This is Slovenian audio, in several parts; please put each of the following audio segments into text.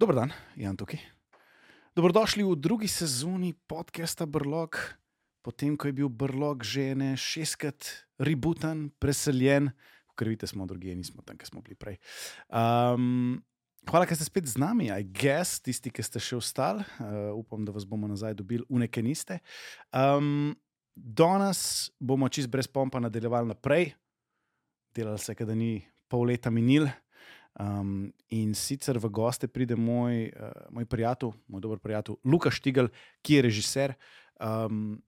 Dober dan, Jan tukaj. Dobrodošli v drugi sezoni podcasta Brlog, potem ko je bil Brlog že ne šestkrat rebooten, preseljen, ker vidite, smo drugi, nismo tam, kjer smo bili prej. Um, hvala, ker ste spet z nami, aj gess, tisti, ki ste še ostali. Uh, upam, da vas bomo nazaj dobili, uneke niste. Um, danes bomo čist brez pompa nadaljevali naprej, delali se, da ni pol leta minil. Um, in sicer v goste pride moj, uh, moj prijatelj, moj dober prijatelj, Luka Štigl, ki je režiser. Um,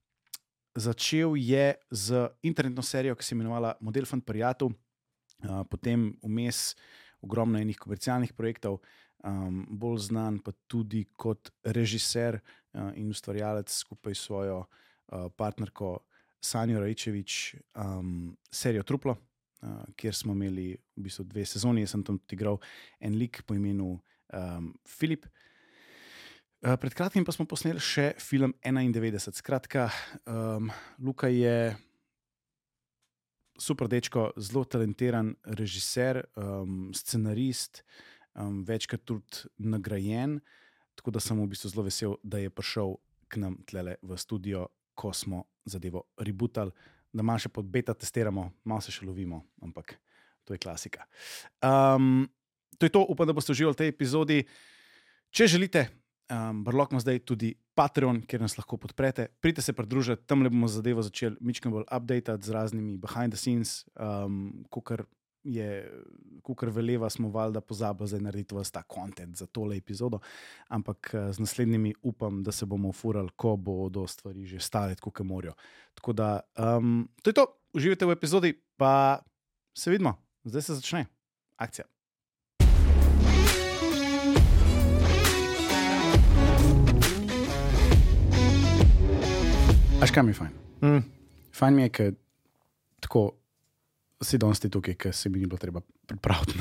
začel je z internetno serijo, ki se je imenovala Model Fund Prijatelj, uh, potem vmes ogromno enih komercialnih projektov, um, bolj znan pa tudi kot režiser uh, in ustvarjalec skupaj s svojo uh, partnerko Sanjo Rajčevič, um, serijo Truplo. Uh, kjer smo imeli v bistvu dve sezoni, jaz sem tam tudi igral en lik po imenu um, Filip. Uh, pred kratkim pa smo posneli še film 91. Skratka, um, Luka je super dečko, zelo talentiran režiser, um, scenarist, um, večkrat tudi nagrajen. Tako da sem v bistvu zelo vesel, da je prišel k nam tle v studio, ko smo zadevo rebutali, da malo še pod beta testiramo, malo se še lovimo, ampak to je klasika. Um, to je to, upam, da boste uživali v tej epizodi. Če želite, um, Brlog ima zdaj tudi Patreon, kjer nas lahko podprete. Pridite se pridružiti, tam le bomo zadevo začeli mičkim bolj update z raznimi behind the scenes, um, kar je, kar veleva, smo valjda pozabili zdaj narediti vas ta kontent za tole epizodo. Ampak z naslednjimi upam, da se bomo ufurali, ko bodo stvari že stale, kot morajo. Tako da, um, to je to, uživajte v epizodi, pa se vidimo, zdaj se začne akcija. Aš kaj mi je fajn? Mm. Fajn mi je, ker tako si danes ti tukaj, ker se mi ni bilo treba pripraviti.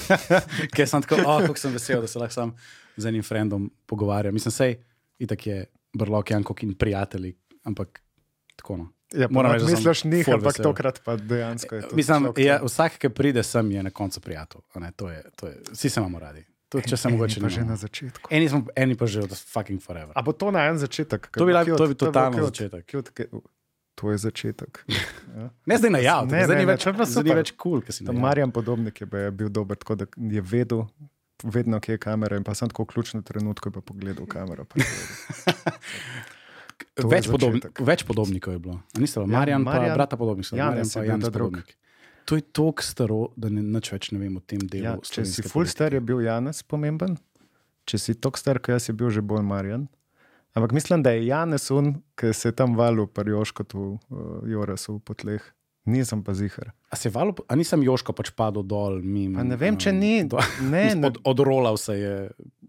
ker sem tako, oh, kako sem vesel, da se lahko sam z enim frendom pogovarjam. Mislim, sej, itak je brlok, Janko in prijatelji, ampak tako no. Ja, Moram reči, misliš, ful ampak vesel. tokrat pa dejansko je to. Mislim, ja, vsak, ki pride sem, je na koncu prijatelj. Ne, to je, to je, vsi se imamo radi. Tudi če se mogoče ne. že na začetku. Eni, smo, eni pa že od fucking forever. A bo to na en začetek? To bi lahko- cute, to bi totalno cute, začetek. cute, ke- To je začetek. Ja. Ne zdaj na jav, Ne, zdaj ne, ni ne, več, pa zdaj ni več kul, cool. Marjan podobnik je bil- dober, tako da je vedel, vedno, kje je kamera in pa sem tako ključne trenutke pa pogledal v kamero. Več, začetek. več podobnikov je bilo. Niste, ja, Ja, Marjan, Marjan, pa brata podobnik, so Marjan pa drug. podobnik. To je tako staro, da ne, nič več ne vem o tem delu. Ja, če si full star, je bil Janez pomemben, če si tok star, kot jaz, je bil že bolj Marjan. Ampak mislim, da je Janez un, ki se je tam valil, pa Joškotu, uh, Jorasu po tleh. Nisem pa zihar. A, se valo, a nisem Joško pač padel dol, mimo. Pa ne vem, če um, ni. do- Ne, ne. Od, odrolal se je,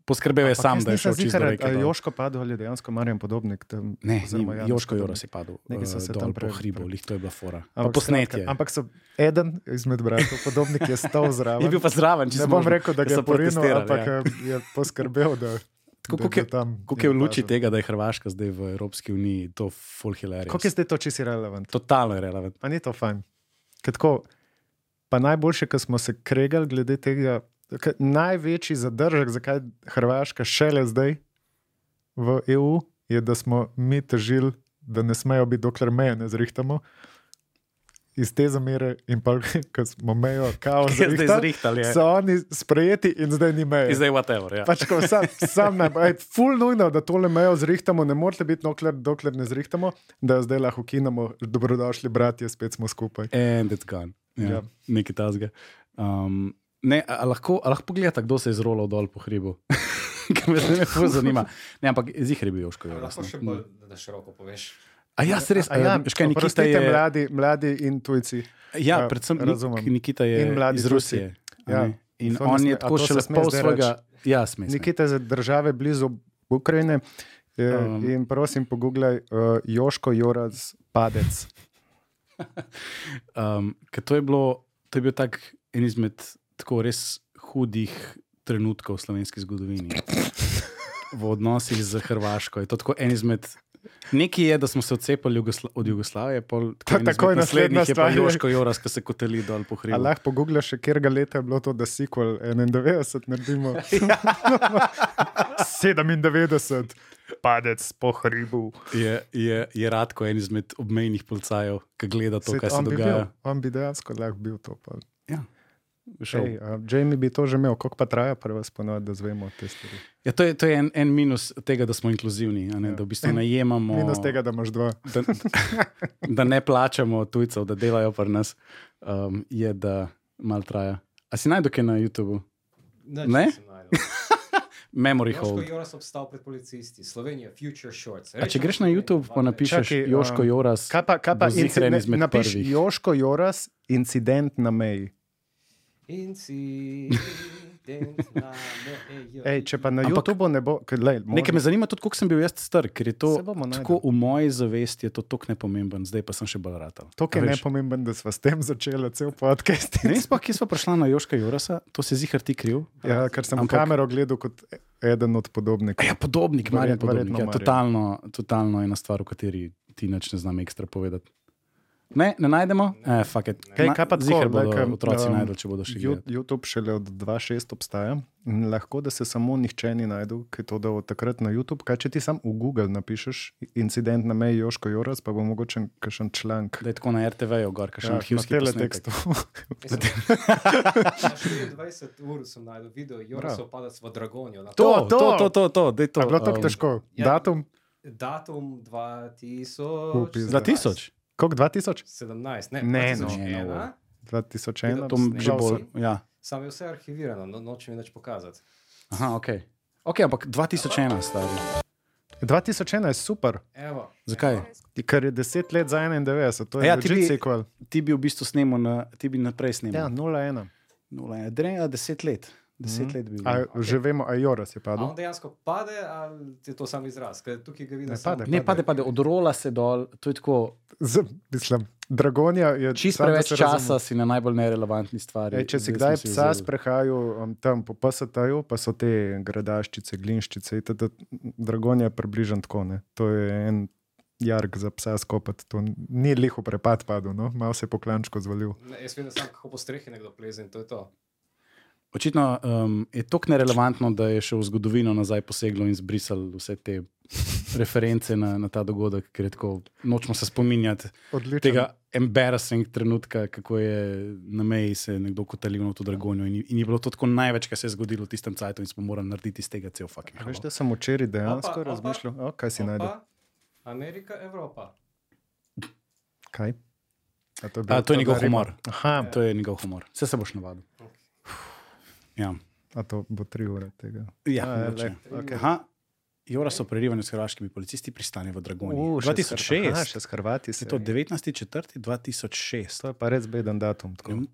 poskrbel je sam, da je šel zihar, reke. ali. Joško padel ali dejansko Marjan podobnik. Tam, Ne, ni, Joško. Joras je padel. Nekaj eh, se dol tam po pre- hribu, pre- lih to je bila fora. Pa Ampak posnetje. skratka, Ampak so eden izmed bratov, podobnik je stal zraven. Je bil pa zraven, če ne bom rekel, da ga je porinil, ampak Ja. ja. je poskrbel, da, Koliko je-. Kako je v luči pazil. tega, da je Hrvaška zdaj v Evropski uniji, to full hilarious. Kako je zdaj to čisto relevant? Totalno je relevant. Pa ni to fajn. Ker Tako, pa najboljše, ko smo se kregali glede tega, največji zadržek, zakaj Hrvaška šele zdaj v EU, je, da smo mi težili, da ne smejo biti, dokler meje ne zrihtamo. Iz te zamere, in pa, ko smo mejo, kao, Je zdaj zrihtali, zrihtali. je. so oni sprejeti, in zdaj ni meje. In zdaj whatever. Ja. Pač, ko sam, sam ne, ej, ful nujno, da tole mejo zrihtamo, ne morete biti, dokler, dokler ne zrihtamo, da jo zdaj lahko kinemo, dobrodošli, bratje, spet smo skupaj. And it's gone. Ja, Ja. ja. Nekaj tasga. Um, ne, a, lahko, a lahko pogledate, kdo se je izrolal dol po hribu? Ker me zdaj zanima. Ne, ampak zihar je bil Joško Joras. Lahko še bolj, da široko poveš. A ja, res, A ja, škaj Nikita je. mladi, mladi in tujci. Ja, Ja, predvsem razumem. Nik, Nikita je iz Tujci. Rusije. a Ja. In on sme- je a tako pol zdaj svojega. Ja, sme. sme. Nikite za države blizu Ukrajine. eh, Um. In prosim, pogooglej uh, Joško Joraz Padec. Um, to je bilo, to je bil tak en izmed tako res hudih trenutkov v slovenski zgodovini. V odnosih z Hrvaško je to tako en izmed Nekaj je, da smo se odcepili Jugosla od Jugoslavije, pol, naslednja naslednjih je pa stvar je- Joško Joras, ki se koteli dol po hribu. lahko pogoogljaš, še kjer ga leta je bilo to, da sequel 91 naredimo. 97, padec po hribu. Je, je, je Radko en izmed obmejnih policajev, ki gleda to, Saj kaj se on bi dogaja. bil, On bi dejansko lahko bil to. Pa. Ja. Šel. Ej, a, Jamie bi to že imel, koliko pa traja, prvo sponovadi, da zvemo te stvari. Ja, to je, to je en, en minus tega, da smo inkluzivni, a ne, Ja. da v bistvu najemamo. Minus tega, da imaš dva. da, da ne plačamo tujcev, da delajo pri nas, um, je, da malo traja. A si najdel kaj na YouTubu? Ne? našel. Memory Joško hold. Joras obstal pred policisti, Slovenija, Future Shorts. A če greš na YouTube, pa napišeš Čakaj, Joško Joras. Kaj pa, kaj pa bo ziher en inciden- izmed napiš prvih. Joško Joras, incident na meji. Na meji. Ej, če pa na Ampak- YouTubu ne bo, ker, lej, Nekaj me zanima tudi, koliko sem bil jaz star, ker je to tako v moji zavesti, je to tako nepomemben, zdaj pa sem še bolj ratal. To je nepomemben, da smo s tem začeli cel podcast. Ne sploh, kje smo prišli na Joška Jorasa, to se zihar ti kriv. Ja, ker sem Ampak- kamero gledal kot eden od podobnikov. Ja, podobnik, Marjan podobnik. Ja, totalno, totalno ena stvar, o kateri ti nič ne znam ekstra povedati. Ne, ne najdemo, ne. Eh, kaj, kaj pa zihar bodo nekaj, otroci um, najdel, če bodo še gledali. YouTube šele od 2.6 obstaja in lahko da se samo nihče ni najdel, ki to da od takrat na YouTube. Kaj če ti sam v Google napišeš incident na meji Joško Joras, pa bo mogoče kakšen članek. Da je tako na RTV-ju, gor, kakšen ja, arhivski teletekst. 24 ur sem najdel video, Joras opada v Dragonju. To, to, to, to, to, to. Je bilo tako um, težko? Ja. Datum? Datum 2000. 2000? Kako 2000? 17, ne, ne 2001. No, 2001, no, to je že bolj. Ja. Sam je vse arhivirano, no, nočem več pokazati. Aha, ok. Ok, ampak 2001 stari. 2001 je super. Evo. Zakaj? Ker je 10 let za 91, to je ja, ti bi, sequel. Ti bi v bistvu snemal, na, ti bi naprej snemal. Ja, 01. 01, 10 let. Deset Mhm. let bi A, bil. Že vemo, a Joras je A padel. on dejansko pade, ali je to sam izraz? Ker tukaj ga vidim. Ne samo- pade. Ne, pade, pade, odrola se dol, to je tako. Z, mislim, Dragonja je Čist samo da preveč časa razumemo. si na najbolj nerelevantni stvari. Ej, če si kdaj si psa sprehajal um, tam po PST-ju, pa so te gradaščice, glinščice, itd., Dragonja je približno tako. Ne? To je en jark za psa skopati. To ni liho prepad padel, no? malo se je po klančku zvalil. Ne, jaz vidim samo, kako po strehi nekdo pleze in to je to. Očitno um, je tako nerelevantno, da je še v zgodovino nazaj poseglo in zbrisal vse te reference na, na ta dogodek, ker je tako, nočemo se spominjati Odlično. tega embarrassing trenutka, kako je na meji se nekdo kotalil na to dragonjo. In, in je bilo to tako največ, kar se je zgodilo v tistem cajtu, in smo morali narediti iz tega cel fucking. Veš, da sem včeraj dejansko Opa, opa. razmišljal, o, kaj si najdel. Opa, Amerika, Evropa. Kaj? A to je, A, to je njegov humor. Aha, To je njegov humor. Vse se boš navadil. Ja, a to bo tri ure tega. ja A, le, okej. Aha. Jora so prerivanju s hrvaškimi policisti pristane v Dragoni. U, še s Hr- 2006. Aha, še s Hrvati Je se. to 19.4.2006. To je pa res beden datum. tako.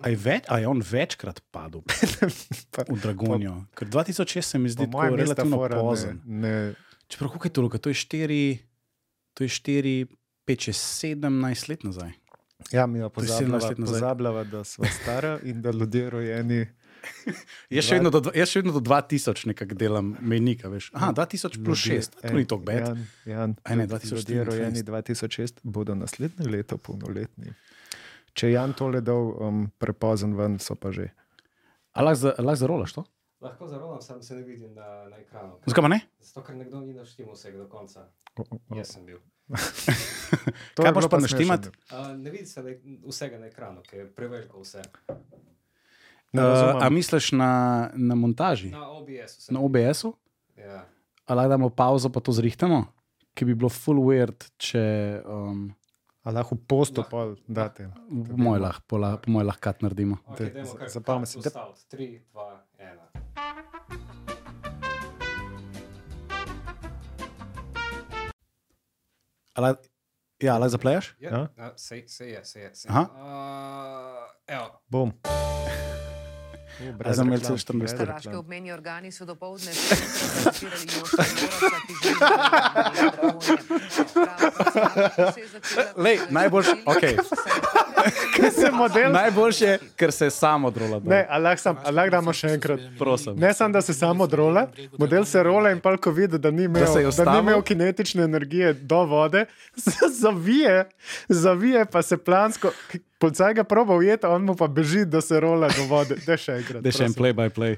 A je, več, a je on večkrat padel Pa- v Dragonijo? Ker 2006 se mi zdi tako je relativno metafora, ne- pozen. Ne, Čeprav kako je to, to je 4, to je 4, 5, 6, 17 let nazaj. Ja, mi je 17 pozabljava, pozabljava, da smo stara in da ljudje rojeni. Jaz še, vedno do, jaz še vedno do 2000 nekako delam mejnika, veš. Aha, 2000 plus ljudje- 6, to ni tako bed. Aj ne, ljudje 2014. rojeni 2006 bodo naslednje leto polnoletni. Če je Jan tole dal um, prepozen ven, so pa že. A lahko za- lahko zarolaš to? Lahko zarolam, sam se ne vidim na, na ekranu. Zakaj pa ne? Zato, ker nekdo ni naštimal vsega do konca. O, o, o. Jaz sem bil. Kaj je boš pa smešno. naštimat? Uh, ne vidi se na, vsega na ekranu, ker je preveliko vse. Uh, a misliš na, na montaži, Na OBS-u na OBS-u? Ja. A lahko damo pauzo pa to zrihtamo? Ki bi bilo full weird, če um, A lahko posto pol date. moj lahko po la- po moj lahko kat naredimo. Okay, zapomni si, cut da- to start. Tri, dva, ena. A lahko- Ja, lahko zaplejaš? Ja, Ja? ja. se, se je, se je. Se. Aha. Uh, evo, Bom. Brez za imeli reklam, celo 24 brez ur. Hrvaški reklam. obmejni organi so dopoledne prezentirali Joška Moraca, ki živi v Dragonji. Lej, najboljš- okej. Kaj se model? Najboljše, ker se je samo drola. Ne, ali lahko sam- ali lahko damo še enkrat. Prosim. Ne samo, da se samo rola, model se rola in pa ko vidi, da ni imel, Da je da ni imel kinetične energije do vode, zavije, zavije pa se plansko. Policaj ga proba ujeti, on mu pa beži, da se rola do vode. Da še enkrat. Da še en play by play.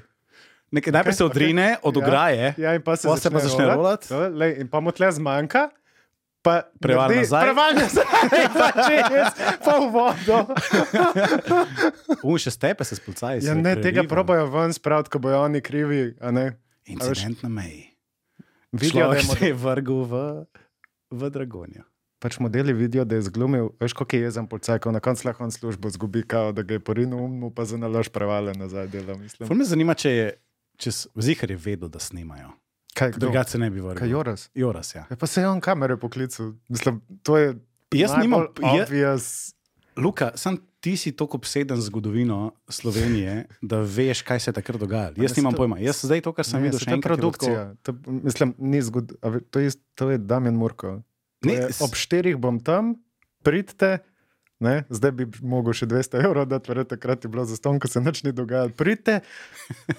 Nekaj, najprej se odrine od ograje, Ja, in pa se, Pol se pa začne rolati. To, lej, in pa mu tle zmanjka. Pa Preval naredi- nazaj. Preval nazaj, pa čez, pa v vodo. um, še stepe se spolcaji. Ja, ne, tega probajo ven spraviti, ko bojo oni krivi. a ne. Incident na meji. Vidijo, da je vrgel v, v Dragonjo. Pač modeli vidijo, da je zglumil, veš, kako je jezen policaj, na koncu lahko on službo zgubi, kao, da ga je porinil um, mu pa za nalož prevale nazaj. Mislim. Ful me zanima, če je, če Zihar je vedel, da snimajo. Kaj? Drugače ne bi Kaj vrgel. Joras? Joras, ja. Ja, pa se je on kamere poklical. Mislim, to je Jaz nimam, najbolj je, obvious. Luka, sam ti si tako obseden z zgodovino Slovenije, da veš, kaj se je takrat dogajalo. Jaz nimam pojma. Jaz zdaj to, kar sem Ne, videl, še to je enkrat. bilo tako- produkcija. To, mislim, ni zgod... a ve- To je, to je Damien Murko. Ne, je, ob štirih bom tam, pridite. Ne, zdaj bi mogel še 200 evrov dati, verjetno takrat je bilo za ston, ko se nič ni dogajalo. Pridite,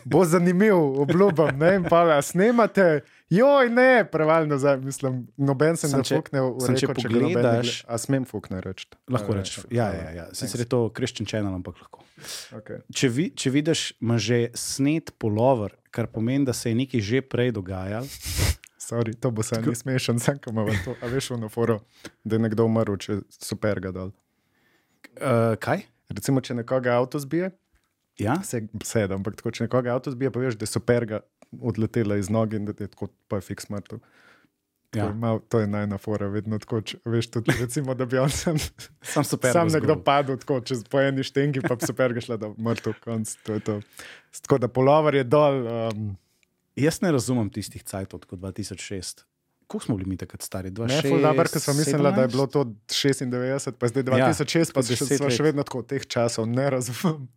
bo zanimiv, obljubim. Ne, in pa la, snemate, joj, ne, preval nazaj. Mislim, noben se ne fukne v samo če reko, če ga noben ne pogledaš- gleda. A smem fukne reči? Lahko rečeš. Ja, ja, ja. Sicer je to Christian Channel, ampak lahko. Okay. Če, vi, če vidiš, ima že snet polover, kar pomeni, da se je nekaj že prej dogajalo. Sorry, to bo se ni smešen, sem ko ima to. A veš, v noforo, da je nekdo umrl, če super ga dol. Uh, kaj? Recimo, če nekoga avto zbije, Ja? se sedem, ampak tako, če nekoga avto zbije, pa veš, da je super ga odletela iz noge in da je tako, pa je fiks mrtev. Ja. To je, mal, to je najna fora, vedno tako, če, veš, tudi, recimo, da bi on sam, Sam sam nekdo padel tako, čez po eni štengi, pa super ga šla do mrtev konc. To je to. Tako da polovar je dol. Um, Jaz ne razumem tistih cajtov, kot 2006. Koliko smo bili mi takrat stari? ne, 26, ful dobro, ker sem mislila, da je 17? bilo to 96, pa zdaj Ja, 2006, pa tako še, 10 smo let. še vedno tako teh časov, ne razumem.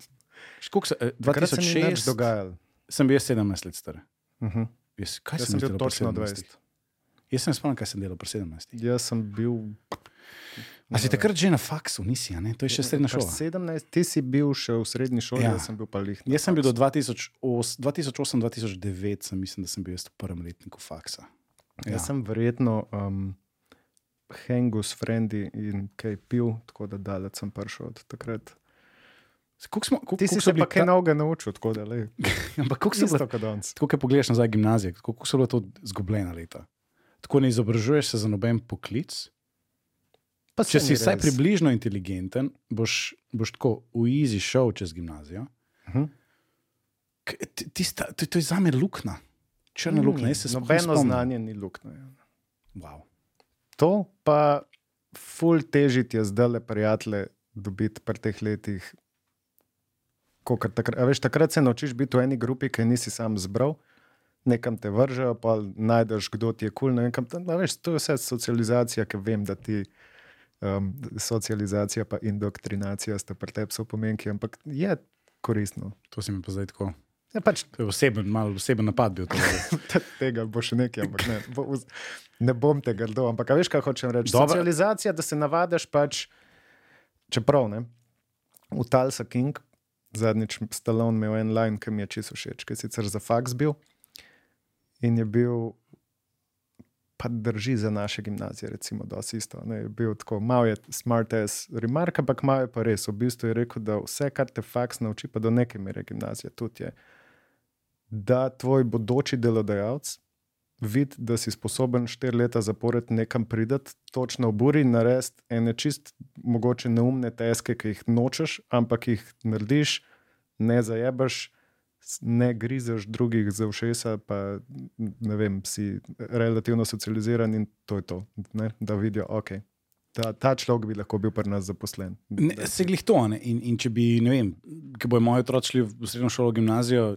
Koliko se, eh, Takrat se ni nič 2006 dogajalo. sem bil jaz 17 let star. Uh -huh. Jaz, kaj Jaz sem bil delal pri točno 17? 20. Jaz sem spomnil, kaj sem delal pri 17. Jaz sem bil. A si takrat že na faksu, nisi, ne? To je še srednja šola. 17, ti si bil še v srednji šoli, Ja. ja. jaz sem bil pa lih. Jaz sem bil do faksu. 2008-2009, sem mislim, da sem bil jaz v prvem letniku faksa. Ja. Jaz sem verjetno um, hengu s frendi in kaj pil, tako da daleč sem prišel od takrat. Smo, koliko, Ti si se pa kaj novega naučil, tako da le. Ampak so Isto bile, kot danes. tako kaj pogledaš nazaj gimnazije, koliko so bila to izgubljena leta? Tako ne izobražuješ se za noben poklic. Če si vsaj približno inteligenten, boš, boš tako v easy šel čez gimnazijo. Mhm. K- ti- tista- To, to je za me luknja, črna luknja. Sploh ne Nobeno znanje ni luknjo. ja. Wow. To pa ful težiti je zdaj le prijatelje dobiti pri teh letih. Takrat, veš, takrat se naučiš biti v eni grupi, ki je nisi sam zbral, nekam te vržejo, pa najdeš, kdo ti je kul. Cool, to je vse socializacija, ki vem, da ti um, socializacija in indoktrinacija sta pri tebi so pomenki, ampak je koristno. To si mi pa zdaj tako. Ja, pač To je oseben, malo oseben napad bil. To, tega bo še nekaj, ampak ne, bo, ne bom tega dal. Ampak a veš, kaj hočem reči? Dobro. Socializacija, da se navadiš pač, čeprav ne. V Talsa King, zadnjič Stallone imel en line, ki mi je čisto všeč, ki je sicer za faks bil in je bil. Pa drži za naše gimnazije, recimo, da si isto. Ne, je bil tako, malo je smart as remark, ampak malo je pa res. V bistvu je rekel, da vse, kar te faks nauči, pa do neke mere gimnazija tudi je, da tvoj bodoči delodajalec vidi, da si sposoben štiri leta zapored nekam prideti, točno v buri in narediti ene čist mogoče neumne teske, ki jih nočeš, ampak jih narediš, ne zajebaš, ne grizeš drugih za ušesa, pa ne vem, si relativno socializiran in to je to, ne? da vidijo, ok. Ta, ta človek bi lahko bil pri nas zaposlen. Ne, se glih to. Ne? In, in če bi, ne vem, ki bojo moji otroci šli v srednjo šolo, gimnazijo,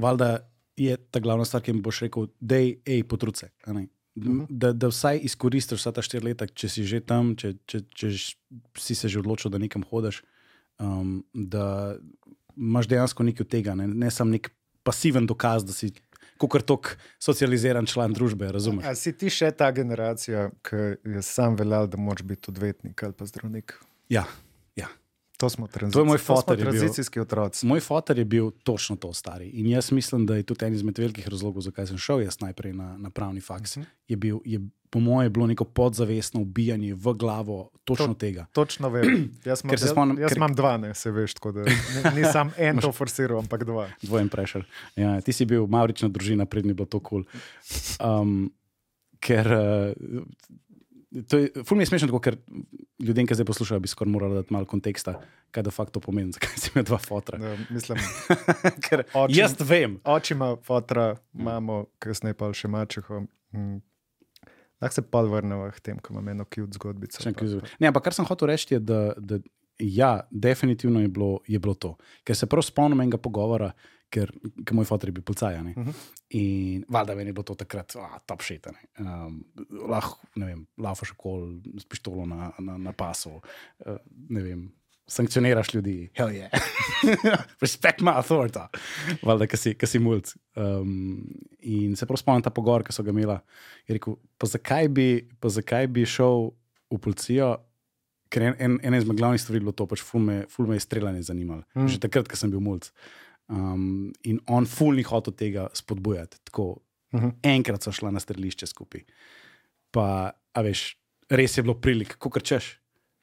valjda je ta glavna stvar, ki jim boš rekel, da je potruce. Mhm. Da, da vsaj izkoristiš vsa ta štiri leta, če si že tam, če, če, če si se že odločil, da nekam hodiš, um, da imaš dejansko nekaj od tega, ne, ne samo nek pasiven dokaz, da si kot tok socializiran član družbe. Razumeš? A si ti še ta generacija, ki je sam veljal, da moraš biti odvetnik ali pa zdravnik? Ja, ja. To smo tranzicijski, To je moj to smo foter je bil. tranzicijski otroci. Moj fotor je bil točno to stari. In jaz mislim, da je tudi en izmed velikih razlogov, zakaj sem šel jaz najprej na, na pravni faks. Uh Mhm. -huh. je bil, je, po mojem, bilo neko podzavestno ubijanje v glavo točno To- to, tega. Točno vem. Jaz, Ker se jaz, spomnim- jaz ker- imam dva, ne, se veš, tako da ni, ni sam en to forsiral, ampak dva. Dvojen prešer. Ja, ti si bil Maurična družina, prednji bilo to kul. Cool. Um, ker. Uh, To je, ful mi je smešno, tako, ker ljudem, ki zdaj poslušajo, bi skoraj morali dati malo konteksta, kaj de facto pomeni, zakaj si imel dva fotra. Da, mislim, ker Očim- jaz vem, oči ima fotra, imamo, kasneje pa še mačeho. Lahko se pa vrnemo k tem, ko imamo eno cute zgodbico. Pa- krizel. Ne, ampak kar sem hotel reči, je, da, da ja, definitivno je bilo, je bilo to. Ker se prav spomnim enega pogovora, ker, ker moj fotor je bil policaj. Uh Mhm. -huh. In valjda meni je bilo to takrat, a, top shit. Um, lahko, ne vem, laufaš okol s pištolo na, na, na pasu, uh, ne vem. Sankcioniraš ljudi, hell yeah. Respect my authority. Valjda, ki si, si mulj. Um, in se prav spomnim ta pogovor, ki so ga imela. Je rekel, pa zakaj bi, pa zakaj bi šel v policijo, ker en, en, ena izmed glavnih stvari je bilo to, pač ful me, ful me je streljanje zanimalo. Mm. Mm. Že takrat, ko sem bil mulj. Um, in on ful ni hotel tega spodbujati. Tako, Mhm. enkrat so šla na strelišče skupaj. Pa, a veš, res je bilo prilik, kot češ,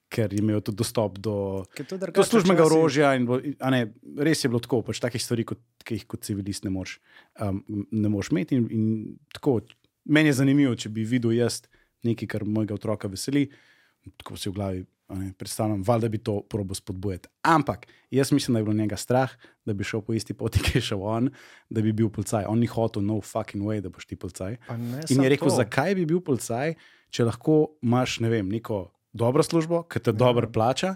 ker je imel tudi dostop do, do službenega orožja. In, bo- ne, res je bilo tako, pač takih stvari, kot, ki jih kot civilist ne moreš um, ne moreš imeti. In, in tako, meni je zanimivo, če bi videl jaz nekaj, kar mojega otroka veseli, tako si v glavi. Ne, predstavljam, valjda bi to probo spodbujati. Ampak jaz mislim, da je bilo njega strah, da bi šel po isti poti, ki je šel on, da bi bil policaj. On ni hotel, no fucking way, da boš ti policaj. Ne In je rekel, to. zakaj bi bil policaj, če lahko imaš ne vem, neko dobro službo, ki te dobro plača,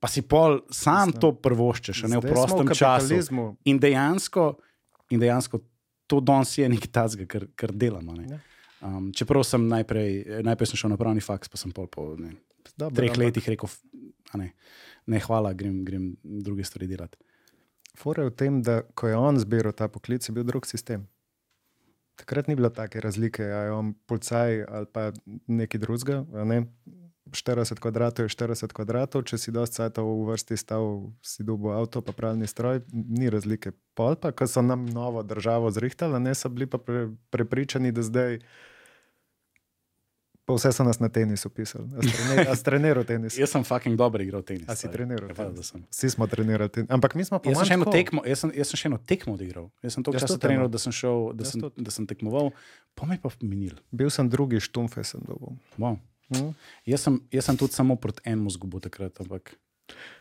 pa si pol sam Mislim, to prvoščeš, ne v prostem času. kapitalizmu. In dejansko, in dejansko to danes je nekaj tazga, kar, kar delamo. ne. Ja. Um, čeprav sem najprej, najprej sem šel na pravni faks, pa sem pol po ne, Dobro, treh ampak letih rekel, ne, ne hvala, grem, grem druge stvari delati. Fora je v tem, da ko je on zbiral ta poklic, je bil drug sistem. Takrat ni bilo take razlike, ali je on policaj ali pa nekaj drugega. Ne? 40 kvadratov je 40 kvadratov, če si dosti cajtov v vrsti stal, si dobil avto, pa pravni stroj, ni razlike. Pol pa, ko so nam novo državo zrihtali, ne so bili pa pre, prepričani, da zdaj. Pa vse so nas na tenis upisali. A si treniral tenis? Jaz sem fucking dobro igral tenis. A si treniral Ja, da sem. Vsi smo trenirali tenis. Ampak mi smo pa Jaz sem, tekmo, jaz, sem, jaz sem še eno tekmo odigral. Jaz sem toliko Jaz časa treniral, eno. da sem, šel, da, Jaz sem, tudi. da sem tekmoval, pa me je pa minil. Bil sem drugi štumfe, sem dobil. Wow. Hm? Jaz, sem, jaz sem tudi samo proti enemu zgubo takrat, ampak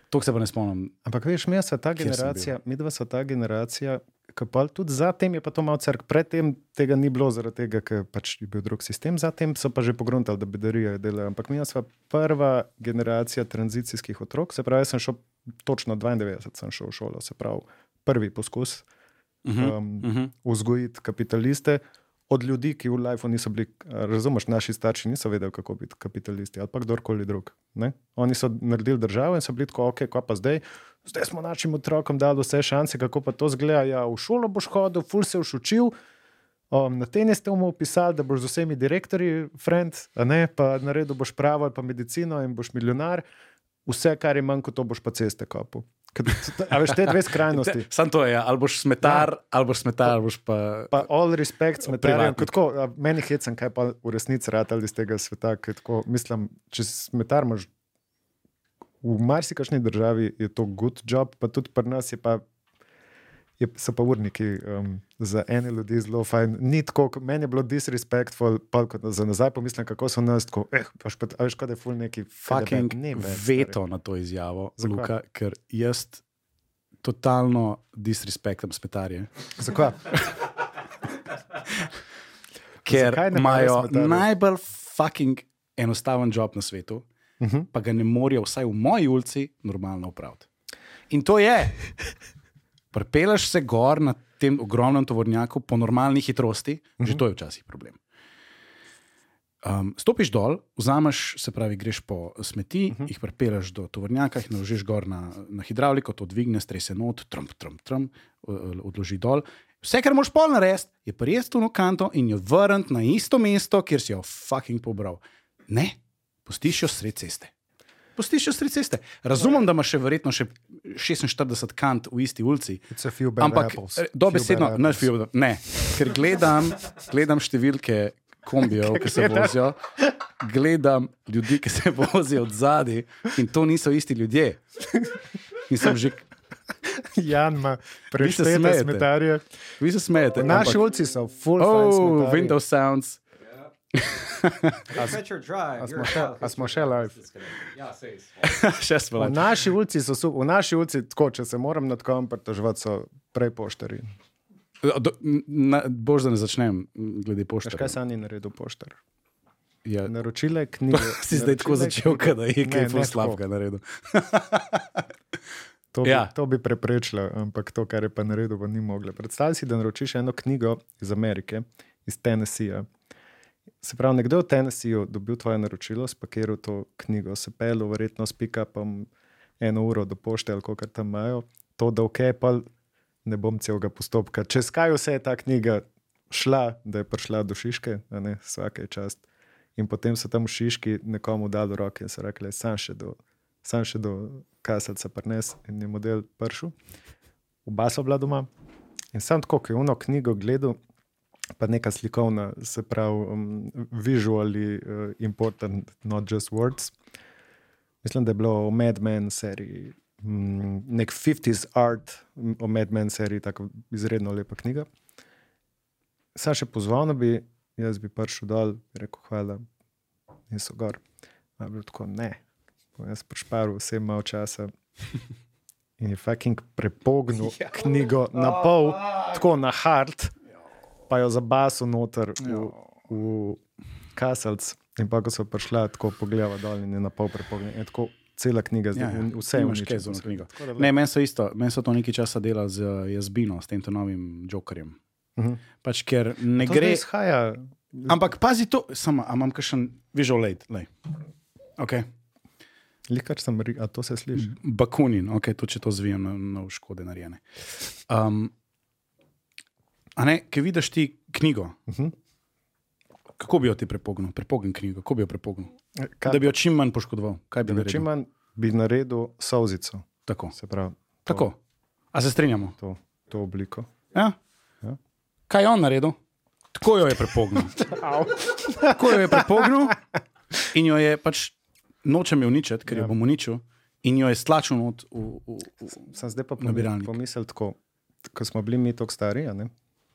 to se pa ne spomnim. Ampak veš, mi smo ta generacija, mi dva smo ta generacija, ki pa tudi zatem je pa to malo crk. Predtem tega ni bilo, zaradi tega, ker pač je bil drug sistem, zatem so pa že pogruntali, da bedarijo delajo. Ampak mi smo prva generacija tranzicijskih otrok, se pravi, sem šel točno 92, sem šel v šolo, se pravi, prvi poskus Uh -huh. um, Uh -huh. vzgojiti kapitaliste. Od ljudi, ki v Lifeu niso bili, a, razumeš, naši starši niso vedeli, kako biti kapitalisti ali pa kdorkoli drug. Ne? Oni so naredili državo in so bili tako, ok, kaj pa zdaj. Zdaj smo našim otrokom dali vse šanse, kako pa to zgleda. Ja, v šolo boš hodil, ful se boš učil. Um, na tenis ste mu opisali, da boš z vsemi direktorji, friend, ne, pa naredil boš pravo ali pa medicino in boš milijonar. Vse, kar je manj, kot to boš pa ceste kopal. A veš, te dve skrajnosti. Sam to je, ja. ali boš smetar, ja. ali boš smetar, ali boš pa. Pa all respect, smetarjem. Privatnik. Tako, a, meni hecam, kaj pa v resnici rad iz tega sveta. Tako, mislim, če si smetar, imaš v marsikšni državi je to good job, pa tudi pri nas je pa. Je, so pa urniki um, za ene ljudi zelo fajn. Ni tako, meni je bilo disrespectful, pa kot za nazaj pomislim, kako so nas tako, eh, paš pa, a veš, kaj je ful neki Fucking ne veto na to izjavo, Zakaj? Luka, ker jaz totalno disrespektam smetarje. Zakaj? Ker imajo najbolj fucking enostaven job na svetu, Uh -huh. pa ga ne morejo, vsaj v moji ulici, normalno upraviti. In to je. Prepeleš se gor na tem ogromnem tovornjaku po normalni hitrosti, že to je včasih problem. Um, stopiš dol, vzameš, se pravi, greš po smeti, uh -huh. jih prepeleš do tovornjaka, jih naložiš gor na, na hidravliko, to dvigne, strese not, trump, trump, trump, odloži dol. Vse, kar moš pol narediti, je prijeti to kanto in jo vrniti na isto mesto, kjer si jo fucking pobral. Ne, pustiš jo sred ceste. Pustiš jo sred ceste. Razumem, da imaš še verjetno še 46 kant v isti ulici. Ampak eh, dobesedno, ne, ne, ker gledam, gledam številke kombijev, ki se vozijo, gledam ljudi, ki se vozijo od zadaj in to niso isti ljudje. In sem že, Jan ima preštete smetarje. vi se smejete. Naši ampak- ulici so full fine Oh. Windows sounds. A smo še- live? Ja, smo. Še smo V lažje. naši ulici so, v naši ulici, tako, če se moram nad kom pritoževati, so prej poštari. Do- na- Bož, da ne začnem glede pošte. kaj sam ni naredil poštar? Ja, Naročile knjige. si zdaj tako začel, knjige- da je kaj tako. slabega naredil. To bi, Ja. ja. to bi preprečila, ampak to, kar je pa naredil, pa ni mogla. Predstavljaj si, da naročiš eno knjigo iz Amerike, iz Tennesseeja. Se pravi, nekdo v Tennesseeju dobil tvoje naročilo, spakiral to knjigo, se pel, verjetno s pikapom eno uro do pošte ali kar tam imajo, to da ok, pa ne bom celega postopka. Čez kaj vse je ta knjiga šla, da je prišla do Šiške, ne vsake čast. In potem so tam v Šiški nekomu dali roke in so rekli, sam še do, sam še do kasalca prines in je model pršel. Oba so bila doma. In sam tako, ko je uno knjigo gledal, pa neka slikovna, se pravi, um, visually uh, important, not just words. Mislim, da je bilo o Mad Men seriji, um, nek 50s art o Mad Men seriji, tako izredno lepa knjiga. Sam še pozval, da bi, jaz bi prišel dol, bi rekel hvala, in so gor. A je bilo tako, ne, Bom jaz prišparil vsem malo časa. In je fucking prepognil ja. knjigo na pol, tako na hard, pa jo zabasil noter v, v kasalc. In pa, ko so prišla, tako pogledala dol in je na pol prepognila. In tako cela knjiga, Ja, zdaj, ja. in vse Nimaš uničeno. kaj z ono knjigo. Tako da Ne, meni so isto, meni so to nekaj časa dela z uh, jazbino, s tem to novim jokerjem. Mhm. Pač ker ne To gre. izhaja. Ampak pazi to, samo, imam kakšen visual aid. Okay. Likar sem, ri- a to se sliši. Bakunin, okay, tudi če to zvijem na, na škode narejene. Um, ne, ki vidiš ti knjigo, Uh -huh. kako bi jo ti prepognil? Prepogni knjigo, kako bi jo prepognil? Kaj, Da bi jo čim manj poškodoval. Kaj bi naredil? čim manj bi naredil solzico. Tako. Se pravi, to, Tako. A se strinjamo? To, to obliko. Ja? Ja. Kaj je on naredil? Tako jo je prepognil. Tako jo je prepognil in jo je pač nočem jo uničiti, ker jo Ja. bom uničil, in jo je stlačil not v, v, v, Sem zdaj pa pomislil tako, ko smo bili mi tako stari, ne,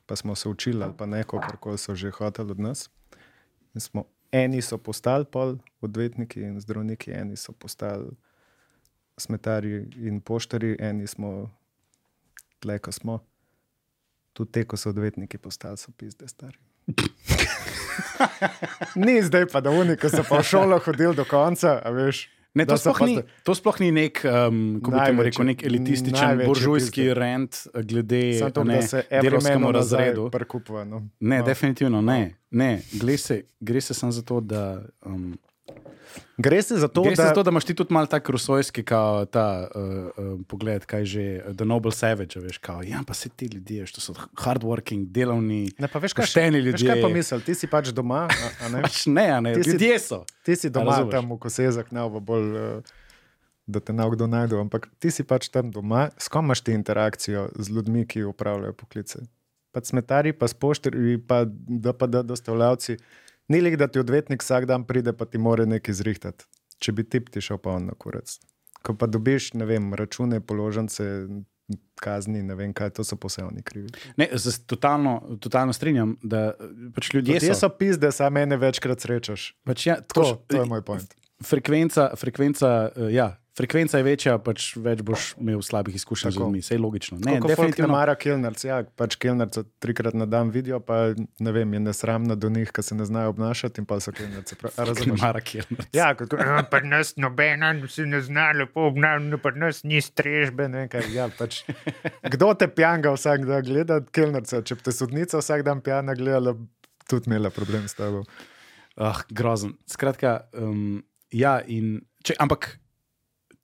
pa smo se učili ali pa neko, kar so že hoteli od nas. In Smo, eni so postali pol odvetniki in zdravniki, eni so postali smetarji in poštari, eni smo tle, ko smo. Tudi te, ko so odvetniki postali, so pizde stari. Ni zdaj pa, da oni, ki so pa v šolo hodili do konca, a veš. Ne, to, sploh ni, to sploh ni nek, um, kako bi temu rekel, nek elitističen, buržujski rent glede to, ne, delovskemu razredu. Prkupva, no. Ne, no. definitivno ne. ne. Gre, se, gre se samo za to, da. Um, Gre se za to, gre se da za to, da imaš ti tudi malo tako rusojski, kot ta uh, uh, pogled, kaj že, The Noble Savage, veš, kao, ja, pa se ti ljudje, to so hardworking, delovni, Ne, pa veš, kaj, pošteni veš, ljudje. kaj pa misel, ti si pač doma, a, a ne? Pač ne, a ne, Ti si- ljudje so. ti si doma tam v kosezah, ne v bolj, uh, da te ne kdo najde, ampak ti si pač tam doma, s kom imaš ti interakcijo z ljudmi, ki upravljajo poklice. Pač smetari, pa spošterji, pa da pa da dostavljavci. Ni lik, da ti odvetnik vsak dan pride, pa ti more nekaj zrihtati. Če bi tip ti šel pa on na kurac. Ko pa dobiš, ne vem, račune, položnice, kazni, ne vem kaj, to so posebni krivi. Ne, se totalno, totalno strinjam, da pač ljudje Ljudje so. so pizde, sam mene večkrat srečaš. Pač, ja, To, tako, to je moj point. frekvenca, frekvenca, uh, ja, frekvenca je večja, pač več boš imel slabih izkušenj z Tako. ljudmi, vse je logično. Ne, Kot definitivno mara kilnarc, ja, pač kilnarca trikrat na dan vidijo, pa ne vem, je nesramna do njih, ki se ne znajo obnašati in pa so a Razumeš? Mara kjer. Ja, kot, "Ja, Pri nas nobena se ne zna lepo obnašati, pri nas ni strežbe. ne, kaj, ja, pač, kdo te pjanga vsak dan gleda, kilnarca? Če te sodnica vsak dan pjana gledala, tudi imela problem s tabo. Ah, grozen. Skratka, um, ja, in, če, ampak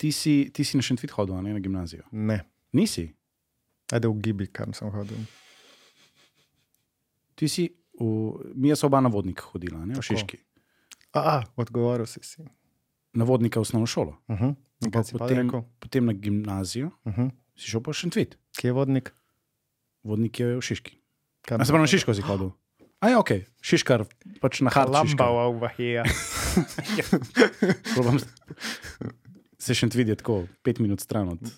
ti si, ti si na Šentvit hodil, a ne na gimnazijo. Ne, Nisi. ajde v Gibi, kam sem hodil. Ti si, v, mi smo oba na vodnik hodila, ne v Tako. Šiški. A, odgovoril si si. Na vodnika v osnovno šolo. Uh -huh. Pa si pa potem, potem na gimnazijo, Uh -huh. si šel pa še Šentvit. Kje je vodnik? Vodnik je v Šiški. Kam A se pravi, na Šiško si hodil. A je ok, Šiškar, pač na Harlem. over here. Probam se še videti tako, pet minut stran od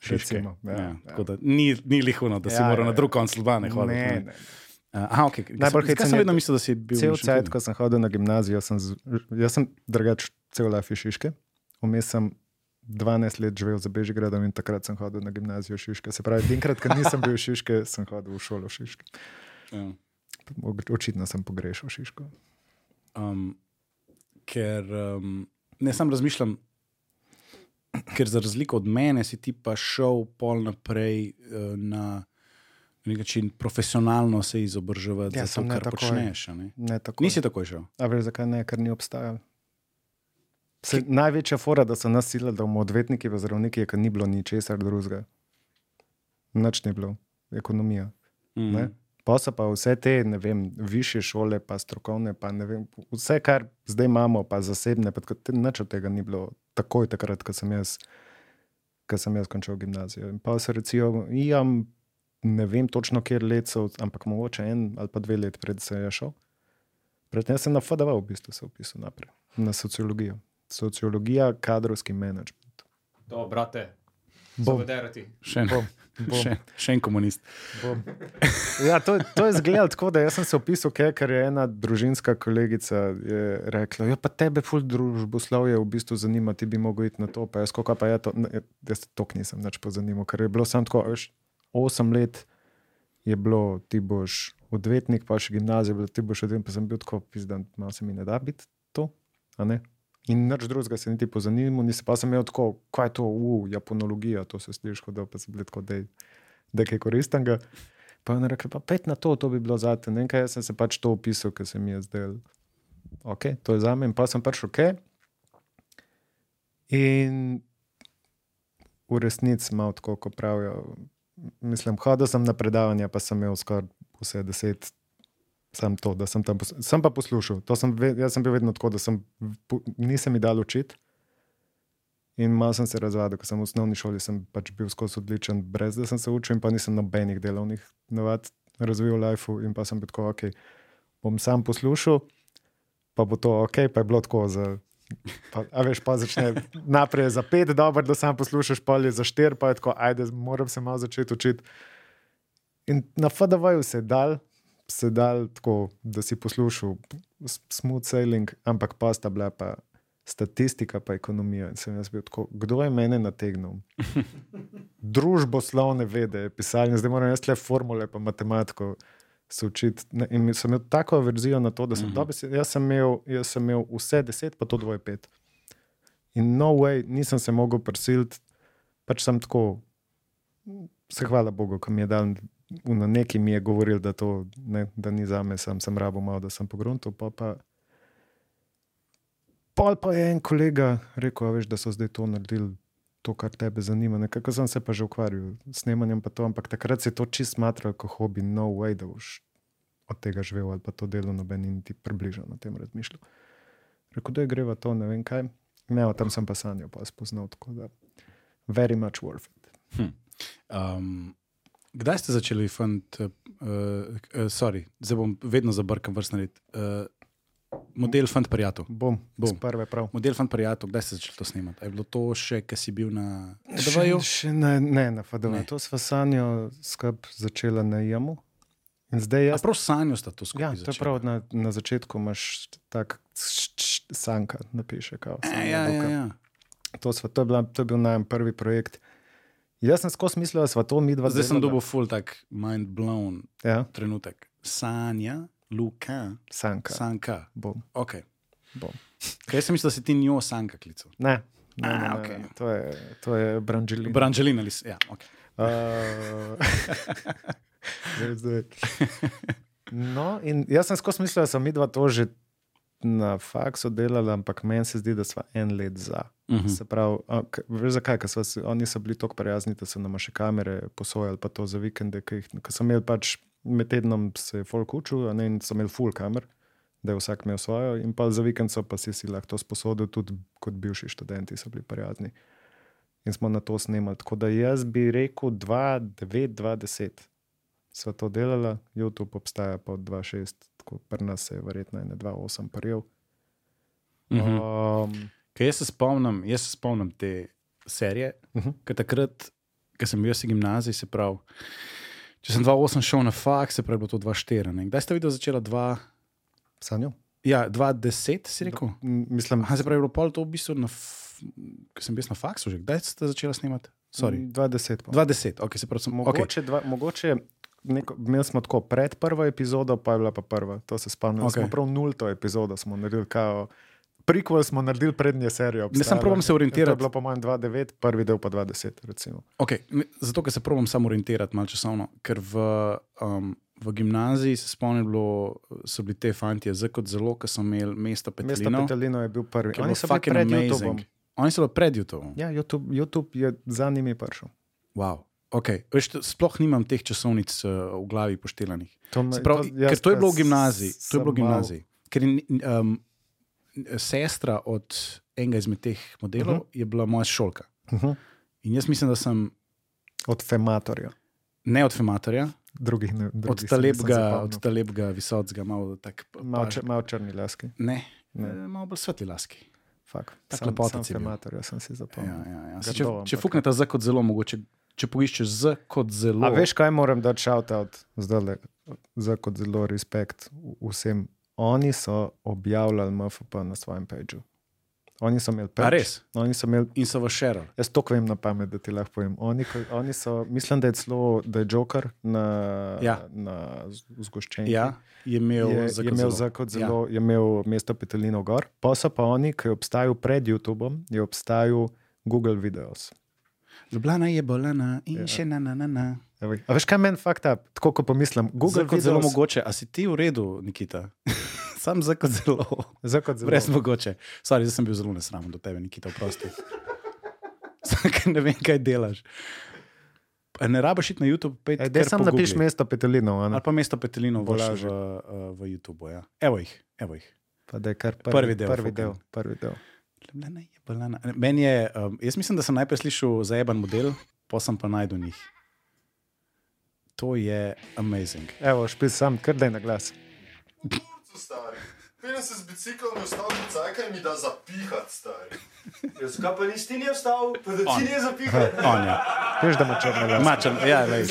Šiške. Recimo, ja, ja, ja. da Ni, ni lihuno, da si Ja, moral ja, na drug konc Ljubljane hoditi. Ne, ne. ne. Aha, ok. Najbolj Zakaj hecen sem vedno mislil, da si bil Cel cajt, ko sem hodil na gimnazijo, sem, jaz sem drugač cel life iz Šiške. Vmes sem 12 let živel za Bežigradom in takrat sem hodil na gimnazijo Šiške. Se pravi, enkrat, ko nisem bil Šiške, sem hodil v šolo Šiške. Ja. Očitno sem pogrešal Šiško. Um, ker um, ne sam razmišljam, ker za razliko od mene si ti pa šel pol naprej uh, na nek način profesionalno se izobraževati Ja, za to, kar takoj. počneš. Ne? Ne tako. Nisi takoj šel. A veš, zakaj ne, ker ni obstajal. Se, največja fora, da so nas silili, da bomo odvetniki v zdravniki, je, ker ni bilo ničesar drugega. Nič ni bilo, ekonomija. Mm. Ne? Pa so pa vse te, ne vem, više šole, pa strokovne, pa ne vem, vse, kar zdaj imamo, pa zasebne, pa nič od tega ni bilo takoj, takrat, ko sem jaz, ko sem jaz končal gimnazijo. In pa se recijo, jam, ne vem točno, kjer let so, ampak mogoče en ali pa dve let pred se je šel. Predtem sem na FDV v bistvu se upisal naprej, na sociologijo. Sociologija, kadrovski menedžment. To, brate, Bom. zavedati. Še en, Bom, bom. še, še en komunist. Bom. Ja, to, to je zgledalo tako, da jaz sem se opisal, kaj, ker je ena družinska kolegica je rekla: ja, pa tebe, ful družboslovje, v bistvu zanima, ti bi mogel iti na to. Pa jaz, kako pa je to, ne, jaz to nisem več pozanimal, ker je bilo samo tako, veš, osem let je bilo, ti boš odvetnik, pa še gimnazija, bilo, ti boš odvetnik, pa sem bil tako pizdan, malo se mi ne da biti to, a ne. In nič drugega se niti pozanimal, nisem pa sem imel tako, kaj je to, uf, japonologija, to se sliši, da pa sem bil tako, da je nekaj koristnega. Pa je rekla, pa pet na to, to bi bilo zate. Ne vem, kaj jaz sem se pač to opisal, ker se mi je zdelo, ok, to je za me. In pa sem pač ok. In v resnici malo tako, kot pravijo. Mislim, hodil sem na predavanja, pa sem imel skoraj vse deset. Sam to, da sem tam pos sem pa poslušal. To Sem jaz sem bil vedno tako, da sem, nisem mi dal učiti. In malo sem se razvadil, ker sem v osnovni šoli sem pač bil skozi odličen, brez da sem se učil, in pa nisem nobenih delovnih navad razvil v lifeu. In pa sem bil tako, ok, bom sam poslušal, pa bo to ok, pa je bilo tako za. Pa, a veš, pa začne naprej za pet, dobro, da sam poslušaš, pa je za štir, pa je tako, ajde, moram se malo začeti učiti. In na FDV-ju se je dal, se je dal tako, da si poslušal smooth sailing, ampak pa sta bila pa statistika, pa ekonomija. In sem jaz bil tako, kdo je mene nategnil? Družboslovne vede, pisanje, zdaj moram jaz le formule, pa matematiko se učiti. Ne, In sem imel tako verzijo na to, da sem, Mhm. mm -hmm. jaz, sem imel, jaz sem imel vse deset, pa to dvoje pet. In no way, nisem se mogel prisiliti, pač sem tako, se hvala Bogu, ki mi je dal. Na neki mi je govoril, da, to, ne, da ni za me, sam sem rabo malo, da sem pogruntil. Pa, pa, pol pa je en kolega rekel, "A veš, da so zdaj to naredili, to, kar tebe zanima. Nekako sem se pa že ukvarjal s snemanjem, pa to, ampak takrat se je to čist smatral kot hobi, no way, da boš od tega živel ali pa to delo, noben ni niti približno na tem razmišljal. Rekel, da je greva to, ne vem kaj. Ne, o tem sem pa sanjal, pa spoznal tako da. Very much worth it. Hm. Um, kdaj ste začeli fant, uh, uh, sorry, zdaj bom vedno zabrkam vrstni red. Uh, model fant prijatelj. Bom, Bom. prve prav. Model fant prijatelj, kdaj ste začeli to snemati? A Je bilo to še, ki si bil na Še, DV-ju? še ne, ne, na FDV. To sva sanjo skup začela na jamu. In zdaj Ja, jaz. prav sanjo sta to skupaj. Ja, to je prav, na, na začetku imaš tak sanka, napiše kao. Ja, Sanja ja, ja, Luka. ja. To, sva, to, je bila, to je bil najem prvi projekt. Jaz sem skozi mislil, da sva to mi dva Zdaj sem dobil full tak mind blown Ja, trenutek. Sanja, Luka, sanka. Sanka. Bom, Okay. bom. Kaj sem mislil, da si ti njo Sanka klical? Ne, ne, A, ne, ne, ne. To je, to je Branželina. Branželina ali ja, okay. Uh, zdaj, zdaj. No, in jaz sem skozi mislil, da sem mi dva to že na faksu delala, ampak meni se zdi, da smo en let za. Mhm. Se pravi, veš zakaj? Ker oni so bili tako prijazni, da so nam še kamere posojali, pa to za vikende, ki jih- ko so imeli pač med tednom se folk učil, ne, in so imeli full kamer, da je vsak imel svojo, in pa za vikend so pa si, si lahko to sposodili, tudi kot bivši študenti so bili prijazni. In smo na to snemali. Tako da jaz bi rekel 2-9-2-10. Sva to delala, YouTube obstaja pa od 2-6, tako pri nas se je verjetno 1-2-8 prijel. Mhm. Um, Kaj jaz se spomnim, jaz se spomnim te serije, uh Mhm. -huh. ker takrat, ko sem bil v gimnaziji, se pravi, če sem 2-8 šel na faks, se pravi, bilo to 2-4. ne. Kdaj ste videli začela 2? Sanjo? Ja, 2-10, si rekel? M, Mislim, Aha, se pravi, je bilo pol to v bistvu, na ko sem bil na faksu že. Kdaj ste začela snemati? Sorry. 20. po. 2-10, ok, se pravi, sem okay. Mogoče, dva, mogoče neko, imeli smo tako pred prvo epizodo, pa je bila pa prva. To se spomnim. Okay. Smo prav nulto epizodo smo naredili. Kao, Prikval smo naredili prednje serije. Ne, samo probam se To je orientirati. bilo po mojem 2-9, prvi del pa 2-10. Recimo. Okay, zato, ker se probam samo orientirati malo časovno. Ker v, um, v gimnaziji se spomnim, so bili te fanti zdaj kot zelo, ker so imeli mesto Mesto Petelino. Petelino je bil prvi. Oni so bili pred amazing. YouTubeom. Oni so bili pred YouTubeom. Ja, YouTube, YouTube je za njimi prišel. Wow. Okay. Veš, to- sploh nimam teh časovnic uh, v glavi poštelanih. To, me- Pravi, jaz, ker to je bilo v gimnaziji. To je bilo v gimnaziji. Ker um, sestra od enega izmed teh modelov uh Mhm. -huh. je bila moja šolka. Uh -huh. In jaz mislim, da sem Od Fematorja. ne od Fematorja, Drugih ne. od drugih nisem Talebga, od Talebga, visokega, malo tak. Malo, čr, malo črni laski. Ne, Ne. ne. malo bolj svetli laski. Fak. Tak Sam, lepotec sam. Fematorja sem si zapomnil. Ja, ja, ja. Grdo, Se, če, če fuknete z kot zelo, mogoče, če poiščeš z kot zelo. A veš, kaj moram dati shout-out zdaj, za kot zelo respekt vsem. Oni so objavljali MFP na svojem pageu. Oni so imeli A page. res? Oni so imeli, In so v šerali. jaz to vem na pamet, da ti lahko povem. Oni, oni so, mislim, da je celo, da je Joker na, Ja. na z- zgoščenki. Ja, je imel je, za je imel zelo. za kot Ja. zelo, ja. je imel mesto Petelino gor. Pa so pa oni, ki je obstajal pred YouTubeom, je obstajal Google Videos. Ljubljana je bolana in Ja. ja. še na na na. na. Evo, A veš, kaj meni fakta, tako ko pomislim? Google kot zelo mogoče. A si ti v redu, Nikita? Sam za kot zelo. Zdaj kot zelo. Brez mogoče. Sorry, zdaj sem bil zelo nesramen do tebe, Nikita, oprosti. Ker ne vem, kaj delaš. Ne rabiš iti na YouTube, Ej, Daj sam napiš mesto Petelino? Ali pa mesto Petelino v, v, v YouTubu. Ja. Evo jih, evo jih. pa da je kar prvi, Prvi del, Prvi fukam. del, prvi del. Ljubljana je bolana. Meni je, um, jaz mislim, da sem najprej slišal zajeban model, pa sem pa najdel njih. To je amazing. Evo, špil sam, kar daj na glas. Preden se z biciklom je vstal, cajkaj mi da zapihati, stari. Ja, zakaj pa nisi ti ni vstal, pa da ti ni zapihal? On je. Veš, da ima črne glas. Mačen, ja, te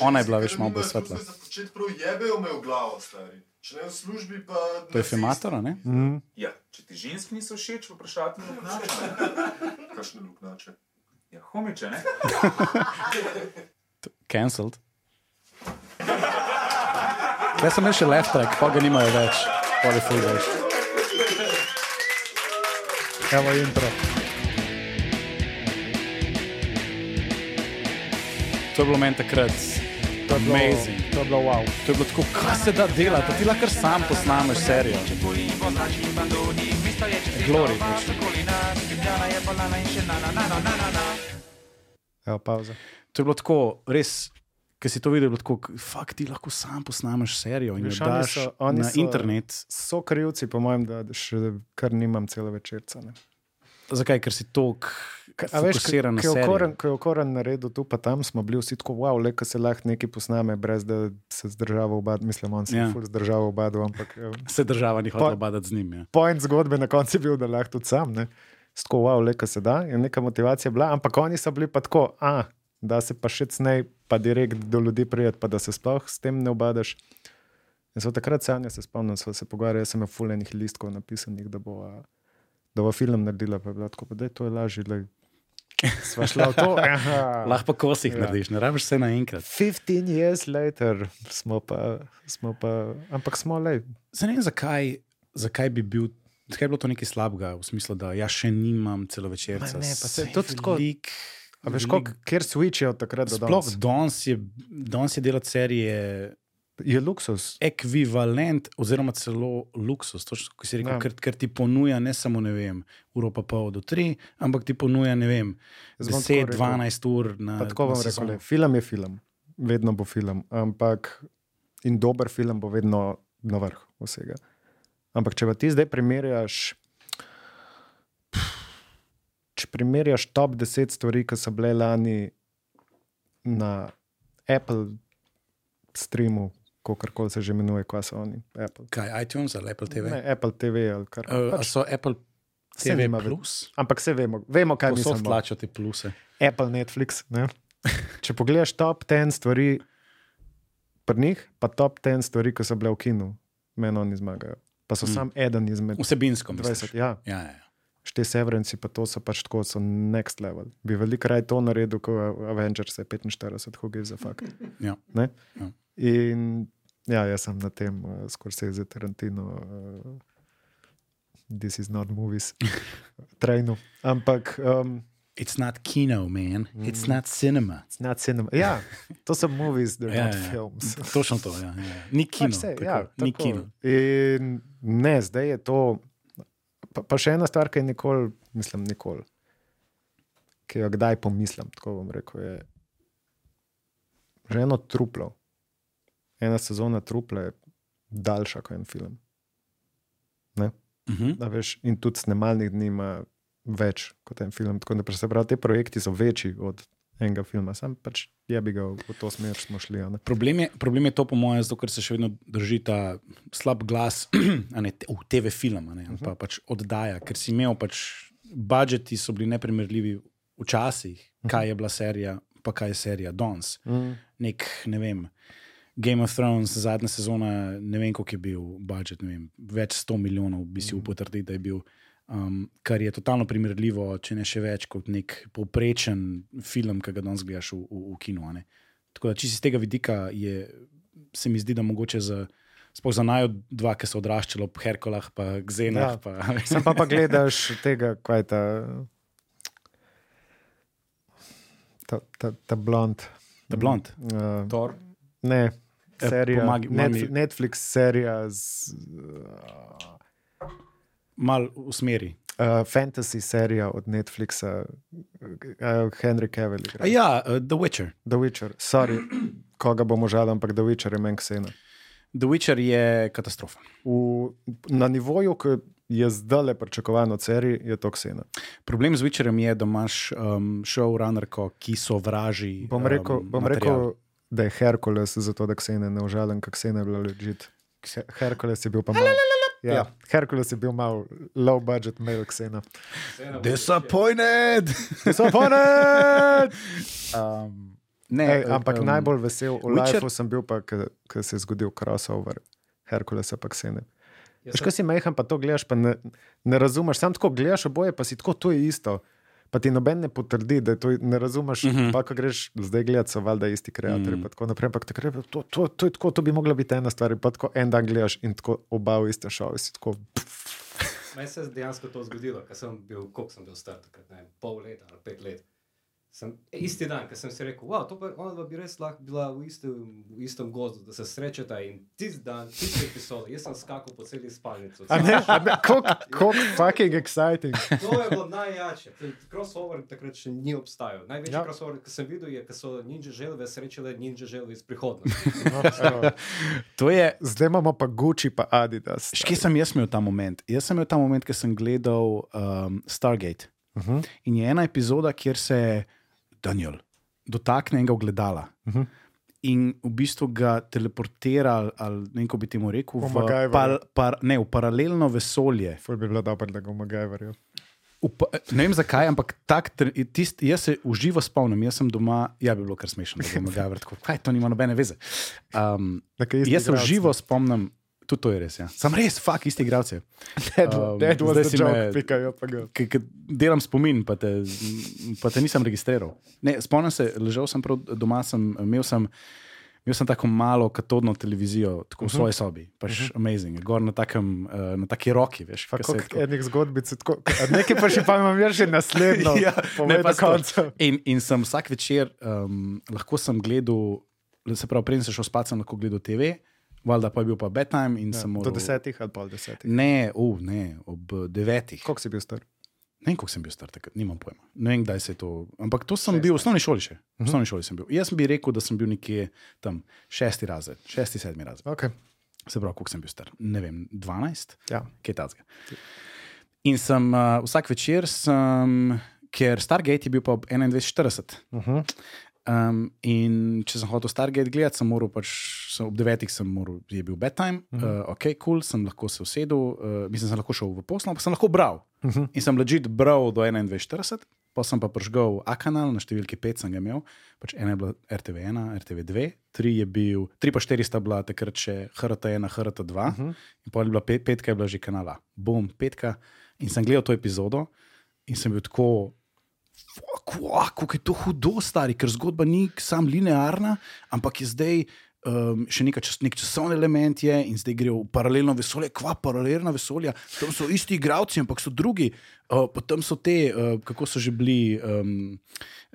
Ona je bila, veš, malo bolj svetla. Za početi prav jebejo me v glavo, stari. Če v službi, pa... To je Femator, a ne? Mm. Ja, če ti ženski niso všeč, vprašati na luknjače. Kakšne luknjače. Ja, homiče, ne? Cancelled. Jaz sem še left track, pa ga nimajo več. Poli full več. Evo intro. To je bilo meni takrat. To je bilo- Amazing. To je bilo wow. To je bilo tako, kaj se da delati, ti lahko sam posnameš serijo. Glory. pač. Evo, pauza. To je bilo tako, res, ki si to videl, tako, fakt ti lahko sam posnameš serijo in jo Veš, oni daš so- na so- internet. So krivci, po mojem, da še kar nimam celo večerca. Ne. Zakaj? Ker si tok A veš, ko je okoren, ko je okoren naredil tu, pa tam smo bili vsi tako, wow, le, ko se lahko nekaj posname, brez da se zdržava v badu. Mislim, on se Ja. je ful zdržal v badu, ampak eh, Se država ni hotela Pa- badati z njim. Ja. point zgodbe na koncu je bil, da lahko tudi sam. Ne. Tako, wow, le, ko se da, in neka motivacija je bila, ampak oni so bili pa tako, a, da se pa še cnej, pa direkt do ljudi prijeti, pa da se sploh s tem ne obadaš. In so takrat sanja se spomnim, smo se pogovarjali, jaz sem imel fulejnih listkov napisanih, da bo, da bo film naredila, pa je bilo tako, da je to je lažje. Sva šla v to. Lahko kosih Ja. narediš, ne rabiš vse naenkrat. 15 years later smo pa, smo pa ampak smo le. Ne vem, zakaj, zakaj bi bil. Zakaj je bilo to nekaj slabega, v smislu, da jaz še nimam celovečerca? Ma ne, pa se tudi tako- velik- A veš, koliko, kjer switch je od takrat do Sploh danes? danes je, danes je delati serije Je luksus. ekvivalent, oziroma celo luksus, točno, kot si rekel, Ja. ker, ker ti ponuja ne samo ne vem, uro pa pol do tri, ampak ti ponuja ne vem, Jaz bom tako 10-12 ur na. Pa tako sezono. le, film je film, vedno bo film, ampak in dober film bo vedno na vrh vsega. Ampak če pa ti zdaj primerjaš, če primerjaš top 10 stvari, ki so bile lani na Apple streamu, kako koli se že imenuje, kaj so oni, Apple. Kaj, iTunes ali Apple TV? Ne, Apple TV ali kar Uh, pač, so Apple TV nima ve- Plus? Ampak vse vemo, vemo kaj Posod mislimo. plačajo te pluse. Apple, Netflix. Ne? Če pogledaš top 10 stvari pri njih, pa top 10 stvari, ki so bile v kinu, meni oni zmagajo. Pa so Mm. sam eden izmed Vsebinsko, 20. misliš? Ja, Ja, ja. šte Severanci, pa to so pač tako, so next level. Bi veliko raje to naredil, kot Avengers je 45, who gives a fuck. Ja. Ne? Ja. In ja, jaz sem na tem, uh, skoraj se Tarantino. Uh, This is not movies, trajno. Ampak um, It's not kino, man. It's not cinema. it's not cinema. Ja, to so movies, they're Ja, not ja, ja. films. Točno to. Ja, ja. Ni kino. Pač se, tako, ja, ni tako. kino. In ne, zdaj je to. Pa, pa še ena stvar, ki je nikoli, mislim, nikoli, ki jo kdaj pomislim, tako bom rekel, je že eno truplo. Ena sezona trupla je daljša kot en film. Uh -huh. A Veš, in tudi snemalnih dni ima več kot en film. Tako da se pravi, te projekti so večji od enega filma, sam pač je bi ga v to smer smo šli. ne. Problem je, problem je to, po mojem, zato ker se še vedno drži ta slab glas ne, v TV film, ne, ali pa pač oddaja, ker si imel pač budžeti, so bili neprimerljivi včasih, kaj je bila serija, pa kaj je serija danes. Mm. Nek, ne vem. Game of Thrones, zadnja sezona, ne vem, koliko je bil budžet, ne vem, več sto milijonov bi si upotrdil, da je bil. Um, kar je totalno primerljivo, če ne še več, kot nek povprečen film, ki ga danes gledaš v, v, v kinu. a ne. Tako da, če si z tega vidika, je, se mi zdi, da mogoče za, sploh za najo dva, ki so odraščali ob Herkulah, pa Gzenah. Ja. Pa, Sam pa, pa gledaš tega, kaj je ta, ta, ta, ta blond. The Blonde. Uh, Thor. ne, Eh, serija, pomagi- Netf pomagi- Netflix serija z. Uh, Mal v smeri. Uh, fantasy serija od Netflixa, uh, Henry Cavill. igra. Ja, uh, The Witcher. The Witcher, sorry, koga bomo žal, ampak The Witcher je meni ksena. The Witcher je katastrofa. V, na nivoju, ki je zdaj le pričakovan od serije, je to ksena. Problem z Witcherjem je, da imaš um, showrunnerko, ki so vraži. Bom rekel, um, bom material. rekel da je Herkules, zato da ksene ne užalim, kak ksena je bila ležit. Herkules je bil pa malo. Ja, Ja. Herkules je bil malo low budget, mail ksena. Disappointed! Disappointed! um, ne, Ej, ampak um, najbolj vesel v Witcher- Lifeu sem bil, pa, ker se je zgodil crossover Herkulesa pa ksene. Jaz Veš, kaj si majhen, pa to gledaš, pa ne, ne razumeš. Sam tako gledaš oboje, pa si tako, to je isto. Pa ti noben ne potrdi, da to ne razumeš. Uh Mhm. -huh. Pa, ko greš zdaj gledati, so valjda isti. Mhm. Mm. Tako naprej, ampak takrat je to, to, to je tako, to bi mogla biti ena stvar. Pa tako en dan gledaš in tako oba v iste šove. Si tako, Meni se je dejansko to zgodilo, ker sem bil, koliko sem bil star, takrat, ne pol leta ali pet let. Sem, isti dan, ker sem si rekel, wow, to pa ona dva bi res lahko bila v istem, v istem gozdu, da se srečata in tisti dan, tisti epizod, jaz sem skakal po celi spalnici. kako fucking exciting. To je bilo najjače. Crossover takrat še ni obstajal. Največji Ja. crossover, ki sem videl, je, ko so ninja želve srečale ninja želve iz prihodnosti. No. To je. zdaj imamo pa Gucci, pa Adidas. Kje sem jaz imel ta moment? Jaz sem imel ta moment, ker sem gledal um, Stargate. Uh -huh. In je ena epizoda, kjer se Daniel dotakne enega ogledala. Mhm. In v bistvu ga teleportira, ali- ne vem, kako bi temu rekel, V par, par, ne, v paralelno vesolje. Ful bi bilo dobro, da ga MacGyverju. V, pa- ne vem zakaj, ampak tak, tist, jaz se uživo spomnim. Jaz sem doma, ja, bi bilo kar smešno, da MacGyver tako. Kaj to nima nobene veze. Um, jaz se uživo spomnim, tudi to je res. Ja. Sem res, fuk, isti igralci. Um, zdaj si me- pikajo ki delam spomin, pa te, pa te nisem registriral. Ne, spomnim se, ležal sem prav doma, sem, imel, sem, imel sem tako malo katodno televizijo, tako v svoji sobi, pač uh -huh. amazing, gor na, takem, uh, na taki roki, veš. Pa koliko tako- enih zgodbic, tako, nekaj pa še pa imam že naslednjo. Ja, ne, pa konca. In, in sem vsak večer, um, lahko sem gledal se pravi, preden sem šel spat, sem lahko gledal TV, valjda pa je bil pa bedtime in Ja, sem do moral. desetih ali pol desetih. Ne, uh, ne, ob devetih. Koliko si bil star? Ne vem, koliko sem bil star takrat, nimam pojma. Ne vem, kdaj se je to. Ampak to sem bil v osnovni šoli še. V osnovni šoli sem bil. Jaz bi rekel, da sem bil nekje tam šesti razred, šesti, sedmi razred. Okay. Se pravi, koliko sem bil star. Ne vem, 12, Ja. kaj tazga. In sem uh, vsak večer, sem, ker Stargate je bil pa ob 21:40. Uh -huh. Um, in če sem hotel Stargate gledati, sem moral pač sem, ob 9. sem moral, je bil bedtime, uh -huh. uh, ok, kul, cool, sem lahko se usedel, uh, mislim, sem lahko šel v poslo, pa sem lahko bral. Uh -huh. In sem ležit bral do 21:40, pa sem pa prižgal A kanal na številki 5, sem ga imel, pač ena je bila RTV1, RTV2, 3 je bil, 3 pa 4 sta bila takrat še HRT1, HRT2, uh -huh. in pa je bila pet, petka, je bila že kanala. Bom, petka. In sem gledal to epizodo in sem bil tako. Kako je to hudo, stari, ker zgodba ni samo linearna, ampak je zdaj um, še neka čas, nek časovni element, je, in zdaj gre v paralelno vesolje, kva paralelna vesolja. Tam so isti igravci, ampak so drugi. Uh, potem so te, uh, kako so že bili, um,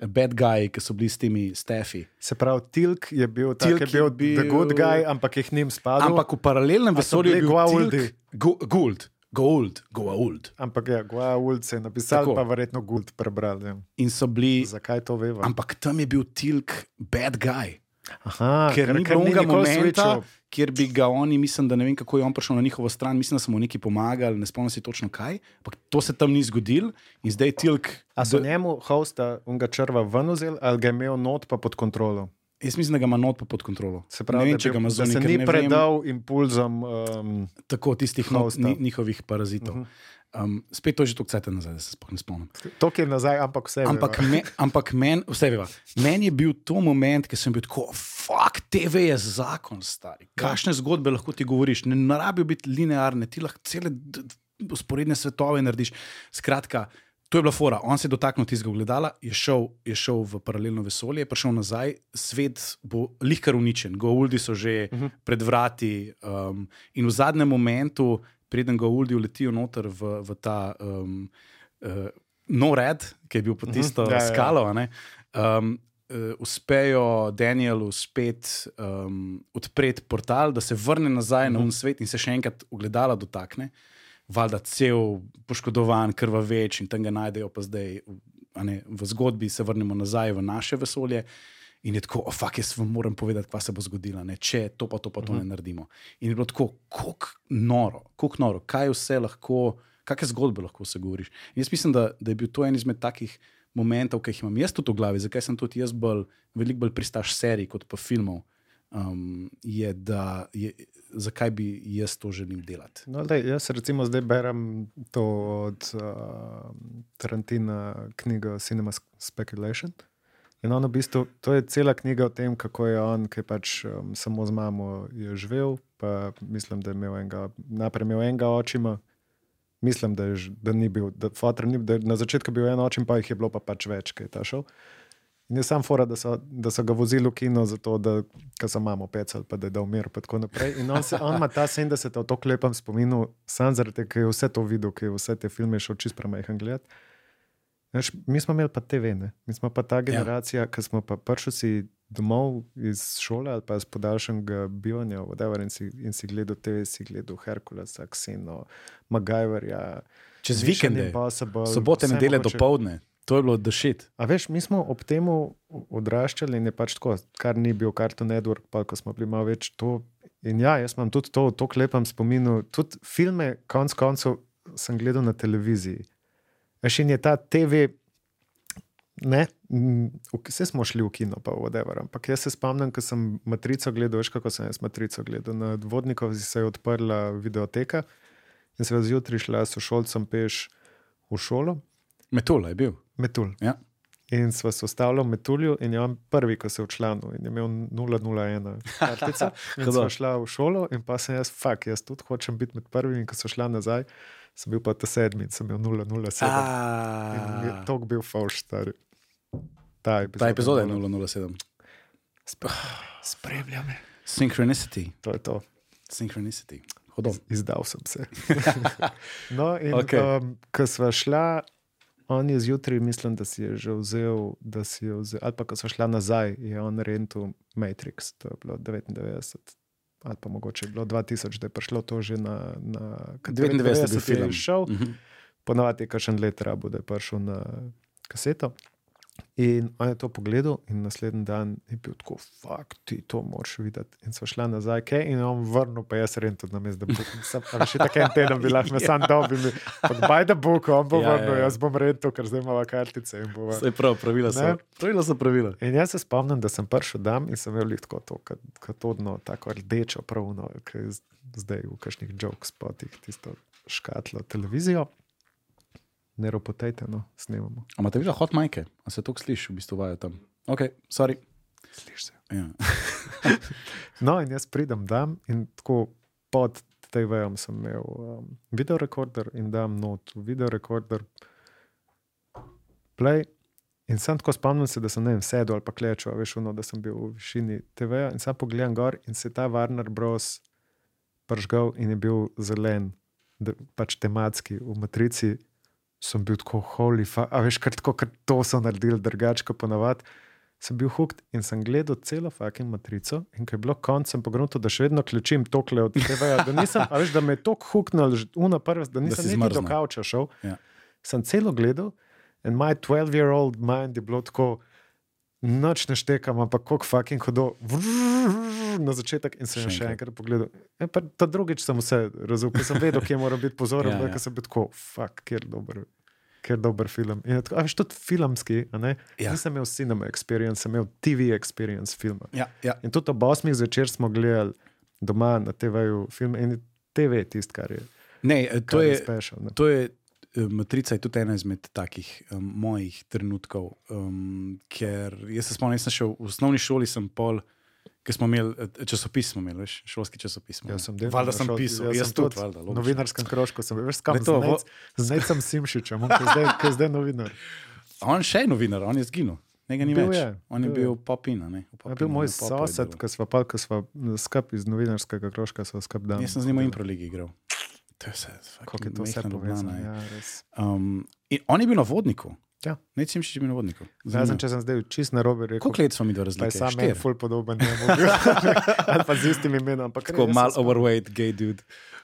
bad guy, ki so bili s temi stefi. Se pravi, Tilk je bil, tak, Tilk je bil, je bil- the good guy, ampak je k njim spadal. Ampak v paralelnem vesolju je bil Goa'uldi? Tilk- Go- Gould, Gould, Goa'uld. Ampak ja, Goa'uld se je napisal, Tako. pa verjetno Guld prebral. Ja. In so bili, Zakaj to veva? ampak tam je bil Tilk bad guy. Aha, ker ni bilo ni onega nikoli momenta, switchal. kjer bi ga oni, mislim, da ne vem, kako je on prišel na njihovo stran, mislim, da so mu neki pomagali, ne spomnim se točno kaj, ampak to se tam ni zgodilo in zdaj Tilk. A so njemu hosta unga črva ven vzeli ali ga je imel not pa pod kontrolo? Jaz mislim, da ga ima not pa pod kontrolo. Se pravi, ne vem, da, če ga ima zunaj, se ni ne vem, predal impulzom. Um, tako tistih not, ni, njihovih parazitov. Uh -huh. um, spet to je že toliko cajt nazaj, da se sploh ne spomnim. to, je nazaj, ampak vse. Ampak, veva. me, ampak meni, vse veva, meni je bil to moment, ki sem bil tako, fuck, TV je zakon, stari. Kakšne zgodbe lahko ti govoriš? Ne, ne rabijo biti linearne, ti lahko cele usporedne svetove narediš. Skratka, to je bila fora. On se je dotaknil tistega gledala, je šel, je šel v paralelno vesolje, je prišel nazaj, svet bo lihkar uničen, Gouldi so že uh -huh. pred vrati. Um, in v zadnjem momentu, preden Gouldi uletijo noter v, v ta. Um, uh, No, red, ki je bil pod tisto Ja, ja, ja, ja. skalo, a ne, um, uh, uspejo Danielu spet um, odpreti portal, da se vrne nazaj uh -huh. na un svet in se še enkrat ogledala dotakne. Valjda cel poškodovan, krvaveč in tam ga najdejo, pa zdaj ne, v zgodbi se vrnemo nazaj v naše vesolje. In je tako, oh, fuck, jaz vam moram povedati, kaj se bo zgodilo, ne? če to pa to pa to uh -huh. ne naredimo. In je bilo tako, kako noro, kako noro, kaj vse lahko, kakšne zgodbe lahko se govoriš. In jaz mislim, da, da je bil to en izmed takih momentov, ki jih imam jaz tudi v glavi, zakaj sem tudi jaz bolj, veliko bolj pristaš serij kot pa filmov. Um, je, da je, zakaj bi jaz to želim delati. No, lej, jaz recimo zdaj berem to od uh, Tarantina knjigo Cinema Speculation. In on v bistvu, to je cela knjiga o tem, kako je on, ki je pač um, samo z mamo živel. Pa mislim, da je imel enega, najprej imel enega očima, mislim, da, je, da ni bil, da, ni, da je na začetku bil en očim, pa jih je bilo pa pač več, ki je ta šel. In je sam fora, da so, da so ga vozili v kino, zato da so mamo pecali, pa da je dal mir. pa tako naprej. In on, se, on ima ta 70 v to klepem spominu, sam zaradi tega, ker je vse to videl, ker je vse te filme šel čist premajhen gledati. Veš, mi smo imeli pa TV, ne? mi smo pa ta generacija, ja. ki smo pa prišli domov iz šole ali pa iz podaljšanega bivanja, whatever, in, si, in si gledal TV, si gledal Herkulesa, Xeno, MacGyverja. Čez vikende, sobote, nedelje, do povdne, to je bilo dešit. A veš, mi smo ob tem odraščali in je pač tako, kar ni bil Cartoon Network, pa ko smo bili malo več to. In ja, jaz imam tudi to, to klepam spominu. Tudi filme, konc koncev, sem gledal na televiziji. Veš, in je ta TV, ne, vse smo šli v kino, pa whatever. Ampak jaz se spomnim, ko sem matrico gledal, veš, kako sem jaz matrico gledal. Na Vodnikov se je odprla videoteka in se je zjutraj šla s šolcem peš v šolo. Metola je bil. Metul. Ja. In sva se ustavila v Metulju, in je on prvi, ko se je včlanil, in je imel 001 kartico. In sva šla v šolo, in pa sem jaz, fuk, jaz tudi hočem biti med prvimi. In ko so šla nazaj, sem bil pa ta sedmi, sem imel 007. In to bil falš, stari. Ta epizoda, ta epizoda je nula. 007. Spremlja me. Synchronicity. To je to. Synchronicity. Hodom. Izdal sem se. no, in okay. um, ko sva šla, on je zjutraj, mislim, da si je že vzel, da si je vzel, ali pa ko so šla nazaj, je on rentu Matrix, to je bilo 99. Ali pa mogoče je bilo 2000, da je prišlo to že na. na ker 99 je 99 film. Šel, Mhm. ponavadi je kakšen let rabo, da je prišel na kaseto. In on je to pogledal, in naslednji dan je bil tako, fakt, ti to moraš videti. In so šla nazaj, kaj, in je on vrnil, pa jaz ren tudi na mestu, da bo še tako en teden bila, me sam dobi, by the book, on bo Ja, ja, vrnil, ja. jaz bom ren to, ker zdaj imamo kartice. in bova- Saj prav, pravila so. Pravila so pravila. In jaz se spomnim, da sem prišel tam in sem imel tako to, kot- katodno, tako rdečo, pravno, ki je zdaj v kakšnih joke spotih, tisto škatlo televizijo. Ne ropotejte, no, snemamo. A imate videla hot majke? A se to sliši, v bistvu vajo tam? Ok, sorry. Slišiš se. Ja. No, in jaz pridem tam in tako pod TV-jem sem imel um, videorekorder in dam not v videorekorder, play. In sem tako spomnil se, da sem vem, sedel ali pa klečal, veš, ono, da sem bil v višini TV-ja in sam pogledam gor in se je ta Warner Bros. pržgal in je bil zelen, da, pač tematski v matrici. Sem bil tako holy, fa, a veš, kar tako, ker to so naredili drugače, kot ponavadi sem bil hooked in sem gledal celo fucking matrico. In ko je bilo konc, sem pogrunil, da še vedno klečim tokle od tega, da nisem, a veš, da me je tako hooknil, una prva, da nisem si niti do kavča šel. Ja. Sem celo gledal in moj 12-year-old mind je bilo tako. Noč ne štekam, ampak kako fucking hodo na začetek in sem Še še enkrat. pogledal. E, ta drugič sem vse razumel, ker sem vedel, kje moram biti pozoren, Ja, ja, ker sem bil tako, fuck, kjer dober. Ker je dober film. In je tako, a veš, tudi filmski, ne? Ja. Nisem imel cinema experience, sem imel TV experience filma. Ja, ja. In tudi ob 8 zvečer smo gledali doma na TV-ju film in je TV tisto, kar je, Ne, to je je, special. Ne? to je Matrica je tudi ena izmed takih um, mojih trenutkov, um, ker jaz se spomnim, jaz sem šel v osnovni šoli, sem pol, ker smo imeli eh, časopis, smo imeli, veš, šolski časopis. Jaz sem delal Valjda sem šoli, pisal, jaz jaz sem tudi, valjda. Logično. novinarskem krožku sem veš, kam to, vo- zdaj sem Simšičem, ki je zdaj, ki je zdaj novinar. On še je novinar, on je zginil. Njega ni Bil več. je, on je bil je. bil popina. Ne? V Je Popinu, bil moj v je sosed, ki smo skupaj iz novinarskega krožka. Jaz sem z njim v improligi igral. To je vse. Kako je to vse povezano? je. Ja, res. Um, on je bil na vodniku. Ja. Ne, Simšič je bil na vodniku. Razen če sem zdaj čist na robe rekel. Koliko let smo mi do je razlike? sam Štir. ful podoben njemu bil. Ali pa z istim imenom. Tako mal sem overweight, gay dude.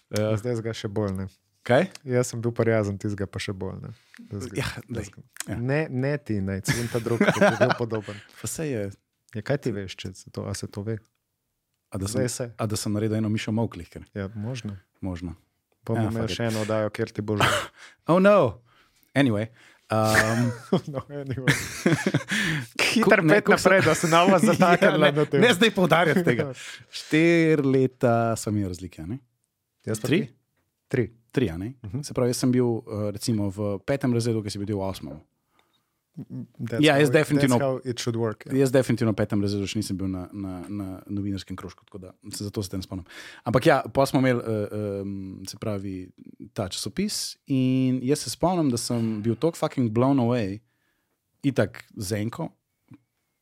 Uh, Zdaj ga še bolj ne. kaj? Jaz sem bil pa jazen, tizga pa še bolj ne. Zga- Ja, daj. Ja. Ne, ne ti, ne, cel ta drug, ki je bil podoben. Pa se je. Ja, kaj ti veš, če se to, se to ve? A da, sem, se. a da sem naredil eno mišo mavklih, Ja, možno. možno. Ja, imeli fuck it. še eno oddajo, kjer ti bo že. Oh no! Anyway. Um, no, anyway. Hiter pet naprej, da se nama zataknila ja, na ne, tem. ne zdaj poudarjati tega. Štiri leta smo imeli razlike, ne? Jaz Tri? Tri. Tri, ne? Uh -huh. Se pravi, jaz sem bil uh, recimo v petem razredu, ki si bil v osmem. That's Ja, jaz it- definitivno- work. Ja. Jaz definitivno v petem razredu še nisem bil na, na, na novinarskem krožku, tako da se zato se tem spomnim. Ampak ja, pa smo imeli, uh, um, se pravi, ta časopis in jaz se spomnim, da sem bil tako fucking blown away, itak zenko,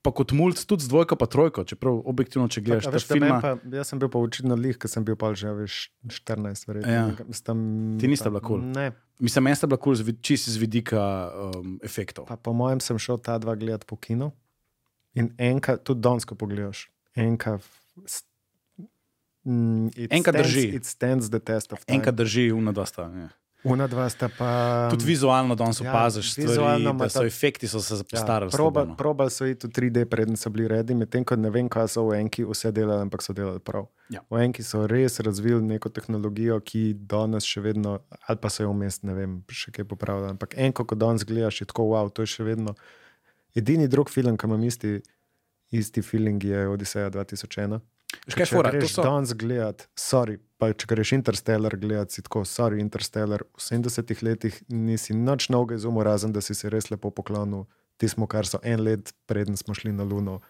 pa kot mulj tudi z dvojko pa trojko, čeprav objektivno, če gledaš A ta veš, film, film. pa, jaz sem bil pa očitno lih, ker sem bil pa že veš, 14, verjetno. Ja. Tam, Ti nista bila kul? Ne, Mislim, meni sta bila kul, cool, čist iz vidika um, efektov. pa po mojem sem šel ta dva gledati po kinu. In enka, tudi danes, ko pogledaš, enka. Mm, stands- drži. It stands the test of time. Enkrat drži, uma dva sta. Ja. Una dva sta pa. Tudi vizualno danes ja, opaziš stvari, da so ta- efekti so se Ja, postarali. proba, slabo, no. probali so iti v 3D, preden so bili redi, medtem ko ne vem, kaj so v enki vse delali, ampak so delali prav. Ja. V enki so res razvili neko tehnologijo, ki danes še vedno, ali pa so jo vmes, ne vem, še kaj popravili. Ampak enko, ko danes gledaš, je tako wow, to je še vedno. Edini drug film, ki imam isti, isti feeling, je Odiseja 2001. Veš, kaj je Če fora? To greš so- danes gledati, sorry, pa če greš Interstellar gledati, si tako, sorry, Interstellar, v 70-ih letih nisi nič novega izumil, razen da si se res lepo poklonil tismu, kar so en let preden smo šli na Luno,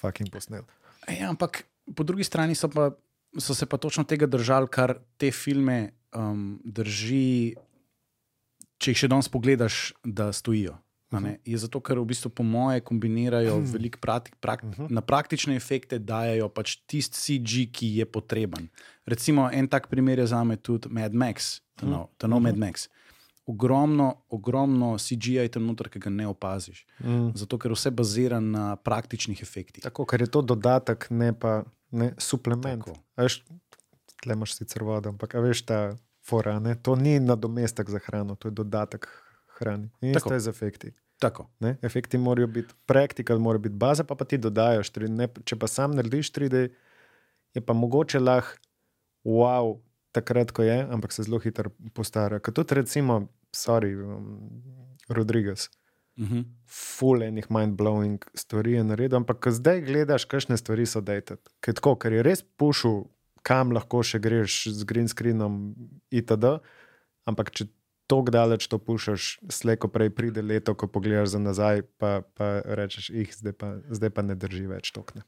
fucking posnel. Ja, ampak po drugi strani so, pa, so se pa točno tega držali, kar te filme um, drži, če jih še danes pogledaš, da stojijo. A ne. Je zato, ker v bistvu po moje kombinirajo veliko praktik, prak, na praktične efekte, dajo pač tisti CG, ki je potreben. Recimo en tak primer je za me tudi Mad Max, ta nov, ta nov Mad Max. ogromno, ogromno CGI tam noter, ki ga ne opaziš. Mm. Zato, ker vse bazira na praktičnih efektih. Tako, ker je to dodatek, ne pa ne, suplement. Veš, tle imaš sicer vodo, ampak veš ta fora, ne? to ni nadomestek za hrano, to je dodatek hrani. In Tako. isto je z efekti. Tako. Ne? Efekti morajo biti praktikal, mora biti baza, pa, pa ti dodajaš. 3D. Ne, če pa sam narediš 3D, je pa mogoče lahko wow, takrat, ko je, ampak se zelo hitro postara. Kot tudi recimo, sorry, um, Rodriguez. Mhm. Full enih mind-blowing stvari je naredil, ampak ko zdaj gledaš, kakšne stvari so dated. Ker, tako, ker je res pušil, kam lahko še greš z green screenom, itd. Ampak če tako daleč to pušaš, slejko prej pride leto, ko pogledaš za nazaj, pa, pa rečeš, jih zdaj pa, zdaj pa ne drži več tokne.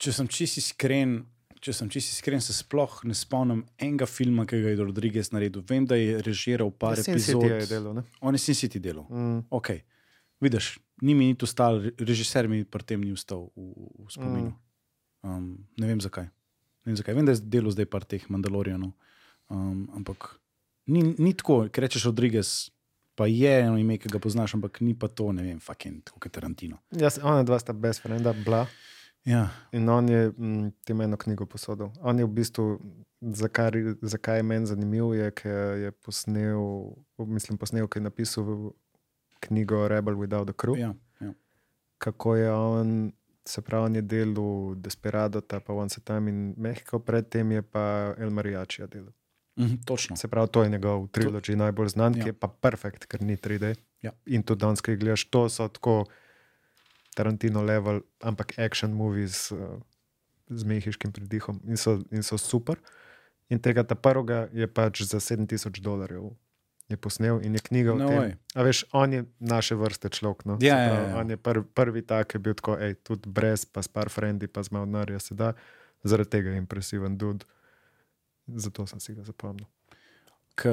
Če sem čisto iskren, če sem čisto iskren, se sploh ne spomnim enega filma, ki ga je Rodriguez naredil. Vem, da je režiral par Sin epizod. Je delal, ne? On je Sin City delal. Mm. Ok, vidiš, ni mi niti ustal, režiser mi pri tem ni ustal v, v spominu. Um, ne vem zakaj. Ne vem, zakaj. Vem, da je delal zdaj par teh Mandalorianov. Um, ampak ni, ni tako, ker rečeš Rodriguez, pa je eno ime, ki ga poznaš, ampak ni pa to, ne vem, fucking, kot je Tarantino. Jaz, ona dva sta best frenda, bla. Ja, In on je mm, tem eno knjigo posodil. On je v bistvu, zakaj, zakaj je meni zanimiv, je, ker je posnel, mislim, posnel, ki je napisal knjigo Rebel Without a Crew. ja, ja. Kako je on, se pravi, on je delal Desperado, ta pa Once a Time in Mehiko, predtem je pa El Mariachi delal. Mhm, točno. Se pravi, to je njegov trilogij najbolj znan, Ja. ki je pa perfekt, ker ni 3D. Ja. In tudi danes, ki gledaš, to so tako Tarantino level, ampak action movies uh, z mehiškim pridihom in so, in so super. In tega ta prvega je pač za 7000 dolarjev. Je posnel in je knjiga o No tem. way. A veš, on je naše vrste človek. No? Ja, ja, pravi, ja. On je prvi, prvi tak, ki je bil tako, ej, tudi brez, pa s par frendi, pa z malo denarja se da. Zaradi tega je impresiven dud. Zato sem si ga zapomnil. K,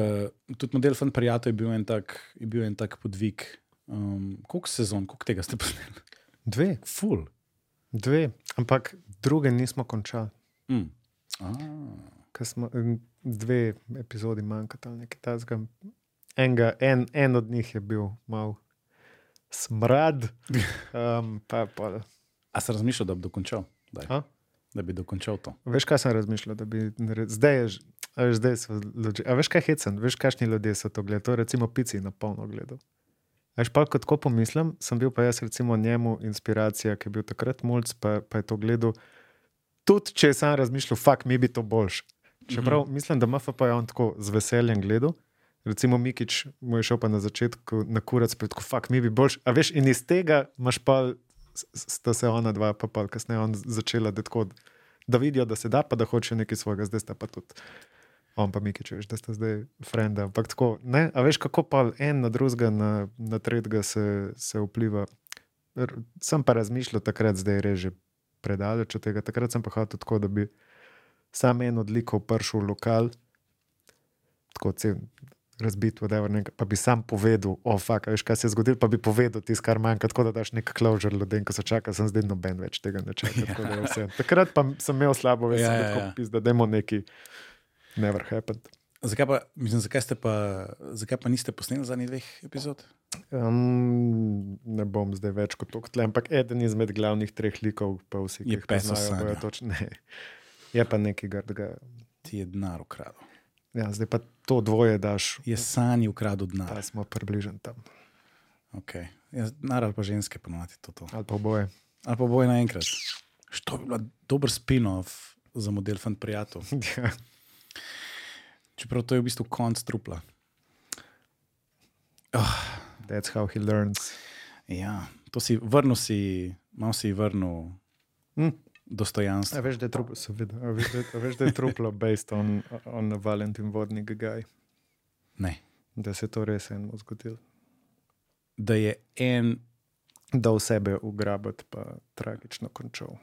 tudi model Fan Prijatelj je bil en tak, je bil en tak podvig. Um, koliko sezon, koliko tega ste posneli? Dve, Ful. dve, ampak druge nismo končali. Mm. Smo, dve epizodi manjkata ali nekaj takega. Enga, en, en od njih je bil mal smrad, um, pa, pa, A sem razmišljal, da bi dokončal? Da bi dokončal to. Veš, kaj sem razmišljal, da bi? Zdaj je, že- a veš, zdaj so ljudje. A veš, kaj hecen, veš, kakšni ljudje so to gledali. To je recimo pici na polno gledal. A Veš, pa ko tako pomislim, sem bil pa jaz recimo njemu inspiracija, ki je bil takrat mulj, pa, pa je to gledal. Tudi če sem razmišljal, fakt mi bi to boljš. Čeprav mm -hmm. mislim, da MFP je on tako z veseljem gledal. Recimo Mikič mu je šel pa na začetku na kurac, pa je tako, fakt mi bi boljš. A veš, in iz tega imaš pa, sta se ona dva, pa pa kasneje on začela, da, tako, da vidijo, da se da, pa da hočejo nekaj svojega, zdaj sta pa tudi. On pa Mikič, veš, da sta zdaj frenda. Ampak tako, ne, a veš, kako pa en na drugega, na, na tretjega se, se vpliva. R- Sem pa razmišljal takrat, zdaj je že predaleč od tega. Takrat sem pa hotel tako, da bi sam en od likov prišel v lokal, tako cel razbit, whatever, nekaj, pa bi sam povedal, oh, fuck, veš, kaj se je zgodilo, pa bi povedal tisto, kar manjka, tako da daš nek closure ljudem, ko se čaka, sem zdaj noben več tega ne čaka. je vse. Takrat pa sem imel slabo vest, Ja, ja, ja, ja, ja. ja. da dajmo neki never happened. Zakaj pa, mislim, zakaj, pa, zakaj pa niste posneli zadnjih dveh epizod? Um, ne bom zdaj več kot to, ampak eden izmed glavnih treh likov, pa vsi, ki Je jih poznajo, Sanja. točno. Ne. Je pa nekaj grdega. Ti je denar ukradel. Ja, zdaj pa to dvoje daš, Je sanji ukradel denar. da smo približeni tam. Okay. Ja, ali pa ženske ponovadi to. to. Ali pa oboje. Ali pa boje naenkrat. Što bi bila dober spin-off za model Fan Prijatelj. Ja. Čeprav to je v bistvu konc trupla. That's how he learns. Ja, to si vrnil, si, malo si vrnil Hm. Dostojanstvo. A veš, da je truplo, seveda, a veš, da, a veš, da je truplo based on, on Valentin Vodnik Gaj, Ne. da se je to res enemu zgodilo. Da je en, Da v sebe ugrabiti, pa tragično končal.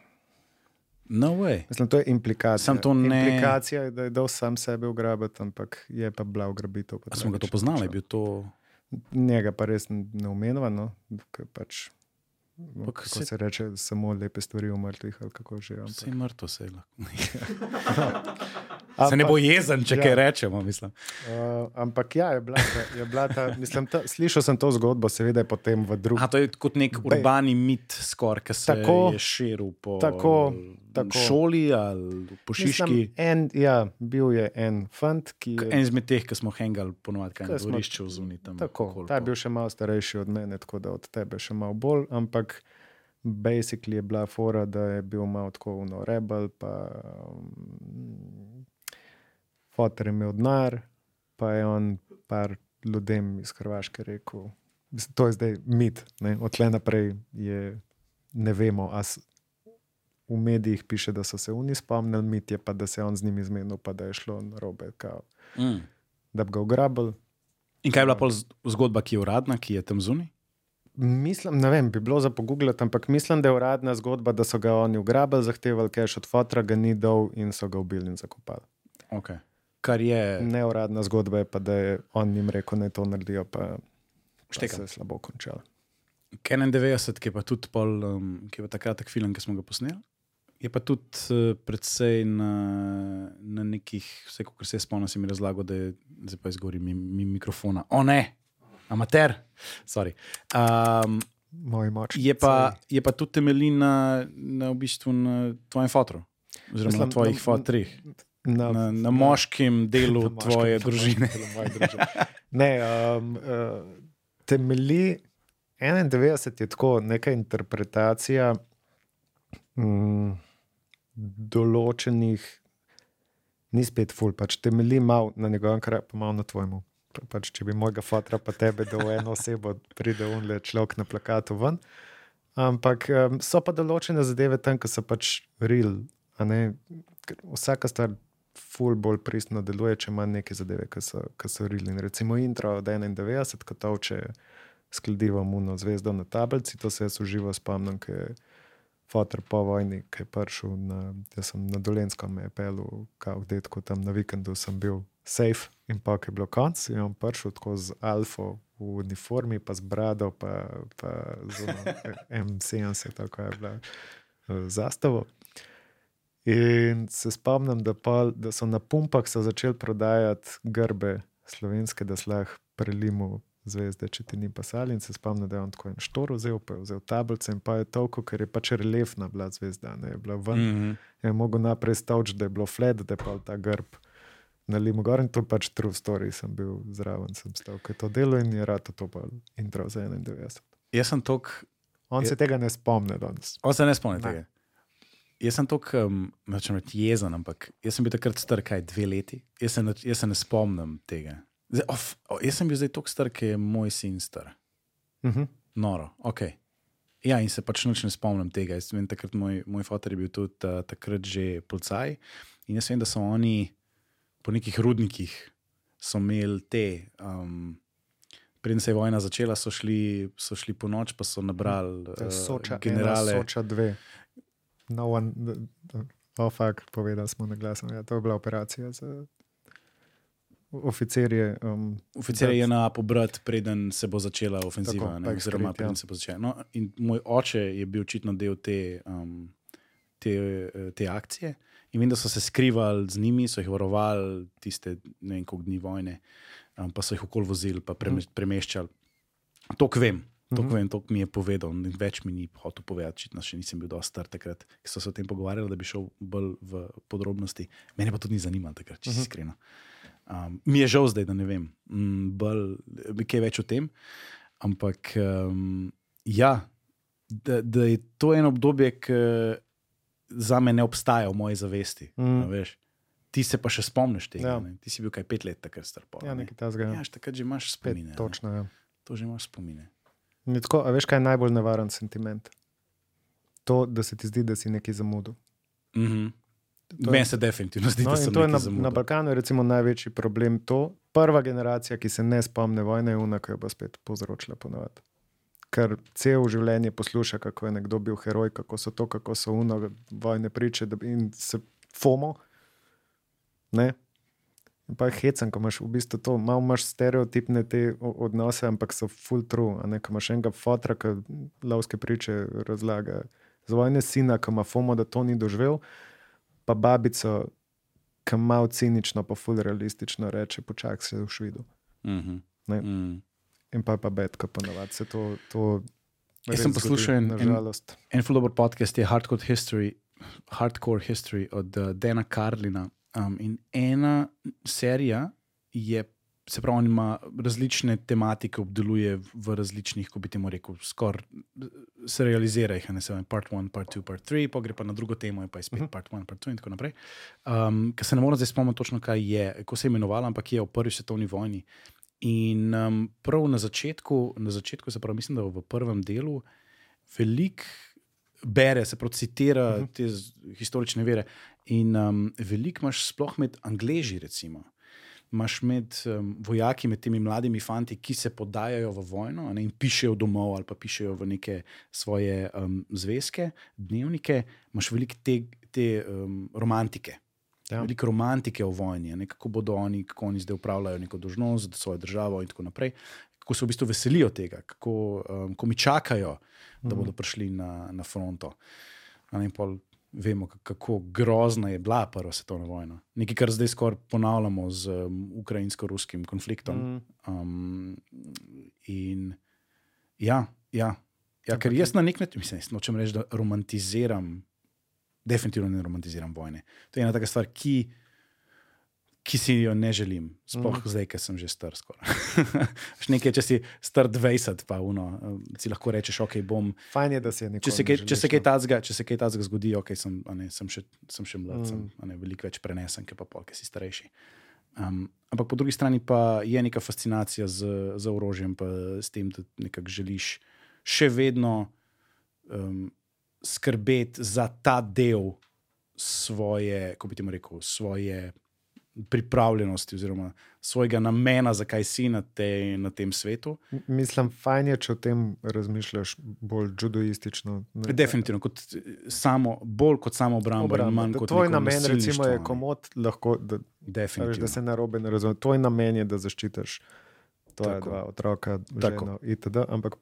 no way. Mislim, to je implikacija. Sam to ne- Implikacija je, da je dal sam sebe ugrabiti, ampak je pa bila ugrabitev. pa smo ga to poznali, je bil to. Njega pa res ne omenjava, no, ker pač. No, kako se- se reče, samo lepe stvari o mrtvih ali kako že. Ampak, je mrtvo, vse je lahko. Se ne bo jezen, če ja. kaj rečemo. Mislim. Uh, ampak ja, je bila je bila ta mislim, ta, slišal sem to zgodbo, seveda je potem v drugem. to je kot nek Bej. urbani mit, skor, ki se Tako, je širil po tako, tako. šoli ali po Šiški. Mislim, en, ja, bil je en fant, ki je En izmed teh, ki smo hengali ponovadi, na dvorišču zunaj. Tako, okoli ta je bil še malo starejši od mene, tako da od tebe še malo bolj, ampak basically je bila fora, da je bil malo tako no, rebel, pa um, fotor je imel denar, pa je on par ljudem iz Hrvaške rekel, mislim, to je zdaj mit, ne? od tle naprej je, ne vemo, a s- v medijih piše, da so se oni spomnili, mit je pa, da se je on z njimi zmenil, pa da je šlo na robe, kao, Mm. da bi ga ugrabili. In kaj je bila pol zgodba, ki je uradna, ki je tam zunaj? Mislim, ne vem, bi bilo za pogooglati, ampak mislim, da je uradna zgodba, da so ga oni ugrabili, zahtevali cash od fotra, ga ni dal in so ga ubili in zakopali. Okay. Kar je. Neuradna zgodba je pa, da je on jim rekel, naj to naredijo, pa, pa se je slabo končalo. 91, ki je pa tudi pol, um, ki je pa takrat tak film, ki smo ga posneli. Je pa tudi uh, predvsej na, na nekih, vse, kar se spomnim, si mi razlagal, da je zdaj pa izgori mi, mi mikrofona. O ne, amater. Sorry. Um, Moj moč. je, pa, je pa tudi temelji na, na, v bistvu na tvojem fotru, oziroma Mislim, na tvojih na- fotrih, na, na, na moškem delu na moškem- tvoje na družine. moškem družine. Ne, um, uh, temelji 91 je tako neka interpretacija um, določenih, ni spet ful, pač temelji malo na njegovem kraju, pa malo na tvojemu. Pa- Pač, če bi mojega fotra, pa tebe, da v eno osebo pride unle človek na plakatu ven. Ampak um, so pa določene zadeve tam, ki so pač real. Vsaka stvar ful bolj pristno deluje, če ima neke zadeve, ki so. In recimo intro od 91, ko toče s kladivom uno zvezdo na tablici, to se jaz uživo spomnim, ker je fotor po vojni, ki je prišel na, jaz sem na je pelil, kao detko tam na vikendu sem bil safe in pa ki je bilo konc, in on prišel tako z alfo v uniformi, pa z brado, pa, pa z ono, M70, tako je bila eh, zastavo. In se spomnim, da, pol, da so na pumpah so začeli prodajati grbe slovenske, da slah prelimo zvezde, če ti ni pasali. In se spomnim, da je on tako en štor vzel, pa je vzel tablice in pa je toliko, ker je pač reliefna bila zvezda, ne je bila ven. Mm. Mhm. Je mogel naprej stavč, da je bilo flat, da je pa ta grb. Na Limu gor in to je pač true story, sem bil zraven, sem stal, ko je to delo in je rado to pa intro za 91. Jaz sem tok, On Je- se tega ne spomne danes. on se ne spomni Ne. tega. Jaz sem tok, um, nočem reči jezen, ampak jaz sem bil takrat star, kaj dve leti. Jaz se, ne- jaz se ne spomnim tega. Zdaj, of, o, jaz sem bil zdaj tako star, ker je moj sin star. Uh -huh. Noro, ok. Ja, in se pač noč ne spomnim tega. Jaz vem, takrat moj, moj oče je bil tudi uh, takrat že policaj. In jaz vem, da so oni po nekih rudnikih imeli te. Um, Preden se je vojna začela, so šli, so šli po noč, pa so nabrali uh, Soča, generale. Soča dve. No one, oh, fuck, povedali smo na glas. Ja, to je bila operacija za oficerje. Um, Oficer je na pobrat, preden se bo začela ofenziva. Tako, ne, oziroma, ekskrit, preden ja. se bo začela. No, moj oče je bil očitno del te, um, te, eh, te akcije. In vem, da so se skrivali z njimi, so jih varovali tiste ne vem, koliko dni vojne, um, pa so jih okoli vozili, pa preme, premeščali. To vem. To Mhm. vem, to mi je povedal, več mi ni hotel povedati, očitno še nisem bil dosti star takrat, ki so se o tem pogovarjali, da bi šel bolj v podrobnosti. Mene pa tudi ni zanimalo takrat, če si Mhm. iskreno. Um, mi je žal zdaj, da ne vem, mm, bolj, kaj več o tem. Ampak um, ja, da, da je to eno obdobje, ki za me ne obstaja v moji zavesti. Mm. Mm. Veš, ti se pa še spomniš tega. Ja. Ja. Ti si bil kaj pet let takrat star. ja, ne. nekaj tasga. ja, še takrat že imaš spomine. ne. točno. Ja. To že imaš spomine. Ni Tako, a veš, kaj je najbolj nevaren sentiment? To, da se ti zdi, da si nekaj zamudil. Mm -hmm. To je- Meni se definitivno zdi, No, da sem to je na, nekaj na zamudil. Balkanu je recimo največji problem. To. Prva generacija, ki se ne spomne vojne, je una, ki jo bo spet povzročila ponovadi. Ker cel življenje posluša, kako je nekdo bil heroj, kako so to, kako so uno vojne priče in se fomo. Ne? In pa je hecen, ko imaš v bistvu to, malo imaš stereotipne te odnose, ampak so full true. Ne, ko imaš enega fotra, ki lovske priče razlaga z vojne sina, ki ima fomo, da to ni doživel, pa babico, ki malo cinično, pa ful realistično reče: počakaj se v švidu. Mhm. Ne. Mm. In pa je pa bedka ponovadi. Se to, to Jaz sem poslušal en- en-. En full dober podcast je Hardcore History, Hardcore History od uh, Dana Carlina. Um, in ena serija je, se pravi, on ima različne tematike, obdeluje v- različnih, ko bi temu rekel, skoraj serializira jih, a ne se vem, part one, part two, part three, pa gre pa na drugo temo, je pa je spet part one, part two in tako naprej. Um, Ker se ne morem zdaj spomniti točno, kaj je, kako se je imenovala, ampak je v prvi svetovni vojni. In um, prav na začetku, na začetku, se pravi, mislim, da v prvem delu, veliko bere, se pravi, citira uh -huh. te historične vere. In um, veliko imaš sploh med Angleži, recimo. Imaš med um, vojaki, med temi mladimi fanti, ki se podajajo v vojno ne, in pišejo domov ali pa pišejo v neke svoje um, zvezke, dnevnike, imaš veliko te, te um, romantike. Ja. Veliko romantike o vojni, ne, kako bodo oni, kako oni zdaj upravljajo neko dožnost za svojo državo in tako naprej. Kako se v bistvu veselijo tega, kako um, ko mi čakajo, da bodo prišli na, na fronto. In pol vemo, kako grozna je bila Prva svetovna vojna. Nekaj, kar zdaj skoraj ponavljamo z um, ukrajinsko-ruskim konfliktom. Mm. Um, in ja, ja, ja ker jaz na nek način, mislim, nočem reči, da romantiziram, definitivno ne romantiziram vojne. To je ena taka stvar, ki, ki si jo ne želim, sploh mm. zdaj, ker sem že star. Nekaj, če si star 20, pa uno, um, si lahko rečeš, ok, bom. Fajn je, da se je nekaj. Če se kaj, če se kaj tazga, če se kaj tazga zgodi, ok, sem, ne, sem, še, sem še mlad, mm. sem ne, veliko več prenesen, kot pa pol, ki si starejši. Um, ampak po drugi strani pa je neka fascinacija z, z orožjem, pa s tem, da nekako želiš še vedno um, skrbeti za ta del svoje, kako bi temu rekel, svoje pripravljenosti oziroma svojega namena, zakaj si na, te, na tem svetu. Mislim, fajn je, če o tem razmišljaš bolj judoistično. ne. Definitivno, kot samo, bolj kot samo obrambo, in kot Tvoj namen recimo, je ne. komod, lahko, da, veš, da se ne robe ne razume. Tvoj namen je, da zaščitiš tvoje Tako. dva otroka, Tako. ženo itd. Ampak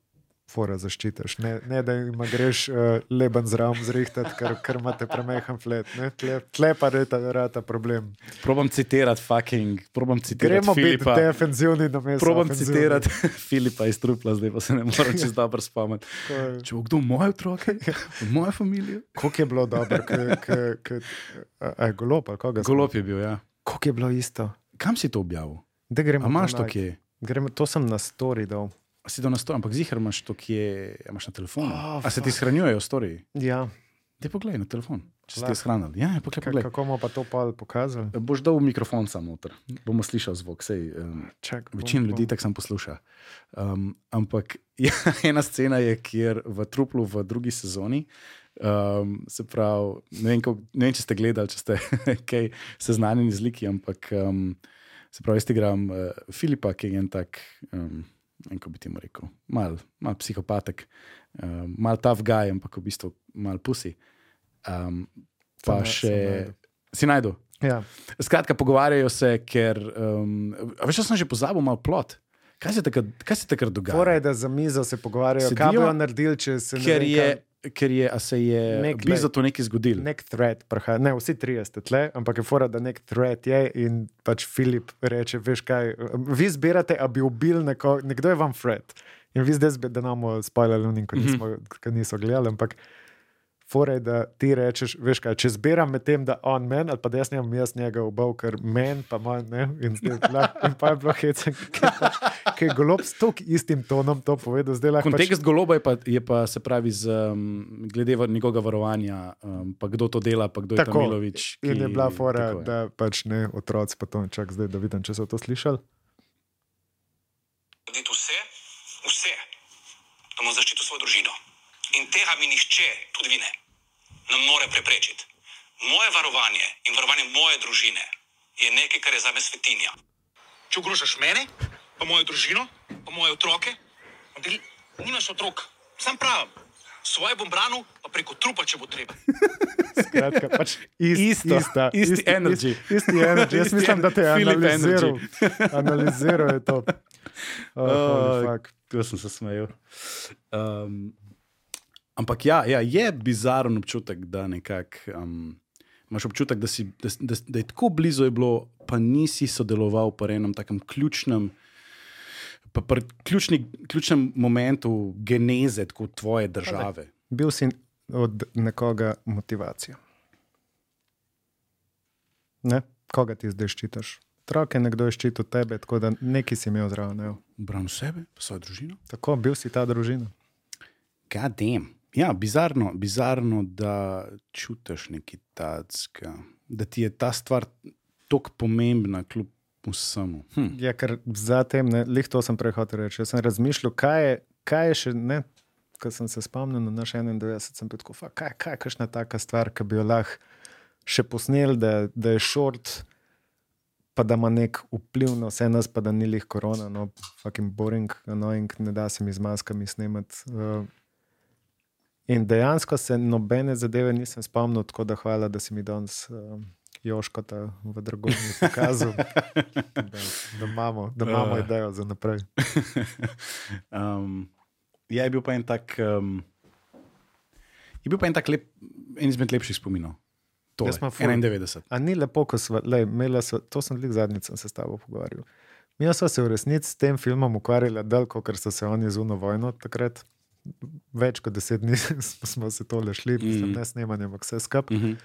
fora zaščitiš. Ne, ne da jim greš uh, leben zraven zrihtati, ker, ker imate premehan flet. Ne? Tle, tle pa reta, rata problem. Probam citirati, fucking, probam citirati Gremo biti Filipa. defenzivni na mestu. Probam citirati Filipa iz Trupla, zdaj pa se ne morem čez dobro spomniti. Če bo kdo moje otroke, moja družina. Koliko je bilo dobro, k, k, k, a, a je golob ali koga? Golop je bil, ja. Koliko je bilo isto? Kam si to objavil? Da gremo A imaš to kje? Gremo, to sem na story dal. Si to na stori, ampak zihar imaš to kje, a imaš na telefonu. Oh, A se ti shranjujejo stori? Ja. Te poglej na telefon, če si ti shranil. Ja, poglej, Ka- poglej. Kako bomo pa to pa pokazali? Boš dal mikrofon sam noter, bomo slišali zvok. Sej, um, Čak, bom- Večina ljudi bom- tako sam posluša. Um, ampak ja, ena scena je, kjer v truplu v drugi sezoni. Um, se pravi, ne vem, kako, ne vem, če ste gledali, če ste kaj seznanjeni z liki, ampak um, se pravi, jaz igram uh, Filipa, ki je en tak, um, kako bi temu rekel, mal, mal psihopatek, um, mal tough guy, ampak v bistvu mal pusi. Um, pa sem še si najdu. Ja. Skratka, pogovarjajo se, ker. Um, veš, jaz sem že pozabil malo plot. Kaj se takrat, kaj se takrat dogaja? Fora je, da za mizo se pogovarjajo, kaj Sedijo, bojo naredili, če se ne ker je, kaj- ker je, se je Nek blizu le- to nekaj zgodilo. Nek thread, praha, ne vsi trije ste tle, ampak je fora, da nek thread je in pač Filip reče, veš kaj, vi zbirate, a bi ubil neko, nekdo je vam thread. In vi zdaj, da nam bomo spoilali, mm Mhm. -hmm. ki niso gledali, ampak fora je, da ti rečeš, veš kaj, če zbiram med tem, da on men, ali pa da jaz bom jaz njega ubal, ker men, pa manj, ne, in, zdaj, lah, in pa je bilo hecen, ker je golob s tok istim tonom to povedal, zdaj lahko. Kontekst goloba je pa, je pa se pravi, z, um, glede njegovega varovanja, um, pa kdo to dela, pa kdo je Tako. ta Milovič. In je bila fora, tako je. da pač ne otroci, pa to čak zdaj, da vidim, če so to slišali. vse, vse, da bomo zaščitili svojo družino. In tega mi nihče, tudi vi ne, ne more preprečiti. Moje varovanje in varovanje moje družine je nekaj, kar je za me svetinja. Če ogrožaš mene, pa mojo družino, pa moje otroke, ti nimaš otrok, sam pravim. Svoje bom branil, pa preko trupa, če bo treba. Skratka, pač ist, Isto, ista, isti energy. Ist, isti energy. Jaz Isti mislim, da te je analiziral. analiziral je to. Oh, holy Oh, fuck. Ko sem se smejal. Um, ampak ja, ja, je bizaren občutek, da nekako um, Imaš občutek, da, si, da, da, da je tako blizu je bilo, pa nisi sodeloval pri enem takem ključnem, pa pri ključni, ključnem momentu geneze tako tvoje države. Bil si od nekoga motivacija. Ne? Koga ti zdaj ščitaš? Otroke nekdo je ščitil tebe, tako da neki si imel zraven. Branil sebe, svojo družino. Tako, bil si ta družina. Gadem. Ja, bizarno, bizarno, da čutiš nekaj tacka, da ti je ta stvar tako pomembna, kljub vsemu. Hm. Ja, ker zatem, ne, lih to sem prej hotel reči. Jaz sem razmišljal, kaj je, kaj je še, ne, ko sem se spomnil na naš 91, sem "Fuck, kaj, kaj je kakšna taka stvar, ki bi jo lahko še posnel, da, da je short, pa da ima nek vpliv na vse nas, pa da ni lih korona, no, fucking boring, annoying, ne da se mi z maskami snemati. Uh, in dejansko se nobene zadeve nisem spomnil, tako da hvala, da si mi danes. Uh, Joškota v Dragovni pokazal, da, da imamo, da imamo Ah. idejo za naprej. um, ja, je bil pa en tak. Um, je bil pa en tak lep, en izmed lepših spominov. Imam ful- 91. A ni lepo, ko smo, to sem lik zadnjič se s tabo pogovarjal. Mi smo se v resnici s tem filmom ukvarjali dalj, kot so se oni z uno vojno takrat. Več kot deset dni smo- se tole šli, mm. Mhm. ne snemanje, ampak vse skupaj. Uh -huh.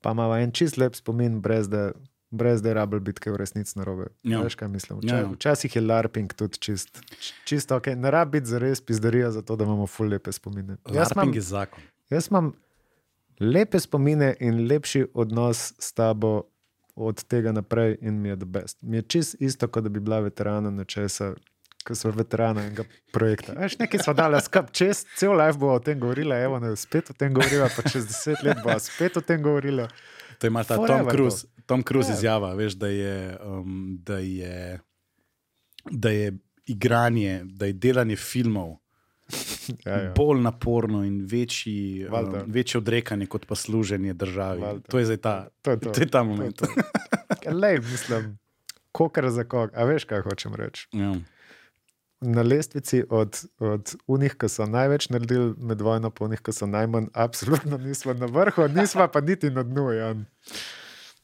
Pa imamo en čist lep spomin, brez da, brez da je rabel biti kaj v resnici narobe. Ja. Ja. Veš, kaj mislim? Ja, Vča, ja. Včasih je LARPing tudi čist, čisto ok. Ne rabi biti zares pizdarija, zato da imamo ful lepe spomine. Jaz imam, Larping je zakon. Jaz imam lepe spomine in lepši odnos s tabo od tega naprej, in mi je the best. Mi je čist isto, kot da bi bila veterana nečesa, ko smo veterana enega projekta. Veš, nekaj smo dali skup, čez cel life bo o tem govorila, evo, ne, spet o tem govorila, pa čez deset let bo spet o tem govorila. To ima ta Tom Forever Cruise, Tom Cruise Ja. izjava, veš, da je, um, da, je, da je igranje, da je delanje filmov Ja, ja. bolj naporno in večji, um, večje odrekanje kot pa služenje državi. Valjda. To je zdaj ta, To je to. to je ta moment. To je to. Lej, mislim, kokar za kog. A veš, kaj hočem reči? Ja. Na lestvici od, od unih, ki so največ naredili med vojno, pa unih, ki so najmanj, absolutno nismo na vrhu, nismo pa niti na dnu. Jan.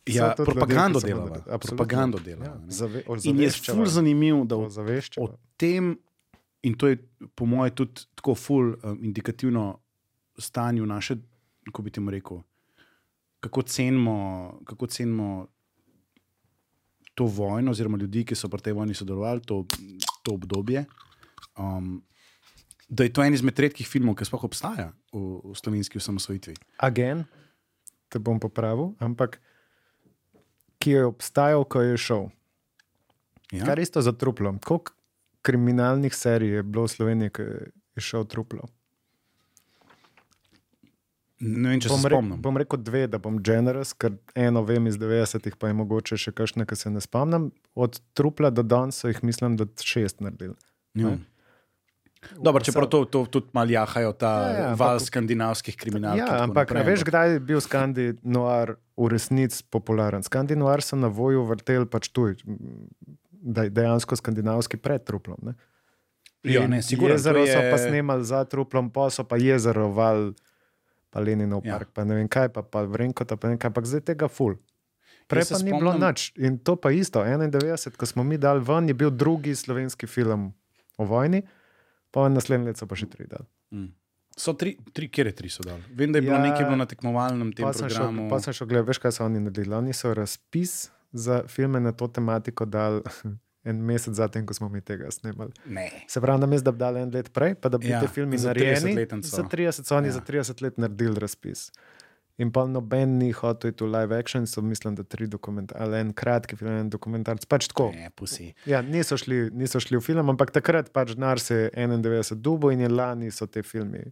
Ja, propagando delava. Propagando delava. Ja, zave, In je ful zanimivo, da o, o tem, in to je po mojem tudi tako ful um, indikativno stanju naše, kako bi temu rekel, kako cenimo, kako cenimo to vojno, oziroma ljudi, ki so pri tej vojni sodelovali, to, to obdobje. Um, da je to en izmed redkih filmov, ki sploh obstaja v, v slovenski osamosvojitvi. Agen, te bom popravil, ampak ki je obstajal, ko je šel. Ja? Kar isto za truplo. Koliko kriminalnih serij je bilo v Sloveniji, ki je šel truplo? Ne vem, če se Bom, re, spomnim. bom rekel dve, da bom generous, ker eno vem iz 90-ih, pa je mogoče še kakšne, ki se ne spomnim. Od trupla do danes so jih, mislim, da šest naredili. Ja. Ne? Dobro, čeprav to, to tudi malo jahajo, ta Ja, ja, ja, ja, ampak- val skandinavskih kriminalcev. Ja, ampak naprej, veš, kdaj je bil Skandinoar v resnici popularen? Skandinoar so na voju vrteli pač tuj, dejansko skandinavski pred truplom. Ne? Ja, In ne, sigurno, jezero je... so pa snemali za truplom, pa so pa jezero val, pa Leninov Ja. park, pa ne vem kaj, pa, pa Vrenkota, pa ne vem kaj, ampak zdaj tega ful. Prej pa ni bilo spomnim- nič. In to pa isto, 91, ko smo mi dali ven, je bil drugi slovenski film o vojni, pa naslednje leto so pa še tri dali. Mm. So tri, tri kere tri so dali. Vem, da je bilo Ja, ja, nekaj bilo na tekmovalnem tem Pa sem, šel, programu. pa sem šel gledati, veš, kaj so oni naredili. Oni so razpis za filme na to tematiko dali en mesec zatem, ko smo mi tega snemali. Ne. Se pravi, namesto da bi dali en let prej, pa da bi Ja, te filme narejeni. 30-letnico. Za 30 so oni Ja. za 30 let naredili razpis. In pa noben ni hotel iti v live action, so mislim, da tri dokumentarce, ali en kratki film, en dokumentarc. Pač tako. Ne, pusi. Ja, niso, šli, niso šli v film, ampak takrat pač denar se je 91 dubo in je lani so te filmi.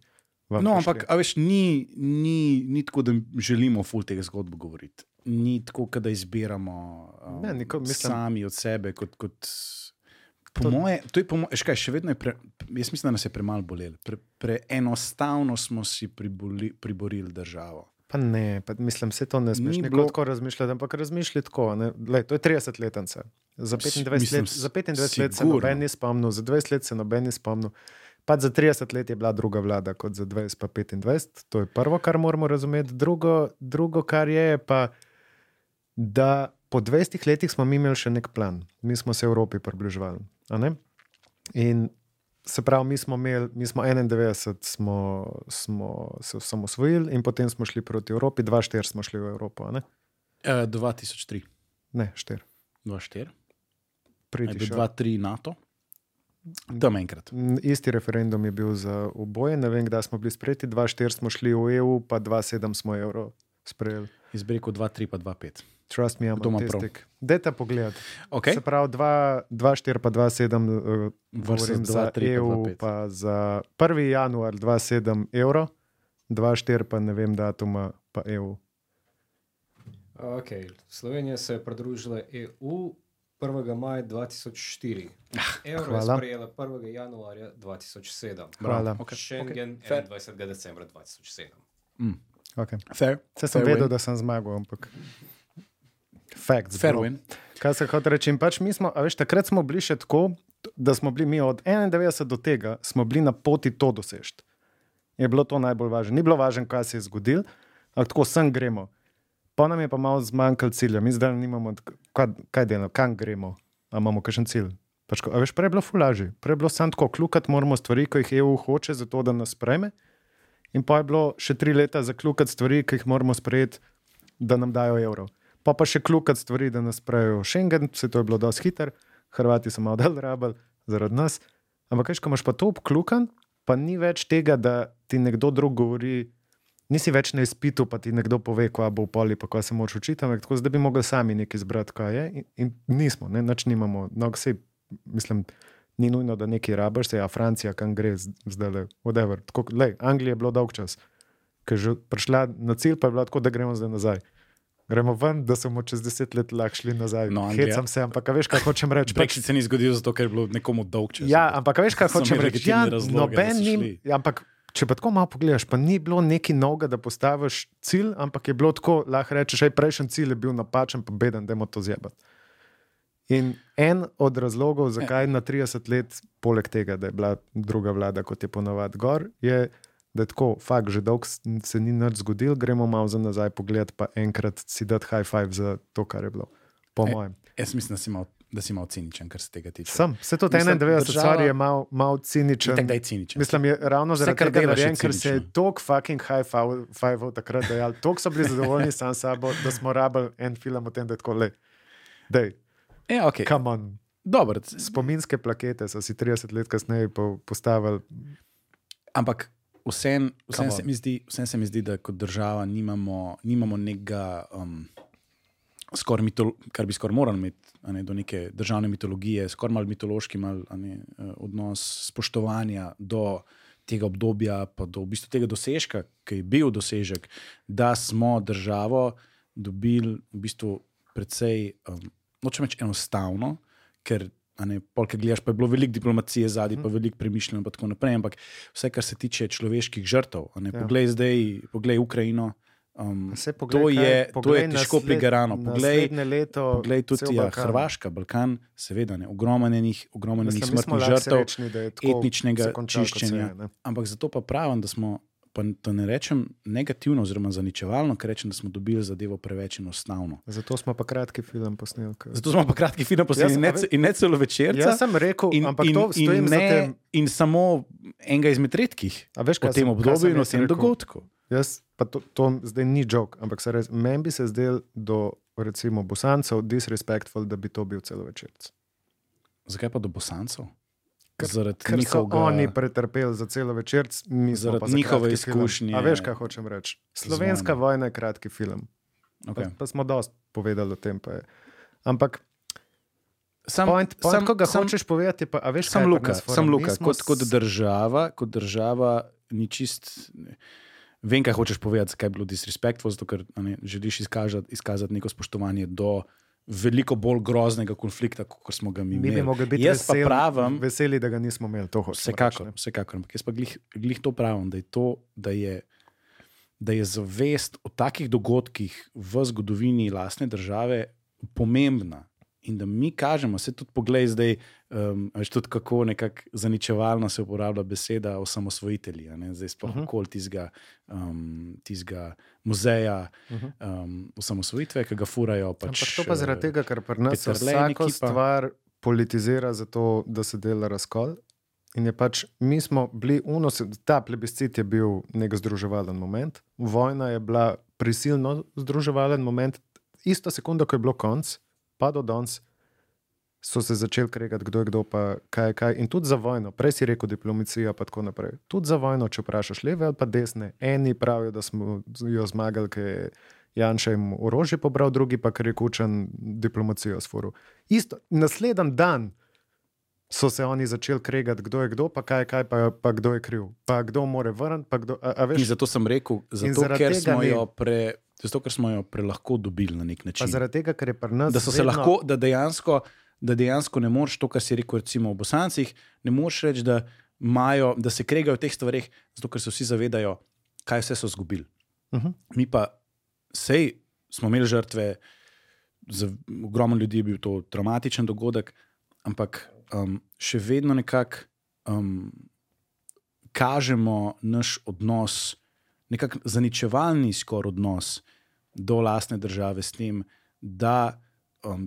ven No, prišli. ampak, a veš, ni, ni, ni tako, da želimo ful tega zgodbo govoriti. Ni tako, da izbiramo um, Ne, nikoli, mislim- sami od sebe. Kot, kot, po To- moje, to je po moje, škaj, še vedno je, pre, jaz mislim, da nas je premalo bolelo. Pre, preenostavno smo si priboli, priborili državo. Pa ne, pa mislim, se to ne smeš nikoli bilo- tako razmišljati, ampak razmišljati tako. Lej, to je 30 letence. Za 25, mislim, let, za 25 let se sigurno. noben ni spomnil, za 20 let se noben ni spomnil. Pač za 30 let je bila druga vlada kot za 20 pa 25. To je prvo, kar moramo razumeti. Drugo, drugo kar je, je pa, da po 20 letih smo mi imeli še nek plan. Mi smo se Evropi približevali. In se pravi, mi smo imeli, mi smo 91, smo, smo se osamosvojili in potem smo šli proti Evropi, 2-4 smo šli v Evropo, ne? Uh, 2003, Ne, 4. 2-4, je Priti bil 2-3 NATO. Tam enkrat. Isti referendum je bil za oboje, ne vem, kdaj smo bili sprejeti. 2-4 smo šli v EU, pa 2-7 smo evro sprejeli. Izbrekel 2-3 pa 2-5. Trust me, I'm Kdo ima prav? autistic. Dajte pogled. Okay. Se pravi, 2-4 pa 2-7 uh, Versus govorim za 2, 3 pa EU, 2,5. pa za 1. januar 2-7 evro, 2-4 pa ne vem datuma pa E EU. Okay. Slovenija se je pridružila EU 1. maja 2004. Evro je hvala. sprejela 1. januarja 2007. Hvala. Okay. Schengen Fair. 21. decembra 2007. Okay. Fair. Vse sem Fair vedel, win. da sem zmagal, ampak. Facts, Fair bro. win. Kaj se hoče reči? In pač mi smo, veš, takrat smo bili še tako, da smo bili mi od 91 do tega, smo bili na poti to doseči. Je bilo to najbolj važno. Ni bilo važno, kaj se je zgodilo, ampak tako sem gremo. Pa nam je pa malo zmanjkalo cilja, mi zdaj nimamo, kaj, kaj delamo, kam gremo, a imamo kakšen cilj. Pač, a veš, prej je bilo fulaži, prej je bilo samo tako, kljukati moramo stvari, ki jih EU hoče, zato da nas spreme. In pa je bilo še tri leta zakljukati stvari, ki jih moramo sprejeti, da nam dajo evro. Pa pa še kljukati stvari, da nas sprejo Schengen, vse to je bilo dosti hiter, Hrvati so malo dal rabel zaradi nas. Ampak, veš, ko imaš pa to obklukan, pa ni več tega, da ti nekdo drug govori, nisi več na izpitu, pa ti nekdo pove, kva bo v poli, pa kva se moraš učiti, ampak tako zdaj bi mogli sami nekaj izbrati, kaj je. In, in nismo, ne, nič nimamo. No, vse, mislim, ni nujno, da nekaj rabiš, se, a Francija, kam gre zdaj le, whatever. Tako, lej, Anglija je bilo dolg čas, ker je že prišla na cilj, pa je bilo tako, da gremo zdaj nazaj. Gremo ven, da smo čez deset let lahko šli nazaj. No, Anglija- Hecam se, ampak veš, kaj hočem reči. Pač, Brexit se ni zgodil zato, ker je bilo nekomu dolg čas. ja, ampak veš, kaj hočem reči. Ja, da noben ni, ja, ampak če pa tako malo pogledaš, pa ni bilo nekaj novega, da postaviš cilj, ampak je bilo tako, lahko rečeš, že prejšnji cilj je bil napačen, pa beden, da je to zjebati. In en od razlogov, zakaj na 30 let, poleg tega, da je bila druga vlada, kot je ponovadi gor, je, da je tako, fakt, že dolgo se ni nič zgodil, gremo malo za nazaj pogled, pa enkrat si dati high five za to, kar je bilo. Po E, mojem. Jaz mislim, da si mal, da si mal ciničen, kar se tega tiče. Sem, se tudi Mislim, 91 država- stvari je malo mal ciničen. Tako da je ciničen. Mislim, je ravno Vse, zaradi kar tega, narejen, ker se je tok fucking high five takrat dejal, tok so bili zadovoljni sam s sabo, da smo rabili en film o tem, da je tako le. Dej, Ja, okay. come on. Dobro, Spominske plakete so si 30 let kasneje po- postavili. ampak vsem Come se, zdi- vseeno se mi zdi, da kot država nimamo, nimamo nekega, um, skoraj mitolo, kar bi skoraj morali imeti, ne, do neke državne mitologije, skoraj malo mitološki mal, ne, eh, odnos spoštovanja do tega obdobja, pa do v bistvu tega dosežka, ki je bil dosežek, da smo državo dobili v bistvu precej, um, nočem reči enostavno, ker. Polk gledaš, pa je bilo veliko diplomacije zadaj, pa veliko premišljeno, in tako naprej. Ampak vse, kar se tiče človeških žrtev, Ja. poglej zdaj, poglej Ukrajino. Um, Saj to, poglej, je, kaj- to poglej je težko nasled- prigarano. Poglej, leto, poglej tudi ja. Hrvaška, Balkan, seveda, ne, ogromno enih, ogromno enih smrtnih žrtev, tako etničnega kot se je, čiščenja. ne. Ampak zato pa pravim, da smo, pa to ne rečem negativno, oziroma zaničevalno, ker rečem, da smo dobili zadevo preveč enostavno. Zato smo pa kratki film posneli. ker- Zato smo pa kratki film posneli Jaz- in, ne in ne celo večerca. Jaz sem rekel, in, ampak in, to in, ne, tem. in samo enega izmed redkih A veš, kaj tem sem- obdobju in jaz tem dogodku. Jaz, pa to, to zdaj ni jok, ampak res, meni bi se zdel do recimo bosancev disrespectful, da bi to bil celovečerc. Zakaj pa do bosancev? Ker- Zaradi Ker so njihovega, oni pretrpeli za celo večerc, mi smo Zaradi njihove kratki film. izkušnje A veš, kaj hočem reči? Slovenska vojno. vojna je kratki film. okay. Pa, pa smo dosti povedali o tem. Ampak sam, point, point sam, ko ga sam, hočeš povedati, pa, a veš, Sam Luka, sam Luka smo kot, kot država, kot država ni čist. Vem, kaj hočeš povedati, zakaj je bilo disrespectful, zato ker ne, želiš izkazati, izkazati neko spoštovanje do veliko bolj groznega konflikta, kot smo ga mi Mi bi imeli. mogli biti Jaz vesel, pravim, veseli, da ga nismo imeli. To Vsekakor, reči, vsekakor. Ampak jaz pa glih, glih to pravim, da je, to, da, je, da je zavest o takih dogodkih v zgodovini lastne države pomembna in da mi kažemo, se tudi poglej zdaj, um, veš tudi kako nekako zaničevalno se uporablja beseda osamosvojitelji, zdaj sploh uh -huh. okoli tistega, um, tistega muzeja uh -huh. um, osamosvojitve, ki ga furajo. Pač, Ampak to pa zaradi tega, ker pri nas vsako ekipa. stvar politizira zato, da se dela razkol. In je pač, mi smo bili, uno, se- ta plebiscit je bil nek združevalen moment, vojna je bila prisilno združevalen moment, isto sekundo, ko je bilo konc, pa do danes, so se začeli kregati, kdo je kdo, pa kaj je kaj. In tudi za vojno, prej si rekel diplomacija, pa tako naprej. Tudi za vojno, če vprašaš leve ali pa desne, eni pravijo, da smo jo zmagali, ker je Janša jim orožje pobral, drugi pa ker je kučen diplomacijo sforil. Isto, naslednji dan so se oni začeli kregati, kdo je kdo, pa kaj je kaj, pa, pa kdo je kriv, pa kdo more vrniti. In zato sem rekel, zato, ker smo, jo pre, zato, ker smo jo prelahko dobili na nek pa način. zaradi tega, ker je pri nas. da so se vedno- lahko, da dejansko, da dejansko ne moreš to, kar si rekel, recimo v Bosancih, ne moreš reči, da, imajo, da se kregajo v teh stvareh, zato ker se vsi zavedajo, kaj vse so izgubili. Uh -huh. Mi pa, sej smo imeli žrtve, za ogromno ljudi je bil to traumatičen dogodek, ampak um, še vedno nekako um, kažemo naš odnos, nekako zaničevalni skoraj odnos do lastne države s tem, da. Um,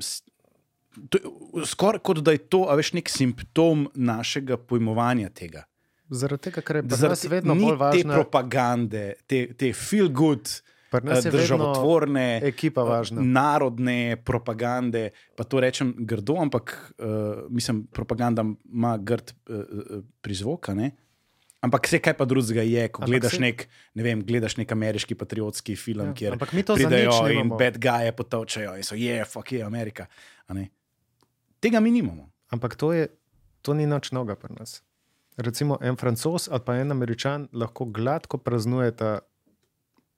Skoraj kot da je to, a veš, nek simptom našega pojmovanja tega. Zaradi tega, ker je Zaradi vedno bolj te važna propagande, te, te feel good, vedno državotvorne, ekipa važna. narodne propagande. Pa to rečem grdo, ampak uh, mislim, propaganda ima grd uh, prizvok. Ampak vse kaj pa drugega je, ko Ampak gledaš saj- nek, ne vem, gledaš nek ameriški patriotski film, Ja, kjer pridejo in bad guye potovčajo in so, je, fuck je Amerika. a ne. Tega mi nimamo. Ampak to, je, to ni nič noga pri nas. Recimo en francos ali pa en američan lahko gladko praznujeta,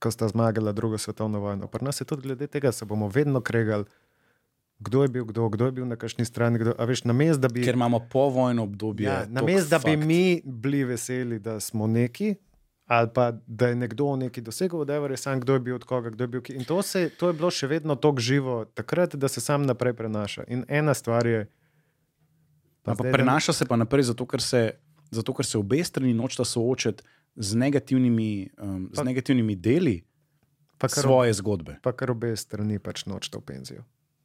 ko sta zmagala drugo svetovno vojno. Pri nas je tudi glede tega, se bomo vedno kregali, kdo je bil kdo, kdo je bil na kakšni strani. Kdo, veš, namest, da bi, Ker imamo povojno obdobje. ja, toliko namest, da bi mi bili veseli, da smo neki. Ali pa da je nekdo nekaj dosegel, whatever je sam, kdo je bil od koga, kdo je bil. ki- In to, se, to je bilo še vedno tako živo takrat, da se sam naprej prenaša. In ena stvar je. pa Ampak zdaj, da- prenaša se pa naprej, zato ker se, zato, ker se obe strani nočeta soočati z negativnimi, um, z Pa- negativnimi deli pa kar svoje zgodbe. pa kar obe strani pač nočeta v penzijo.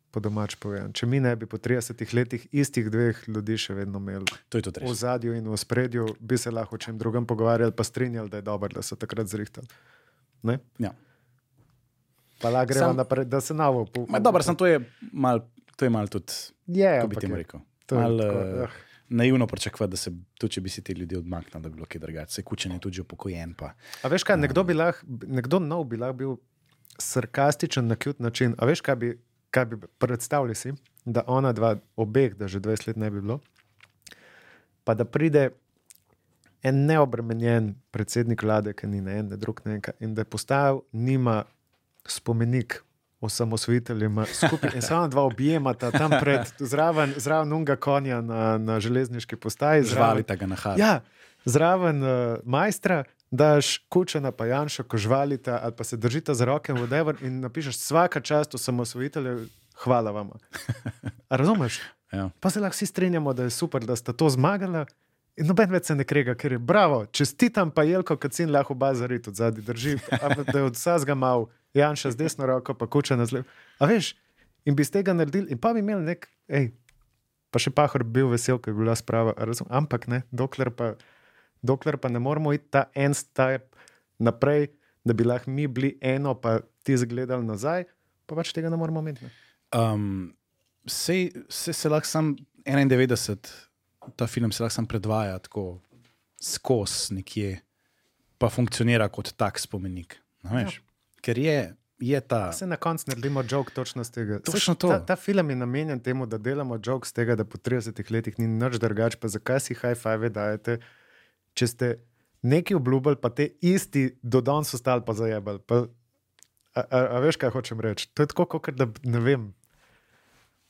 Po domač povedano. Če mi ne bi po 30 letih istih dveh ljudi še vedno imeli To je tudi v zadju in v spredju, bi se lahko o čem drugem pogovarjali, pa strinjali, da je dobro, da so takrat zrihtali. Ne? Ja. Pa lahko gremo Sam- naprej, da se novo Ma, dobro, sem to je mal, to je mal tudi, Je, ampak je- to je Mal, tako, eh. Naivno pričakovati, da se tudi, če bi si te ljudi odmaknili, da bi bilo kaj drugače. Se kučen je tudi upokojen. Pa. A veš kaj, nekdo, bi lahko, nekdo nov bi lahko bil sarkastičen na kjut način. A veš kaj bi, kaj bi predstavljali si, da ona dva, obeh, da že 20 let ne bi bilo, pa da pride en neobremenjen predsednik vlade, ki ni ne en, ne drug, ne en, in da je postavil njima spomenik. Osamosvojiteljem skupaj in samo dva objemata tam pred, zraven, zraven unga konja na, na železniški postaji. Žvalite ga na hali. Ja, zraven uh, majstra daš kučana pa Janša, ko žvalita ali pa se držita za roke whatever in napišeš vsaka čast osamosvojitelju, hvala vam. Razumeš? Ja. Pa se lahko vsi strinjamo, da je super, da sta to zmagala. In noben več se ne krega, ker je bravo, čestitam pa Jelko, kad sin lahko bazari tudi zadnji drži, da je od vsega mal, Janša z desno roko, pa kuča na zlev. A veš, in bi iz tega naredili, in pa bi imeli nek, hej, pa še pahor bi bil vesel, ker je bila sprava, razum, ampak ne, dokler pa, dokler pa ne moramo iti ta en step naprej, da bi lahko mi bili eno, pa ti zgledali nazaj, pa pač tega ne moramo imeti. Ne? Um, sej, sej se lahko sam 91, ta film se lahko sam predvaja tako skozi nekje, pa funkcionira kot tak spomenik. a veš. Ker je, je ta. Se na koncu naredimo jok točno z tega. Točno to. Ta, ta film je namenjen temu, da delamo jok z tega, da po 30 letih ni nič drugače, pa zakaj si high five dajete, če ste nekaj obljubili, pa te isti do danes ostali pa zajebali. Pa, a, a, a veš, kaj hočem reči? To je tako, kot da ne vem.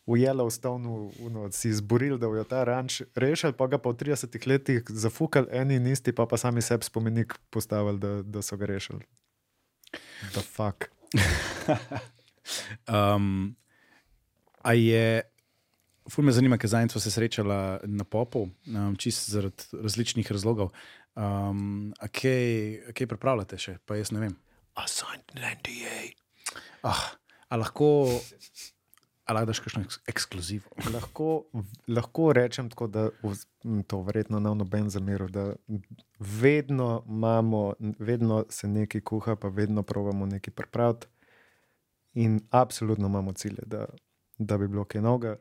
V Yellowstoneu uno, si izborili, da bojo ta ranč rešili, pa ga pa v 30 letih zafukali, eni in isti, pa pa sami sebi spomenik postavili, da, da so ga rešili. The fuck. Um, a je, ful me zanima, ker zadnjič sva se srečala na popu, um, čist zaradi različnih razlogov. Um, a kaj, a kaj pripravljate še? Pa jaz ne vem. I signed an NDA. Ah, a lahko, a lahko daš kakšno eks ekskluzivo? Lahko, lahko rečem tako, da to verjetno ne noben zameril, da vedno imamo, vedno se nekaj kuha, pa vedno pravimo nekaj pripraviti. In absolutno imamo cilje, da, da bi bilo kaj novega.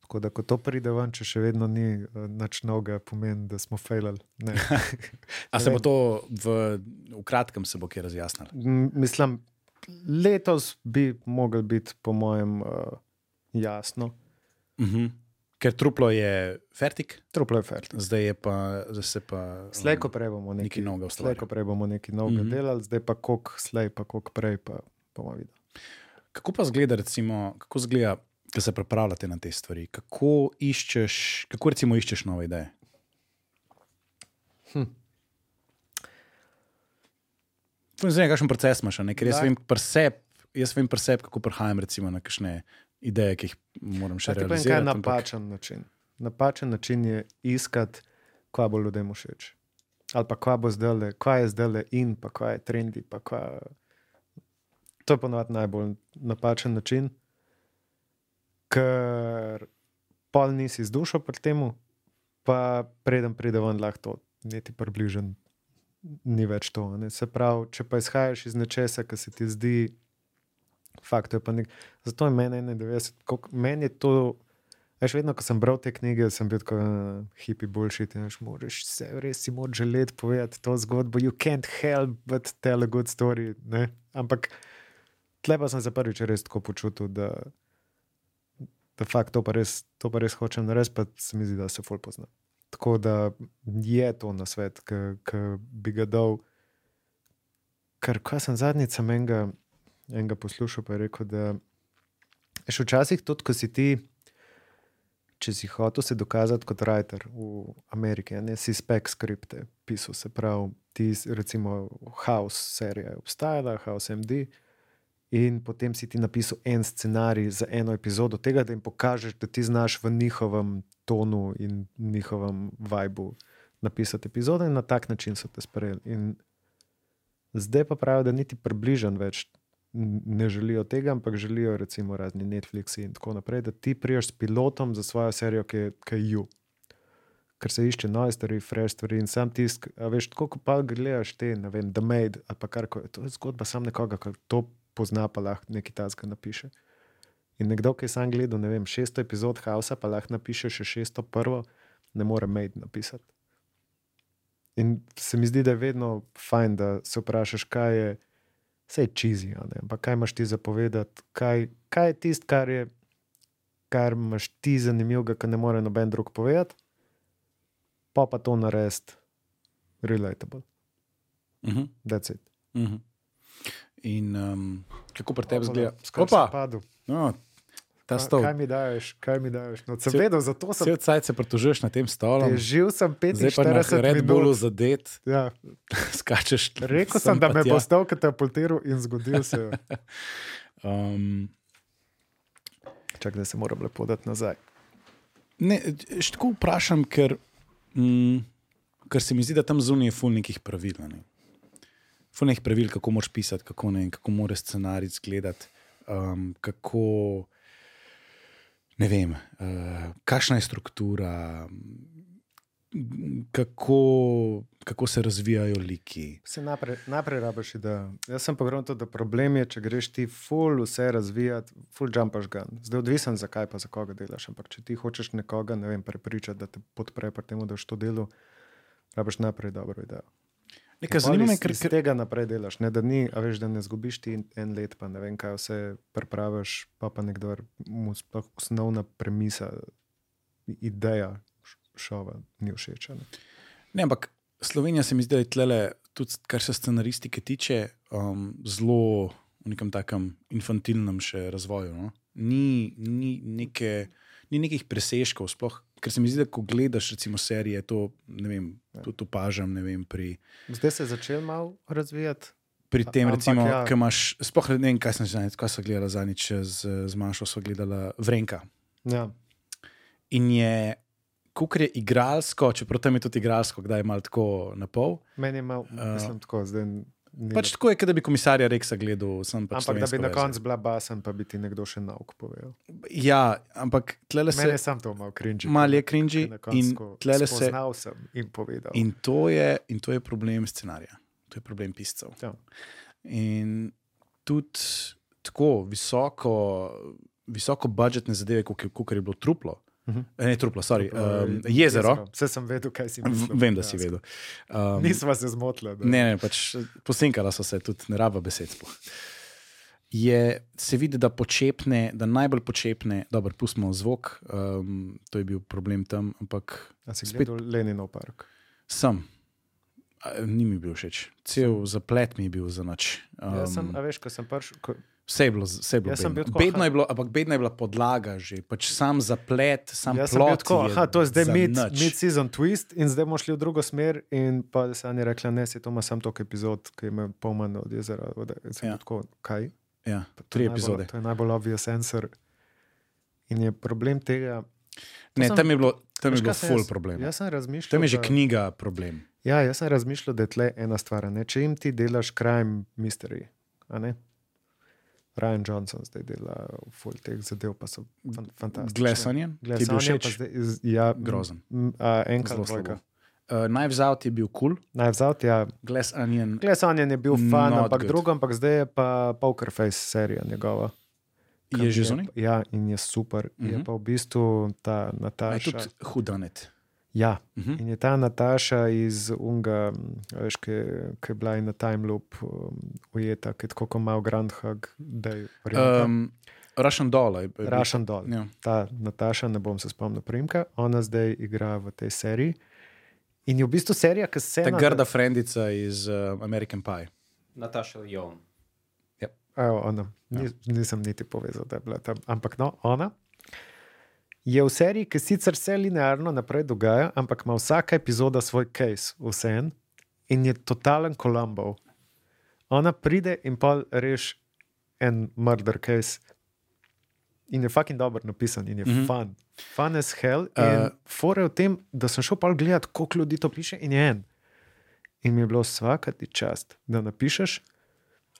Tako da, ko to pride ven, če še vedno ni uh, nič novega, pomeni, da smo failali. Ne. A Ne se bo to v, v kratkem se bo kaj razjasnilo? Mislim, letos bi mogel biti, po mojem, uh, jasno. Uh -huh. Ker truplo je fertik, Truplo je fert. zdaj je pa, zdaj se pa. um, Slej, ko prej bomo nekaj nekaj, novega slej, ustvarjali. ko prej bomo nekaj novega Mhm. mm -hmm. delali, zdaj pa koliko slej, pa koliko prej, pa bomo videli. Kako pa zgleda, recimo, kako zgleda, ko se pripravljate na te stvari? Kako iščeš, kako recimo iščeš nove ideje? Hm. Hm. Zdaj, kakšen proces imaš, ne? ker jaz vem preseb, jaz vem preseb, kako prihajam recimo, na kakšne ideje, ki jih moram še povem, kaj je realizirati. ampak- napačen način. Napačen način je iskati, kaj bo ljudem všeč. Ali pa kaj bo zdaj, kaj je zdaj in, pa kaj je trendi. Kaj... To je ponovadi najbolj napačen način, ker pol nisi z dušo pri tem, pa preden pride ven, lahko to niti približen. Ni več to. Ne? Se pravi, če pa izhajaš iz nečesa, kar se ti zdi, fakt je pa nek. Zato je meni 91, koliko- meni je to. Veš, vedno, ko sem bral te knjige, sem bil tako uh, hipi boljši. Moraš se res si moč želeti povedati to zgodbo. You can't help but tell a good story. Ne? Ampak tle pa sem se prvič res tako počutil, da, da fakt to pa res, to pa res hočem narediti, pa se mi zdi, da se ful pozna. Tako da je to na svet, ki bi ga dal. Ker ko sem zadnjič enega, enega poslušal, pa je rekel, da je včasih tudi, ko si ti, če si hotel se dokazati kot writer v Ameriki, ne si spek skripte pisal, se pravi, ti recimo House serija je obstajala, House MD. In potem si ti napisal en scenarij za eno epizodo tega, da jim pokažeš, da ti znaš v njihovem tonu in njihovem vibu napisati epizode, in na tak način so te sprejeli. In zdaj pa pravijo, da niti približen več ne želijo tega, ampak želijo recimo razni Netflixi in tako naprej, da ti priješ s pilotom za svojo serijo, ki je, ki je ju. Ker se išče nove stvari, fresh stvari in sam tisk. Veš, tako kot pa gledaš te, ne vem, The Maid ali pa kar koli. To je zgodba sam nekoga, ki to pozna, pa lahko nekaj tasga napiše. In nekdo, ki je sam gledal, ne vem, 600 epizod Hausa, pa lahko napiše še 601, ne more Maid napisati. In se mi zdi, da je vedno fajn, da se vprašaš, kaj je, vse je čizi, ampak kaj imaš ti zapovedati, kaj, kaj je tisto, kar, je, kar imaš ti zanimivega, kar ne more noben drug povedati, pa pa to narediti relatable. Uh -huh. That's it. Uh -huh. In um, kako pri tebi zgleda? Skoraj sem Opa, padel. no, ta stol. Kaj mi daješ, kaj mi daješ? No, sem Cel- vedel, zato sem Vse cajt se pritožuješ na tem stolu, Živ sem zdaj pa na 45 Red Bullu zadet, Ja, skačeš. rekel sem da me tja. bo stal katapultiral in zgodil se. je. Um, Čakaj, da se moram lepo dati nazaj. ne, še tako vprašam, ker, mm, ker se mi zdi, da tam zunaj je ful nekih pravil. Ne? Ful nekih pravil, kako moraš pisati, kako, ne, kako mora scenarij izgledati, um, kako. Ne vem, uh, kakšna je struktura, kako, kako se razvijajo liki. Se naprej, naprej rabiš idejo. Jaz sem pogledal to, da problem je, če greš ti full vse razvijati, full jumpaš gun. Zdaj odvisen, zakaj pa za koga delaš. Ampak če ti hočeš nekoga ne vem, prepričati, da te podpre pri tem, da boš to delo, rabiš naprej dobro idejo. Nekaj me, iz- ker, iz tega naprej delaš. Ne, da, ni, a veš, da ne zgubiš ti en let, pa ne vem, kaj vse pripraviš, pa pa nekdo mu sploh osnovna premisa, ideja šova ni všeč. Ne? Ne, ampak Slovenija se mi zdi, da je tlele, tudi kar se scenaristike tiče, um, zelo v nekem takem infantilnem še razvoju. No? Ni, ni, neke, ni nekih presežkov, sploh, ker se mi zdi, da ko gledaš recimo serije, to vem, tudi opažam vem, pri, Zdaj se je začel malo razvijati. pri tem, recimo, ja. ja. imaš, sploh ne vem, kaj sem zadnjič, kaj so gledala zadnjič z, z Mašo, so gledala Vrenka. Ja. In je, kukar je igralsko, čeprav tam je tudi igralsko, kdaj je malo tako na pol. Meni je malo, Uh, mislim, tako, zdaj. Pač tako je, da bi komisarja Reksa gledal. Pač Ampak da bi slovensko na koncu bila basen, pa bi ti nekdo še nauk povedal. Ja, ampak tlele Mene je se. sam to malo cringy. Malo je cringy in tlele se. Spoznal sem in povedal. In to, je, in to je problem scenarija, to je problem piscev. Ja. In tudi tako visoko, visoko budžetne zadeve, kot je bilo truplo. Mhm. Uh -huh. Ne, truplo, sorry, um, jezero. Vse sem vedel, kaj si V- mislil. Vem, da si dejansko. vedel. Um, Nisva se zmotila. da- Ne, ne, pač posinkala so se, tudi ne raba besed. Sploh. Je se vidi, da počepne, da najbolj počepne, dobro, pustimo zvok, um, to je bil problem tam, ampak A si spet- gledal Leninov park? sem. Ni mi bil všeč, cel zaplet mi je bil za noč. Um, jaz sem, veš, ko sem prišel, ko, Vse je bilo, vse je bilo bedno. bil tako, bedno je bilo, ampak bedna je bila podlaga že, pač sam zaplet, sam jaz plot. tako, aha, to je zdaj za mid, mid-season twist in zdaj bomo šli v drugo smer. In pa se je rekla, ne, se to ima samo toliko epizod, ki ima pol manj od jezera. Od, Ja. tako, kaj? Ja, tri najbolj- epizode. To je najbolj obvious answer. In je problem tega. Ne, sem- tam je bilo, tam je bilo full jaz- problem. Jaz sem razmišljal. Tam je že knjiga problem. Ja, jaz sem razmišljal, da je tle ena stvar. Ne? Če jim ti delaš crime mystery, a ne? Ryan Johnson zdaj dela full teh zadev, pa so fan, fantastične. Glass Onion, ti je bil všeč? zdaj Ja, Grozen. m, A, enka Zelo. Uh, Knives Out je bil kul, cool, Najvzat, ja. Glass Onion. Glass Onion je bil fan, ampak good. drugo, ampak zdaj je pa Poker Face serija njegova. Je že zunaj? Ja, in je super. Uh -huh. Je Mhm. pa v bistvu ta A Je Nataša. tudi hudanet. Ja, Uh -huh. In je ta Nataša iz Unga, veš, ki, ki je bila na time loop um, ujeta, ki je tako kot malo Grandhog, da je um, Um, Russian Doll. je- je bil- Rašen dol. Ja. Ta Nataša, ne bom se spomnil primka, ona zdaj igra v tej seriji. In je v bistvu serija, ki se Ta grda frendica iz uh, American Pie. Nataša Jon. Evo, ona. Nis, nisem niti povezal, da je bila tam. Ampak no, ona je v seriji, ki sicer se linearno naprej dogaja, ampak ima vsaka epizoda svoj case, vseen in je totalen Kolumbov. Ona pride in pa reš en murder case. In je fucking dobro napisan, in je mm. -hmm. fun. Fun as hell. In Uh, fore v tem, da sem šel pa gledat, koliko ljudi to piše, in je en. In mi je bilo vsaka ti čast, da napišeš.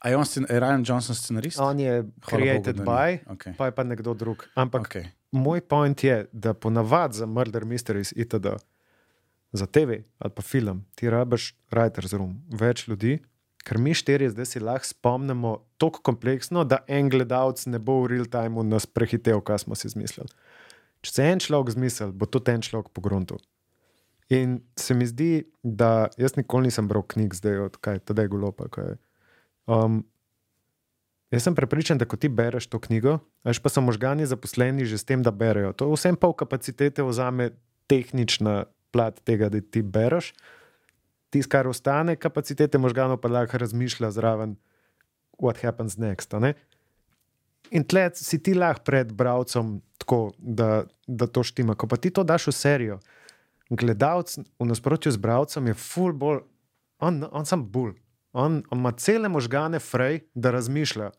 A je on je Ryan Johnson scenarist? On je created Bogu, by. Okej. pa je pa nekdo drug. Ampak okay. Moj point je, da ponavadi za Murder Mysteries itd. Za TV ali pa film, ti rabiš writer's room, več ljudi, ker mi štirje zdaj si lahko spomnimo tako kompleksno, da en gledalec ne bo v real timeu nas prehitev, kaj smo si izmislili. Če se en človek zmisli, bo tudi en človek pogruntil. In se mi zdi, da jaz nikoli nisem bral knjig, zdaj od kaj, tedaj je golopa. Kaj. Um, jaz sem prepričan, da ko ti bereš to knjigo, veš pa so možgani zaposleni že s tem, da berejo. To vsem pol kapacitete vzame tehnična plat tega, da ti bereš. Tisto, kar ostane, kapacitete možganov pa lahko razmišlja zraven, what happens next. In tle si ti lahko pred bralcem tako, da, da to štima. Ko pa ti to daš v serijo, gledalec v nasprotju z bralcem je full bolj, on, on sam bolj. On, on ima cele možgane frej, da razmišlja.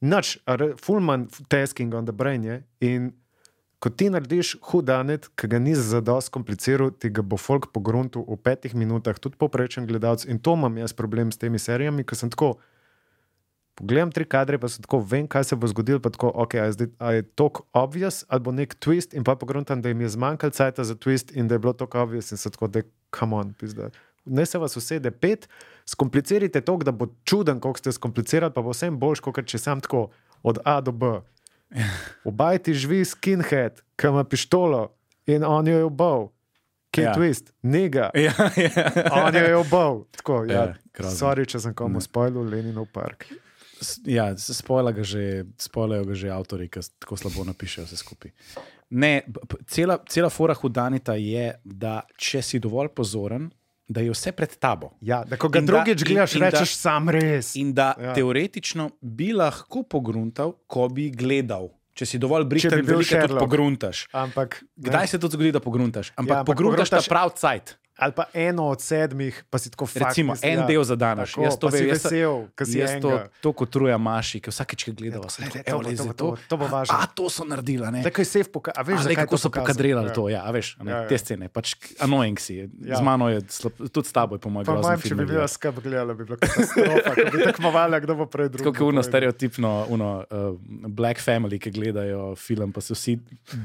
Noč, full man tasking on the brain je. In ko ti narediš hudanet, ki ga nisi za dosti kompliciral, ti ga bo folk pogruntil v petih minutah, tudi poprečen gledalec. In to imam jaz problem s temi serijami, ker sem tako. Pogledam tri kadre, pa se tako vem, kaj se bo zgodilo. Pa tako, okay, a zdaj, a je to obvious, ali bo nek twist, in pa pogruntam, da jim je zmanjkalo cajta za twist in da je bilo to obvious, in se tako, da je kamon, pizda. Ne se vas usede pet, skomplicirajte to, da bo čuden, koliko ste skomplicirali, pa bo vsem boljš, kot če sam tako od A do B. V bajti živi skinhead, ki ima pištolo in on jo je. Kje je Ja. twist? Njega. Ja, ja. On jo je ubal. Tako, Ja, ja, grozno. Sorry, če sem komu spojil Leninov park. Ja, spojlajo ga že, ga že avtori, ki tako slabo napišejo vse skupaj. Ne, cela, cela fora hudanita je, da če si dovolj pozoren, da je vse pred tabo. Ja, da ko ga In da- drugič in- gledaš, in da- rečeš sam res. In da ja. Teoretično bi lahko pogruntal, ko bi gledal. Če si dovolj brihten, bi bil veliko tudi pogruntaš. Ampak Kdaj se to zgodi, da pogruntaš? Ampak ja, ampak pogruntaš ta prav cajt. Ali pa eno od sedmih, pa si tako fakt. Recimo, misli, en ja, del za danes. Tako, Jaz to vem, vesel, ker si jaz to, enega. to kot truja maši, ki vsakeč, ki gledava, se to evo, to to, bo, to bo važno. A, to so naredila, ne? Tako je safe pokazal. A veš, A, zakaj kako to so pokadrirali Ja. to, ja, a veš, ne, Ja, ja. te scene, pač annoying si, je. Ja. z mano je, slab, tudi s tabo je po mojem Pa manj, če bi bila skrb gledala, bi bila katastrofa, bi tekmovala, kdo bo prej drug. Tako kot uno stereotipno, uno, uh, Black Family, ki gledajo film, pa se vsi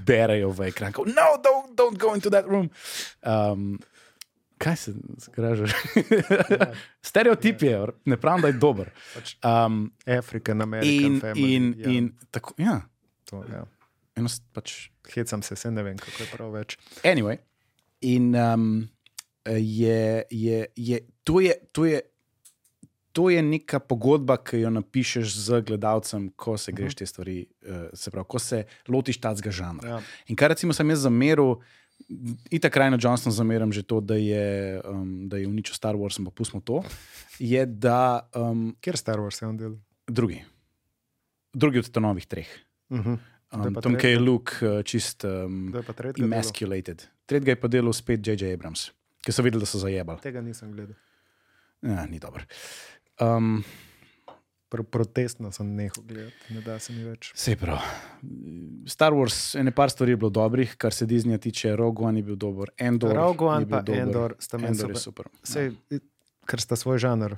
berejo v ekran. No, don't, don't go into that room. Um, kaj se skražeš? Stereotip je, ne pravim, da je dober. Pač Um, African American in, family. in, ja, in tako, ja, to, ja. enost, pač, Hecam se, se ne vem, kako je prav več. Anyway, in um, je, je, je, to, je, to, je, to je neka pogodba, ki jo napišeš z gledalcem, ko se greš te stvari, uh, se pravi, ko se lotiš tacga žanra. Ja. In kar recimo sem jaz zameril, itak Rajno Johnson zameram že to, da je, um, da je uničil Star Wars, ampak pustimo to, je da um, Kjer Star Wars je on del? drugi, drugi od novih treh. Uh -huh. Kdo je Um, pa je tretji? Luke uh, čist um, pa emasculated. Tretjega je pa delal spet J.J. Abrams, ki so videli, da so zajebali. Tega nisem gledal. Ja, ni dobro. Um, Pro, protestno sem nehal gledati, ne da se mi več. Sej prav. Star Wars, ene par stvari je bilo dobrih, kar se Disneya tiče, Rogue One je bil dober, Endor. Rogue One pa dober. Endor sta meni super. super. Sej, ker sta svoj žanr.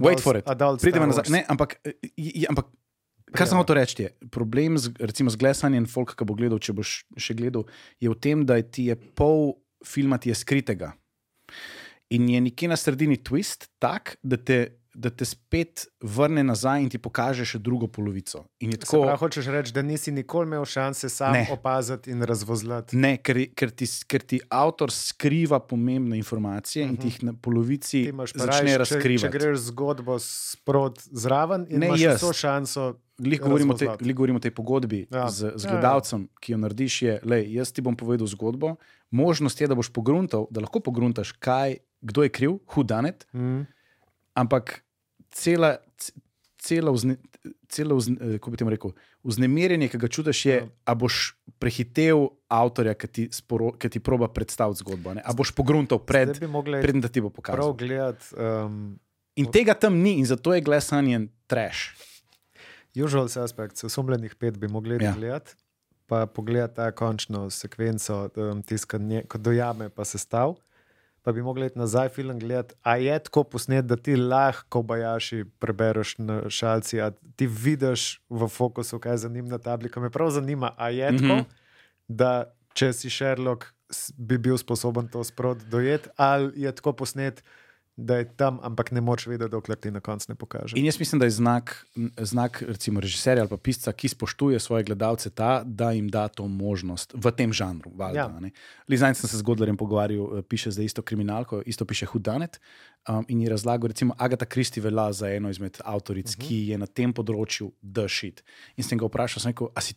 Wait for it. Adult Pridemo nazaj. Ne, ampak, eh, je, ampak kar Pridemo. hotel reči, je problem z, recimo, z Glesanjem, folk, ki bo gledal, če boš še gledal, je v tem, da ti je pol filma ti je skritega. In je nekje na sredini twist tak, da te, da te spet vrne nazaj in ti pokaže še drugo polovico. In je Se tako. pravi, hočeš reči, da nisi nikoli imel šanse sam Ne. opaziti in razvozlati. Ne, ker, ker, ti, ker ti avtor skriva pomembne informacije in ti jih na polovici začne rajš, če, če razkrivati. greš zgodbo sprot zraven in Ne, imaš jaz. vso šanso. Glih govorimo, o tej- razvozlati. glih govorimo o tej pogodbi Ja. ja. z, z Ja, ja. gledalcem, ki jo narediš. Je, lej, jaz ti bom povedal zgodbo. Možnost je, da boš pogruntal, da lahko pogruntaš, kaj, kdo je kriv, hudanet, Mm. Ampak cela, cela, vzne, cela vzne, eh, kako bi temu rekel, vznemirjenje, ki ga čutiš, je, Ja. a boš prehitev avtorja, ki ti, sporo, ki ti proba predstaviti zgodbo. Ne? A boš pogruntal pred, bi preden da ti bo prav pokazal. gledati. Um, In tega tam ni, in zato je Glass Onion trash. Usual Suspects, osumljenih pet bi mogli ja. Ja. gledati, pa pogledati ta končno sekvenco, um, tiskanje, ko dojame pa se stav. Pa bi mogli iti nazaj film gledati, a je tako posnet, da ti lahko bajaši prebereš na šalci, a ti vidiš v fokusu, kaj je za njim na tabli. Me prav zanima, a je tako, mm. -hmm. da če si Sherlock, bi bil sposoben to sprot dojeti, ali je tako posnet, da je tam, ampak ne moč vedeti, dokler ti na koncu ne kaže. In jaz mislim, da je znak, znak recimo režiserja ali pa pisca, ki spoštuje svoje gledalce, ta, da jim da to možnost v tem žanru. Valjda, Ja. Lizajn sem se z Godlerjem pogovarjal, eh, piše za isto kriminalko, isto piše Hudanet. Um, in je razlagal, recimo Agata Kristi velja za eno izmed avtoric, uh Mhm. -huh. ki je na tem področju dešit. In sem ga vprašal, sem rekel, "A si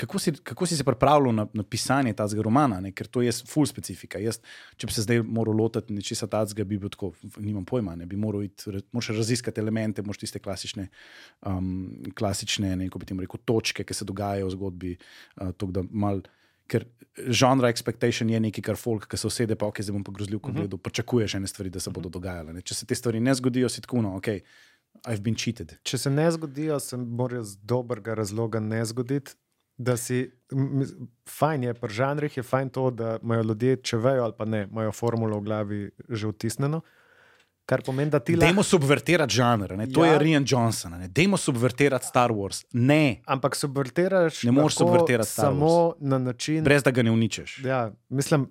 Kako si, kako si se pripravljal na, na pisanje tega romana, ne? ker to je full specifika. Jaz, če bi se zdaj moral lotiti nečesa takega, bi bil tako, nimam pojma, ne bi moral iti, moraš raziskati elemente, moraš tiste klasične, um, klasične ne, kako bi temu rekel, točke, ki se dogajajo v zgodbi. Uh, tok, mal, ker žanra expectation je nekaj, kar folk, ki se usede, pa ok, zdaj bom pa grozljiv, ko Mhm. gledal, pričakuješ ene stvari, da se bodo dogajale. Ne? Če se te stvari ne zgodijo, si tako, no, ok, I've been cheated. Če se ne zgodijo, se morajo z dobrega razloga ne zgoditi. Da si, fajn je, pri žanrih je fajn to, da imajo ljudje, če vejo ali pa ne, imajo formulo v glavi že vtisnjeno. Kar pomeni, da ti lahko. Dajmo subvertirati žanr, ne? to Ja. je Rian Johnson, ne? dajmo subvertirati Star Wars. Ne, Ampak subvertiraš. Ne moreš subvertirati Star samo na način. brez da ga ne uničiš. Ja, mislim,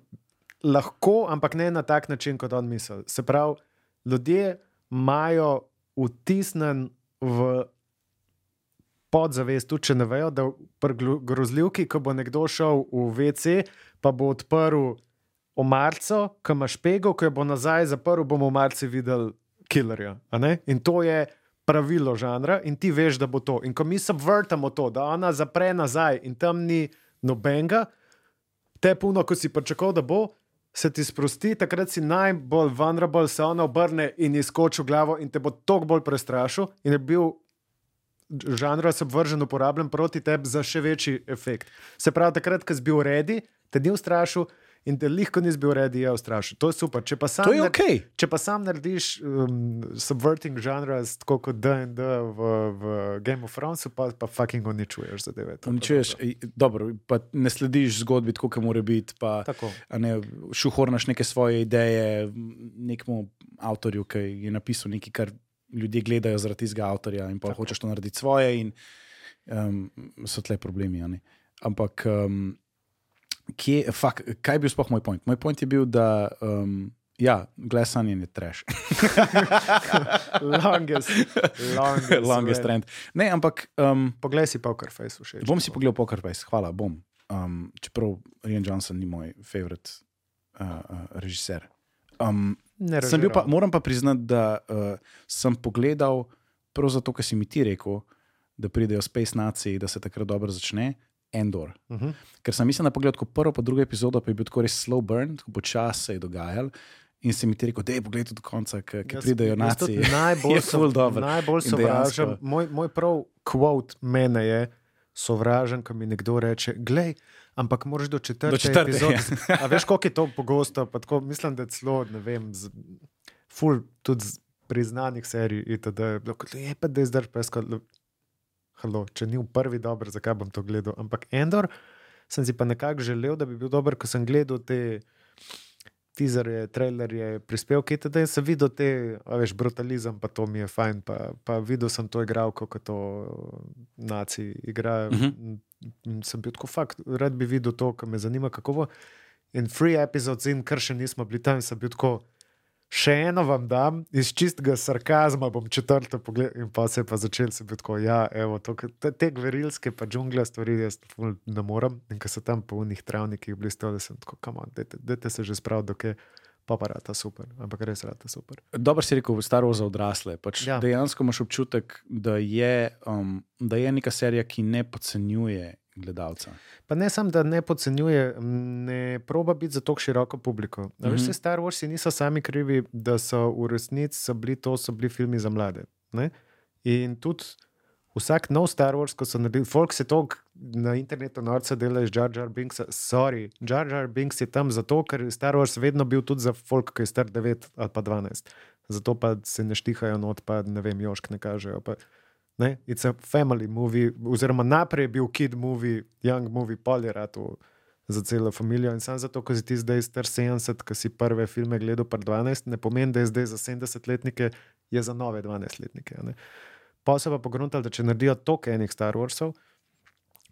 lahko, ampak ne na tak način, kot on misli. Se pravi, ljudje imajo vtisnen v podzavest, tudi če ne vejo, da pri grozljivki, ko bo nekdo šel v WC, pa bo odprl omarco, ki ima špego, ko jo bo nazaj zaprl, bomo v marci videli killerja. In to je. Pravilo žanra, in ti veš, da bo to. In ko mi subvertamo to, da ona zapre nazaj in tam ni nobenega, te puno, ko si pričakoval, da bo, se ti sprosti, takrat si najbolj vulnerable, se ona obrne in izkoči v glavo in te bo toliko bolj prestrašil. In je bil žanr subvržen uporabljen proti tebi za še večji efekt. Se pravi, takrat, ko si bil redi, te ni ustrašil In da lahko nisi bil redi, je ustrašen. To je super. Če pa sam, nar- ok. če pa sam narediš um, subverting genres, tako kot DD v, v Game of Thrones, pa, pa fucking uničuješ zadeve. Uničuješ, dobro. ej, dobro, pa ne slediš zgodbi, tako kot mora biti. Pa, Tako. ne, šuhornaš neke svoje ideje nekemu avtorju, ki je napisal nekaj, kar ljudje gledajo zaradi tistega avtorja, in pa hočeš to narediti svoje, in um, so tle problemi. a ne. Ampak, um, kje, fak, kaj je bil sploh moj point? Moj point je bil, da. Um, Ja, glasanje je trash. Longest, longest, Longest trend. Ne, ampak um, Poglej si Poker Face všeč. bom si pogledal Poker Face, hvala, bom. Um, čeprav Ian Johnson ni moj favorit uh, uh, režiser. Um, sem bil pa, moram pa priznati, da uh, sem pogledal, prav zato, ker si mi ti rekel, da pridejo Space Nazi, da se takrat dobro začne, Endor. Uh -huh. Ker sem mislil, da pogledal tako prvo, pa drugo epizodo, pa je bil tako res slow burn, tako počasi se je dogajal. In si mi ti rekel, da je pogled do konca, ki pridejo jaz naci. tudi Najbolj, ful sov- dobro. najbolj sovražen. Moj, moj prav quote mene je sovražen, ko mi nekdo reče: Glej, ampak moraš do četrte, Do četrte, epizode. ja. A veš, koliko je to pogosto? pa Tako, mislim, da celo, ne vem, z, ful tudi z priznanih serij. itd. Je bilo kot, Je pa da zdaj pesko. Halo, če ni v prvi dober, zakaj bom to gledal? Ampak Endor sem si pa nekako želel, da bi bil dober, ko sem gledal te teaserje, trailerje, prispevke, in sem videl te, veš, brutalizem, pa to mi je fajn. Pa, pa videl sem to igralko, kot to naci igrajo. Mhm. In Sem bil tako fakt, rad bi videl to, kar me zanima, kako bo. In free epizodes, in kar še nismo bili tam, sem bil tako. Še eno vam dam, iz čistega sarkazma bom četrto pogledal, in pa se je pa začel se biti tako, ja, evo, to, te, te gverilske, pa džungle stvari, jaz ne morem. In ko so tam po unih travnikih bili stoli, sem tako, kam on, dajte, se že spraviti, dok je pa pa rata super, ampak res rata super. Dobro si rekel, Star Wars za odrasle. Pač Ja. ja. Dejansko imaš občutek, da je, um, da je neka serija, ki ne podcenjuje gledalca. Pa ne samo, da ne podcenjuje, ne proba biti za tako široko publiko. Mm -hmm. Veš, Mhm. se Star Warsi niso sami krivi, da so v resnici bili to, so bili filmi za mlade. Ne? In tudi vsak nov Star Wars, ko so naredili, folk se to na internetu norca dela iz Jar Jar Binksa. Sorry, Jar Jar Binks je tam zato, ker je Star Wars vedno bil tudi za folk, ki je star 9 ali pa 12. Zato pa se ne štihajo not, pa ne vem, jošk ne kažejo. Pa, Ne? It's a family movie, oziroma najprej je bil kid movie, young movie, pol je rado za celo družino. In samo zato, ker si ti zdaj star 70, ki si prve filme gledal pri 12, ne pomeni, da je zdaj za 70-letnike, je za nove 12-letnike. Pa so pa pogruntali, da če naredijo toliko enih Star Warsov,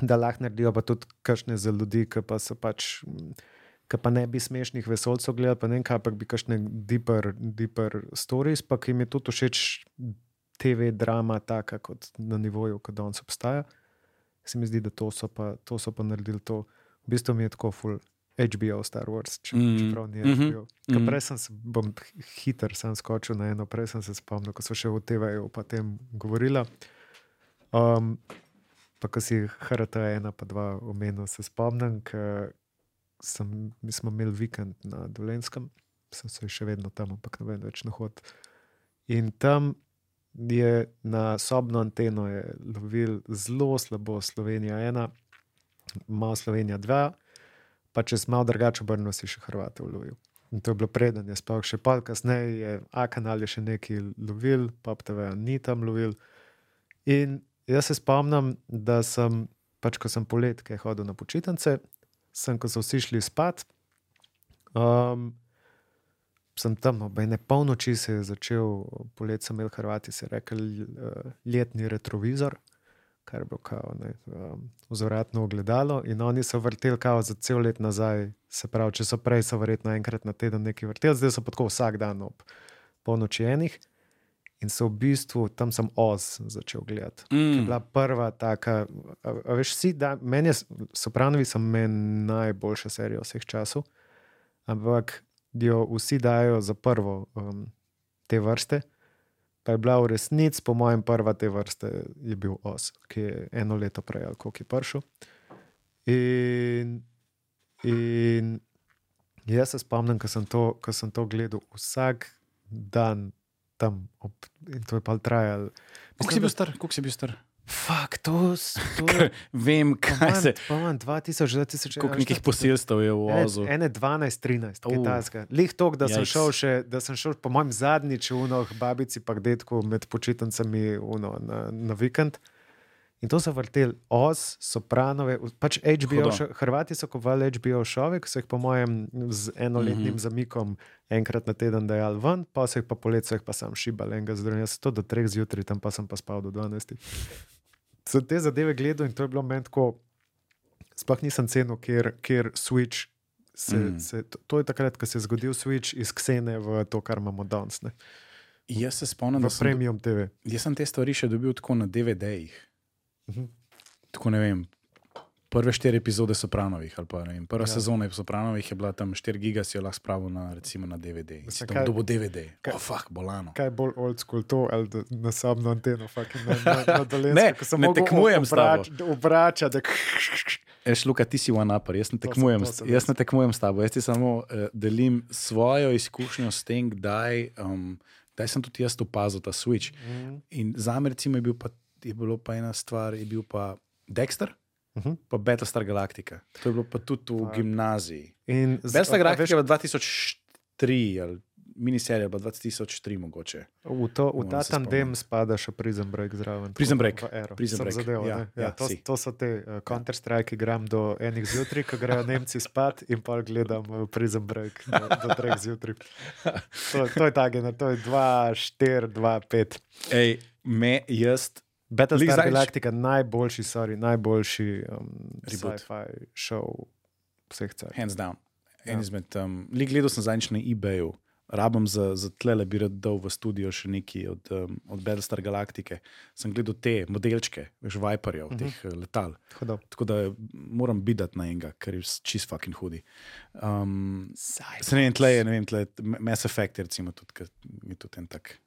da lahko naredijo pa tudi kakšne za ljudi, ki pa so pač. Ki pa ne bi smešnih vesolcev gledali, pa ne kaj pa bi kakšne deeper, deeper stories, pa ki jim je tudi všeč TV drama, taka kot na nivoju, kot danes obstaja. Se mi zdi, da to so pa, to so pa naredili to. V bistvu mi je tako full HBO Star Wars, če, mm. Mm, čeprav ni HBO. Mm. mhm. Prej sem se, bom hiter, sem skočil na eno, prej sem se spomnil, ko so še v TV-ju o tem govorila. Um, pa ko si HRT ena, pa dva omenil, se spomnim, ker sem, mi smo imeli vikend na Dolenskem, sem se še vedno tam, ampak ne vem več na hod. In tam je na sobno anteno je lovil zelo slabo Slovenija ena, malo Slovenija dva, pa če si malo drugače obrnil, si še Hrvate ulovil. In to je bilo preden, je sploh še pol kasneje, je A kanal je še nekaj lovil, Pop TV ni tam lovil. In jaz se spomnim, da sem, pač ko sem polet, ki je hodil na počitnice, sem, ko so vsi šli spat, um, sem tam, obene polnoči se je začel, polet sem imel Hrvati, se je rekel, letni retrovizor, kar je bilo kao, ne, um, vzvratno ogledalo. In oni so vrteli kao za cel let nazaj, se pravi, če so prej, so verjetno enkrat na teden nekaj vrteli, zdaj so pa tako vsak dan ob polnoči enih. In so v bistvu tam sem Oz začel gledati. Mm. Je bila prva taka, a, a veš, vsi, da, meni je Sopranovi so meni najboljša serija vseh časov, ampak jo vsi dajo za prvo um, te vrste. Pa je bila v resnici, po mojem, prva te vrste je bil Oz, ki je eno leto prej, ali koliko je prišel. In, in jaz se spomnim, ko sem to, ko sem to gledal vsak dan tam, ob, in to je pa trajalo. Koliko si bil star? Koliko si bil star? Fak, to, to Vem, kaj se. Pomen 2000, 2000, Koliko nekih posilstev je v Ozu. Ene 12, 13, Uh. kitajska. Lih to, da sem šel še, da sem šel po mojem zadnjič v noh, babici pa k detku med počitnicami uno, na, na vikend. In to so vrteli Oz, Sopranove, pač HBO, šo, Hrvati so kovali HBO šove, ki so jih po mojem z enoletnim mm. -hmm. zamikom enkrat na teden dajali ven, pa so jih pa so jih pa sam šibali enega zdravljenja. Jaz sem to do treh zjutraj, tam pa sem pa spal do 12. Sem te zadeve gledal in to je bilo meni tako, sploh nisem cenil, ker, ker Switch. Se, Mm. se, to, to je takrat, ko se je zgodil switch iz Ksene v to, kar imamo danes, ne, Jaz se spomnim, da sem, premium TV. jaz sem te stvari še dobil tako na DVD-jih. Mhm. Tako ne vem. Prve štiri epizode Sopranovih, ali pa ne vem, prva Ja. sezona Sopranovih je bila tam 4 giga, si jo lahko spravil na, recimo, na DVD. Si tam dobil DVD. kaj- Oh, fuck, bolano. Kaj je bolj old school to ali da na samno anteno, fucking na, na, na dolensko, Ne, ko sem ne tekmujem s tabo. obrač- Obračati, da Eš, Luka, ti si one upper, jaz ne To sem- tekmujem, to sem jaz ne tekmujem s tabo, jaz ti samo uh, delim svojo izkušnjo s tem, kdaj, um, kdaj sem tudi jaz opazil ta switch. Mhm. In za me recimo je, bil pa, je bilo pa ena stvar, je bil pa Dexter, Mhm. pa Battlestar Galactica. To je bilo pa tudi v gimnaziji. In Battlestar Galactica veš, je bila 2003 ali miniserija je bila 2003 mogoče. V, to, v ta tandem spada še Prison Break zraven. Prison Break. Prison Break, Zadevo, ja, ja, ja, ja, to, si. to so te uh, Counter-Strike, igram do enih zjutraj, ko grejo Nemci spat in pa gledam uh, Prison Break do, do treh zjutraj. To, to je ta gener, to je 2, 4, 2, 5. Ej, me, jaz, Lih Battlestar zadnjič- Galactica, najboljši, sorry, najboljši um, sci-fi show vseh cajt. hands down. Ja. En izmed, um, lik gledal sem zadnjič na eBayu. Rabam za, za tle, bi rad dal v studio še nekaj od, um, od Battlestar Galaktike. Sem gledal te modelčke, veš, Viperjev, uh -huh. teh eh, letal. Hudo. Tako da moram bidati na enega, ker je čist fucking hudi. Um, se ne vem, tle je, ne vem, tle je Mass Effect, recimo tudi, ker je tudi en tak.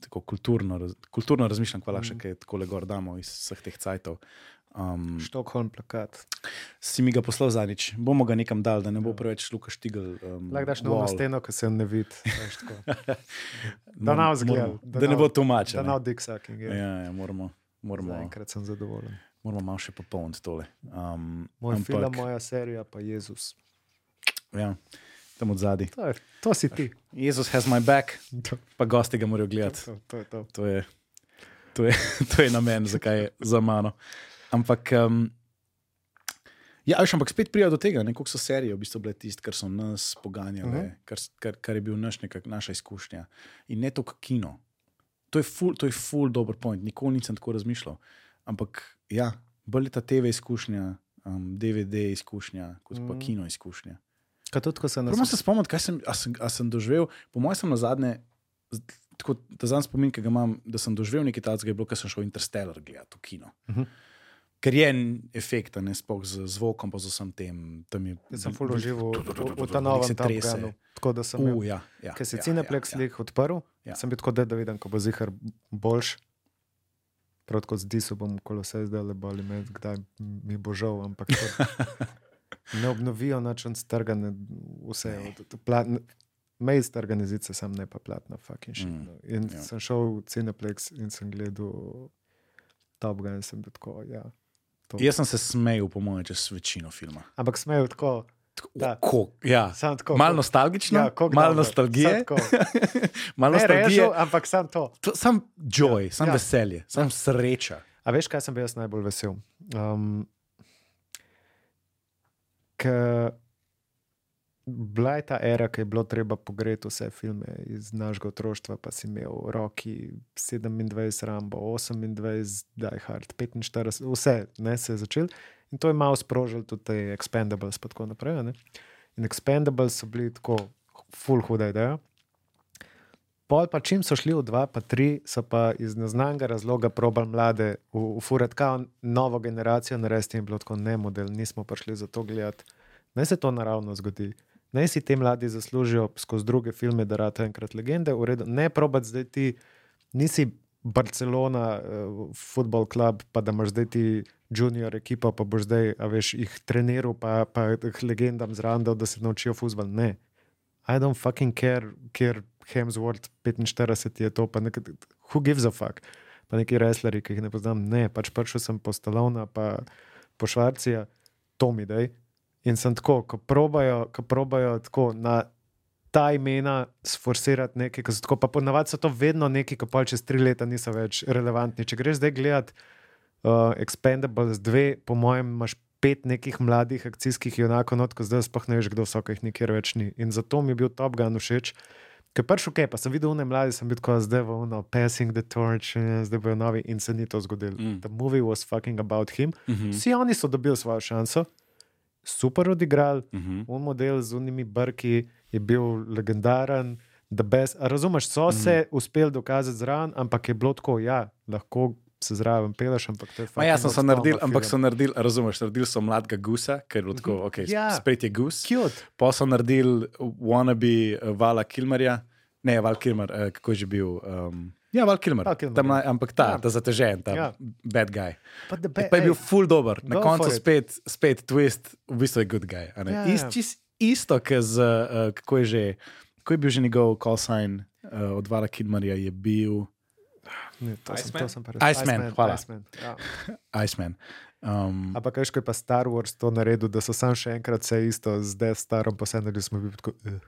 Tako kulturno, raz, kulturno razmišljam, kva lahko še kaj tako le gor damo iz vseh teh cajtov. Um, Stockholm plakat. si mi ga poslal zadnjič, bomo ga nekam dal, da ne bo preveč Luka štigel. Um, Lahko daš novo wall. steno, ki se ne vidi. Da vzgled. moramo- Da ne bo tumač. Da ne dick sucking. Ja, Ja. ja, moramo, moramo, Zaenkrat sem zadovoljen. moramo malo še popolniti tole. Um, Moj ampak, film, moja serija, pa Jezus. Ja, tam od zadaj. To, je, to si ti. Jezus has my back, To, pa gosti ga morajo gledati. to, to je to. To je, to je, to je namen, zakaj je za mano. Ampak, um, ja, veš, ampak spet prija do tega, koliko so serije v bistvu bile tiste, kar so nas poganjale, uh Mhm. -huh. kar, kar, kar je bil naš, nekak, naša izkušnja. In ne toliko kino. To je ful, to je ful dober point, nikoli nisem tako razmišljal. Ampak ja, bolj ta TV izkušnja, um, DVD izkušnja, kot pa Mhm. kino izkušnja. Kaj tudi, ko se Prvo nas se spomnim, kaj sem, a sem, a sem doživel. Po mojem, sem na zadnje, tako da zadnji spomin, ki ga imam, da sem doživel nekaj takega, je bilo, ker sem šel Interstellar gledati v kino. Uh Mhm. -huh. Ker je en efekt, a ne sploh z zvokom, pa z vsem tem. Tam je, Jaz sem full užival v, ta novem. Gunu. Tako da sem Uh, ja, ja, ker se ja, Cineplex ja, ja. odprl, Ja. sem bil tako, da, da vidim, ko bo zihar boljš. Prav tako z Diso bom kolo vse zdaj le boli me, kdaj mi bo žal, ampak ne obnovijo način strgane vse. Od- od plat- Mej strgane zice, sam ne pa platna, fucking shit. Mm, no. In ja. sem šel v Cineplex in sem gledal Top Gun in sem bil tako, ja. To. Jaz sem se smejal, po mojem, čez večino filma. Ampak smejo tako, Da. ko, ja. tako. Malo nostalgično, Ja, malo nostalgije, malo Ne nostalgije. režu, ampak sam to. To, sam joy, sam Ja. ja. veselje, sam sreča. A veš, kaj sem bil jaz najbolj vesel? Um, bila je ta era, ki je bilo treba pogreti vse filme iz našega otroštva, pa si imel roki 27, Rambo, 28, Die Hard, 45, vse ne, se je začel. In to je malo sprožil tudi te Expendables in tako naprej. Ne? In Expendables so bili tako full huda ideja. Pol pa čim so šli v dva, pa tri, so pa iz neznanega razloga probali mlade ufurati kao novo generacijo, narediti in bilo tako ne model, nismo prišli za to gledati. Naj se to naravno zgodi. Naj si ti mladi zaslužijo skozi druge filme, da rata enkrat legende, v redu. Ne probati zdaj ti, nisi Barcelona, uh, football klub, pa da imaš zdaj ti junior ekipa, pa boš zdaj, a veš, jih treniral, pa, pa teh legendam zrandal, da se naučijo futbol. Ne. I don't fucking care, ker Hemsworth 45 je to, pa nekaj, who gives a fuck. pa neki wrestleri, ki jih ne poznam. Ne, pač prišel sem po Stalovna, pa po Švarcija, to mi dej. In sem tako, ko probajo, ko probajo tako na ta imena sforsirati nekaj, ko so tako, pa ponavadi so to vedno neki, ki pa čez tri leta niso več relevantni. Če greš zdaj gledat uh, Expendables 2, po mojem, imaš pet nekih mladih akcijskih junakov, not, ko zdaj sploh ne veš, kdo so, ki jih nikjer več ni. In zato mi je bil Top Gun všeč. Ker prvič, okay, pa sem videl, da mladi sem bil tako, zdaj bo ono, passing the torch, eh, zdaj bojo novi in se ni to zgodilo. Mm. Mm. The movie was fucking about him. Uh -huh. Vsi oni so dobili svojo šanso, super odigrali, Uh -huh. on model z unimi brki je bil legendaren. the best. Razumeš, so se Mhm. uspeli dokazati zraven, ampak je bilo tako, ja, lahko se zraven peleš, ampak to je fucking ja, sem odstotno naredili, ampak so naredili, razumeš, naredili so mladega gusa, ker je tako, ok, Ja. ja. spet je gus. Cute. Pa so naredili wannabe eh, Vala Kilmerja, ne, Val Kilmer, eh, kako je že bil. Um, ja, Val Kilmer, Val Kilmer, tam, ja. ampak ta, Ja. ta zatežen, ta Ja. bad guy. But the Pa ba- je bil full dober, na koncu spet, spet twist, v bistvu je good guy. a ne. Ja, Is, ja. isto, z, uh, kako je že, kako je bil že njegov call sign uh, od Vala Kilmerja, je bil Ne, to sem, Iceman? to sem pa res- Iceman, hvala. Iceman, ja. Iceman. Um, Ampak, ko je pa Star Wars to naredil, da so sam še enkrat vse isto, zdaj starom posenili smo bili tako. Uh.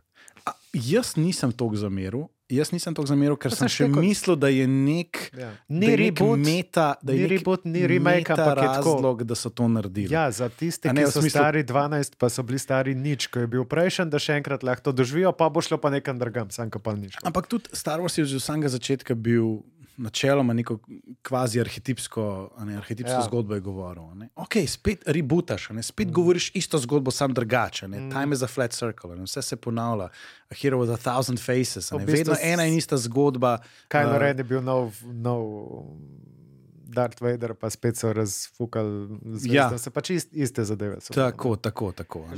A, jaz nisem toliko zameril, jaz nisem toliko zameril, ker sem še tako- mislil, da je nek. Ja. nek reboot, meta, da je nek reboot, ni remake, ampak je tako. razlog, da so to naredili. Ja, za tiste, A ne, ki so smislu- stari 12, pa so bili stari nič, ko je bil prejšen, da še enkrat lahko to doživijo, pa bo šlo pa nekam drugam, sam pa nič. Ampak tudi Star Wars je že od samega začetka bil načeloma neko kvazi arhetipsko, ne, arhetipsko Ja. zgodbo je govoril. Ne. Ok, spet rebootaš, ne, spet mm. govoriš isto zgodbo, sam drugače. Mm. Time is a flat circle, ne, vse se ponavlja. A hero with a thousand faces. a V Ne, bistvu Vedno ena in ista zgodba. Kaj a, nared je bil nov, nov Darth Vader, pa spet so razfukali zvezde. Ja. Se pač ist, iste zadeve. So, Tako, tako, tako. a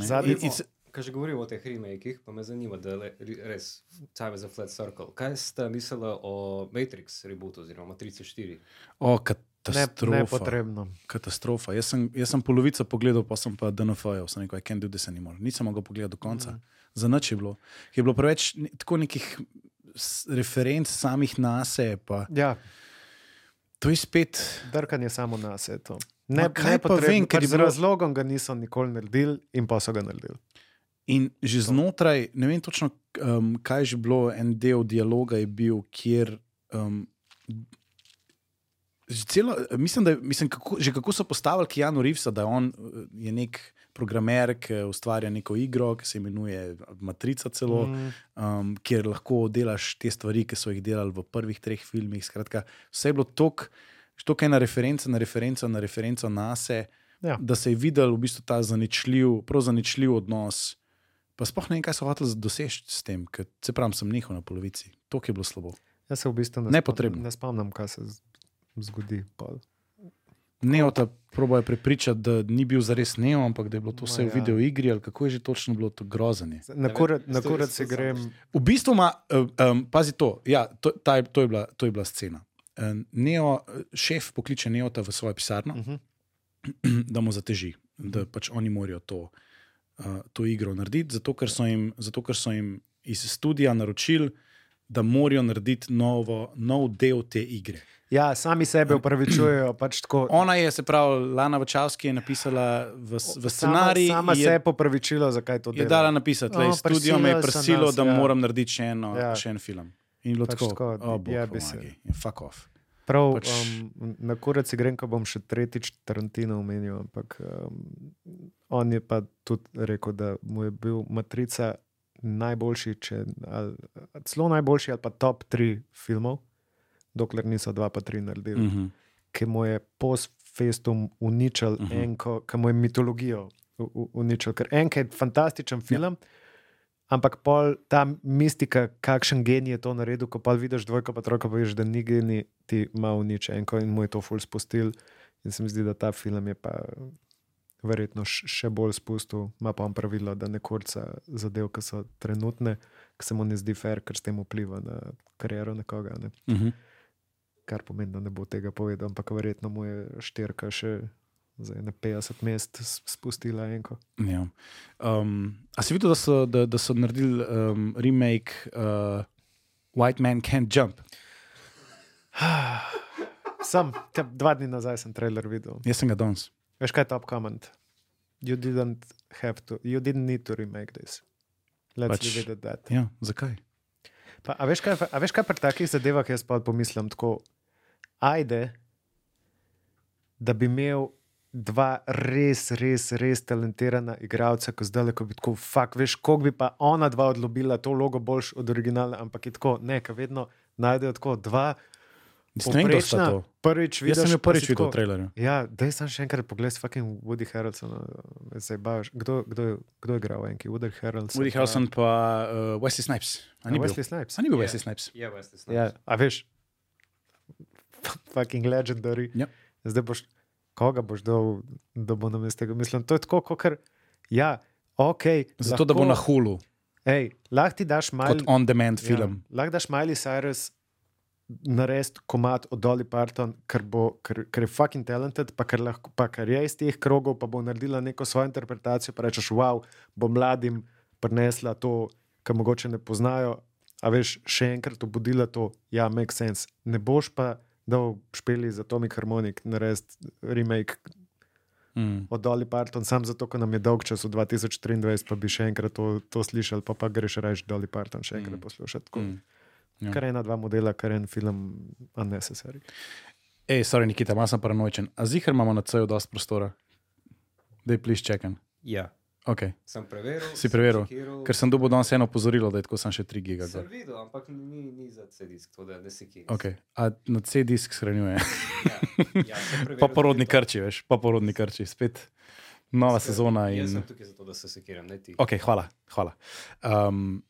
ne. Kaj že govorimo o teh remakih, pa me zanima, da je res Time is a Flat Circle. Kaj ste mislili o Matrix rebootu oziroma Matrice 4? O, Ne, katastrofa. nepotrebno. katastrofa. Jaz sem, jaz sem polovico pogledal, pa sem pa DNF-jev, sem rekel, I can't do this anymore. Nisem mogel pogledati do konca. Mm. Za nič je bilo. Je bilo preveč ne- tako nekih referenc samih nase, pa Ja, to je spet. drkanje samo na se je to. Ma Ne, ne pa potrebno, vem, ker pač z bilo- razlogom ga niso nikoli naredili in pa so ga naredili. In že znotraj, ne vem točno, um, kaj je že bilo, en del dialoga je bil, kjer. Um, Celo, mislim, da je- mislim, kako, že kako so postavili Keanu Reevesa, da on je nek programer, ki ustvarja neko igro, ki se imenuje Matrica, celo, Mm. um, kjer lahko delaš te stvari, ki so jih delali v prvih treh filmih. Skratka, vse je bilo tako, tako ena referenca na referenco na referenco na sebe, Ja. da se je videl v bistvu ta zaničljiv, prav zaničljiv odnos. Pa sploh ne vem, kaj so hoteli doseči s tem, ker se pravi, sem nehal na polovici. To je bilo slabo. Jaz se v bistvu ne, spomnim, ne spomnim, kaj se zgodi. pol. Neota proboje prepričati, da ni bil zares neo, ampak da je bilo to vse v ja. video igri, ali kako je že točno bilo to grozanje. Na si samo grem. V bistvu ima, um, pazi to, ja, to, ta, je- to, je bila, to je bila scena. Um, Neo, šef pokliče Neota v svojo pisarno, Uh -huh. da mu zateži, da pač oni morajo to, uh, to igro narediti, zato ker, so jim, zato ker so jim iz studia naročili, da morajo narediti novo, nov del te igre. Ja, sami sebe upravičujejo. Pač tako, Ona je, se pravi, Lana Vačavski je napisala v, v scenarij, Sama, sama je, se je popravičila, zakaj to je dela. dala napisati, da O, studio me je prisilo, nas, da ja. moram narediti še, eno, Ja. še en film. In je bilo Pač tako, tako, oh, bog ja, fuck off. Prav, pač- um, na kurat si grem, ko bom še tretjič Tarantino omenil, ampak um, on je pa tudi rekel, da mu je bil Matrica najboljši, če, ali, celo najboljši ali pa top tri filmov, dokler niso dva pa tri naredili, mm. Mm -hmm. ki mu je post festum uničil uh Mhm. -huh. enko, ki mu je mitologijo uničil. Ker enka je fantastičen film. Ja. Ampak pol ta mistika, kakšen genij je to naredil, ko pa vidiš dvojko, pa trojko, pa veš, da ni genij, ti ima uniče enko in mu je to ful spustil. In se mi zdi, da ta film je pa verjetno še bolj spustil, ima pa on pravilo, da ne kurca zadev, ki so trenutne, ki se mu ne zdi fair, ker s tem vpliva na kariero nekoga. Ne? Mm -hmm. Kar pomeni, da ne bo tega povedal, ampak verjetno mu je štirka še za ene 50 mest spustila enko. Ja. Um, a si videl, da so, da, da so naredili um, remake uh, White Man Can't Jump? Sem, te, dva dni nazaj sem trailer videl. Jaz sem ga danes. Veš kaj je top comment? You didn't have to, you didn't need to remake this. Let's pač, leave it at that. Ja, zakaj? Pa, a, veš kaj, a veš kaj pri takih zadevah jaz pa pomislim tako? Ajde, da bi imel dva res, res, res talentirana igralca, ko zdaj ko bi tako, fuk, veš, koliko bi pa ona dva odlobila to logo boljš od originala, ampak je tako, ne, ka vedno najdejo tako dva. Jaz to. Prvič Jaz vidiš, sem jo pa prvič videl v trailerju. Ja, da sem še enkrat pogledal fucking Woody Harrelsona. me zdaj baviš. Kdo, kdo, je- kdo je igral enki? Woody Harrelson. Woody Harrelson pa uh, Wesley Snipes. A ni bil? Wesley Snipes. A ni bil Ja. Wesley Snipes? Je, veste, Ja, a veš, fucking legendary. Ja. Zdaj boš, koga boš dal, da bo nam iz tega. Mislim, to je tako, kot ja, ok. Zato, da bo na hulu, Ej, lahko ti daš malo. kot on-demand film. Ja, lahko daš Miley Cyrus narediti komat od Dolly Parton, ker, bo, ker, ker je fucking talented, pa ker, lahko, pa ker je iz teh krogov, pa bo naredila neko svojo interpretacijo, pa rečeš, wow, bo mladim prinesla to, kar mogoče ne poznajo. A veš, še enkrat obudila to, ja, make sense. Ne boš pa dal špeli za Atomic Harmonic narediti remake Mm. od Dolly Parton, sam zato, ker nam je dolg čas v 2023, pa bi še enkrat to, to slišali, pa, pa greš reči Dolly Parton še enkrat Mm. poslušati. Tako, Mm. Ja. Kar ena, dva modela, kar en film, unnecessary. Ej, sorry, Nikita, malo sem paranoičen. A zihar imamo na CEU dosti prostora? Dej, please, čakam. Ja, Okay. sem preveril. Si preveril? Sekiral, Ker sem dobil danes eno opozorilo, da je tako sem še 3 giga. Sem videl, ampak ni, ni za CD-disk, tako da ne si kje. Okay. A na C-disk shranjuje. Ja, ja, sem preveril Pa porodni to. krči, veš, pa porodni krči. Spet nova Skratka, sezona. Jaz In... sem tukaj zato, da se sekiram, ne ti. Ok, hvala. hvala. Um,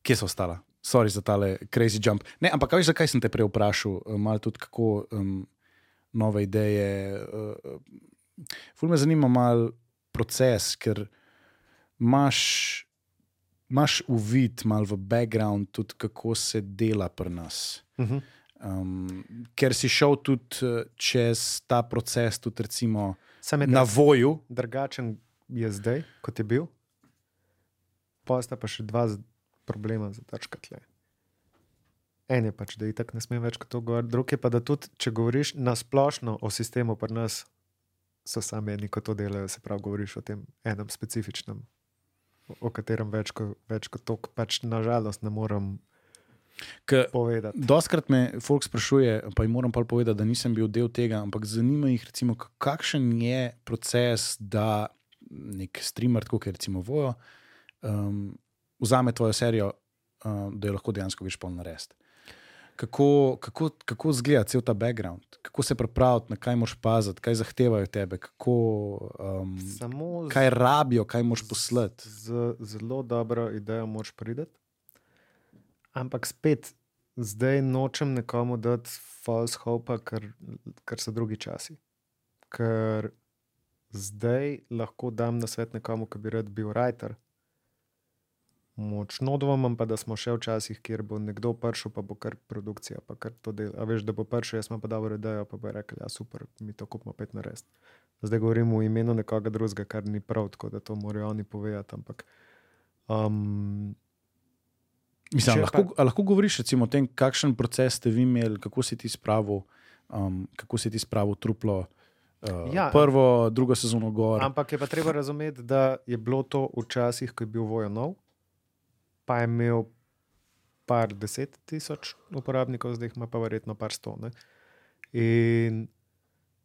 kje so ostala? Sorry za tale crazy jump. Ne, ampak veš, zakaj sem te prej vprašal, eh, malo tudi kako um, nove ideje. Uh, Ful me zanima mal proces, ker imaš, imaš uvid mal v background, tudi kako se dela pri nas. Uh -huh. Um, ker si šel tudi eh, čez ta proces, tudi recimo je na voju. drugačen je zdaj, kot je bil. Pa sta pa še dva problema za trškatle. En je pač, da itak ne smem več kot to govoriti, drugi je pa, da tudi, če govoriš na splošno o sistemu pri nas, so sami eni, ko to delajo, se pravi, govoriš o tem enem specifičnem, o- o katerem več kot, več kot to, pač nažalost ne morem Ke povedati. Doskrat me folk sprašuje, pa jim moram pa povedati, da nisem bil del tega, ampak zanima jih, recimo, k- kakšen je proces, da nek streamer, kot je recimo Vojo, um, vzame tvojo serijo, um, da jo lahko dejansko veš polno narediti. Kako, kako, kako izgleda cel ta background, kako se pripraviti, na kaj moš paziti, kaj zahtevajo tebe, kako, um, Samo z- kaj rabijo, kaj moš poslati. Z zelo dobro idejo moč priti. Ampak spet, zdaj nočem nekomu dati false hope, ker, ker so drugi časi. Ker zdaj lahko dam na svet nekomu, ki bi rad bil writer. Močno dvomim pa, da smo še včasih, kjer bo nekdo prišel, pa bo kar produkcija, pa kar to dela. A veš, da bo prišel, jaz imam pa dobro idejo, pa bo rekel, ja super, mi to kupimo pet na res. Zdaj govorim v imenu nekoga drugega, kar ni prav, tako da to morajo oni povedati. Ampak um, Mislim, lahko, a lahko govoriš recimo, o tem, kakšen proces ste vi imeli, kako si ti spravil, um, kako si ti spravil truplo. Uh, Ja. prvo, drugo sezono gor. Ampak je pa treba razumeti, da je bilo to včasih, ko je bil vojo nov, pa je imel par deset tisoč uporabnikov, zdaj ima pa verjetno par sto. Ne? In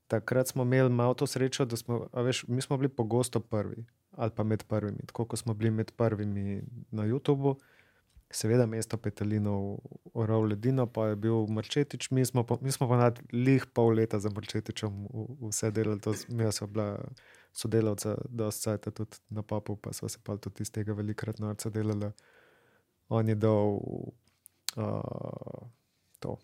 takrat smo imeli malo to srečo, da smo, veš, mi smo bili pogosto prvi ali pa med prvimi. Tako kot smo bili med prvimi na YouTubu, seveda mesto Petalinov, Orov Ledino, pa je bil Mrčetič, mi smo pa, mi smo pa nad lih pol leta za Mrčetičem vse delali, to mi smo bila sodelavca, dosta cajta tudi na papu, pa smo se pa tudi iz tega velikrat norca delali. On je dal uh, to.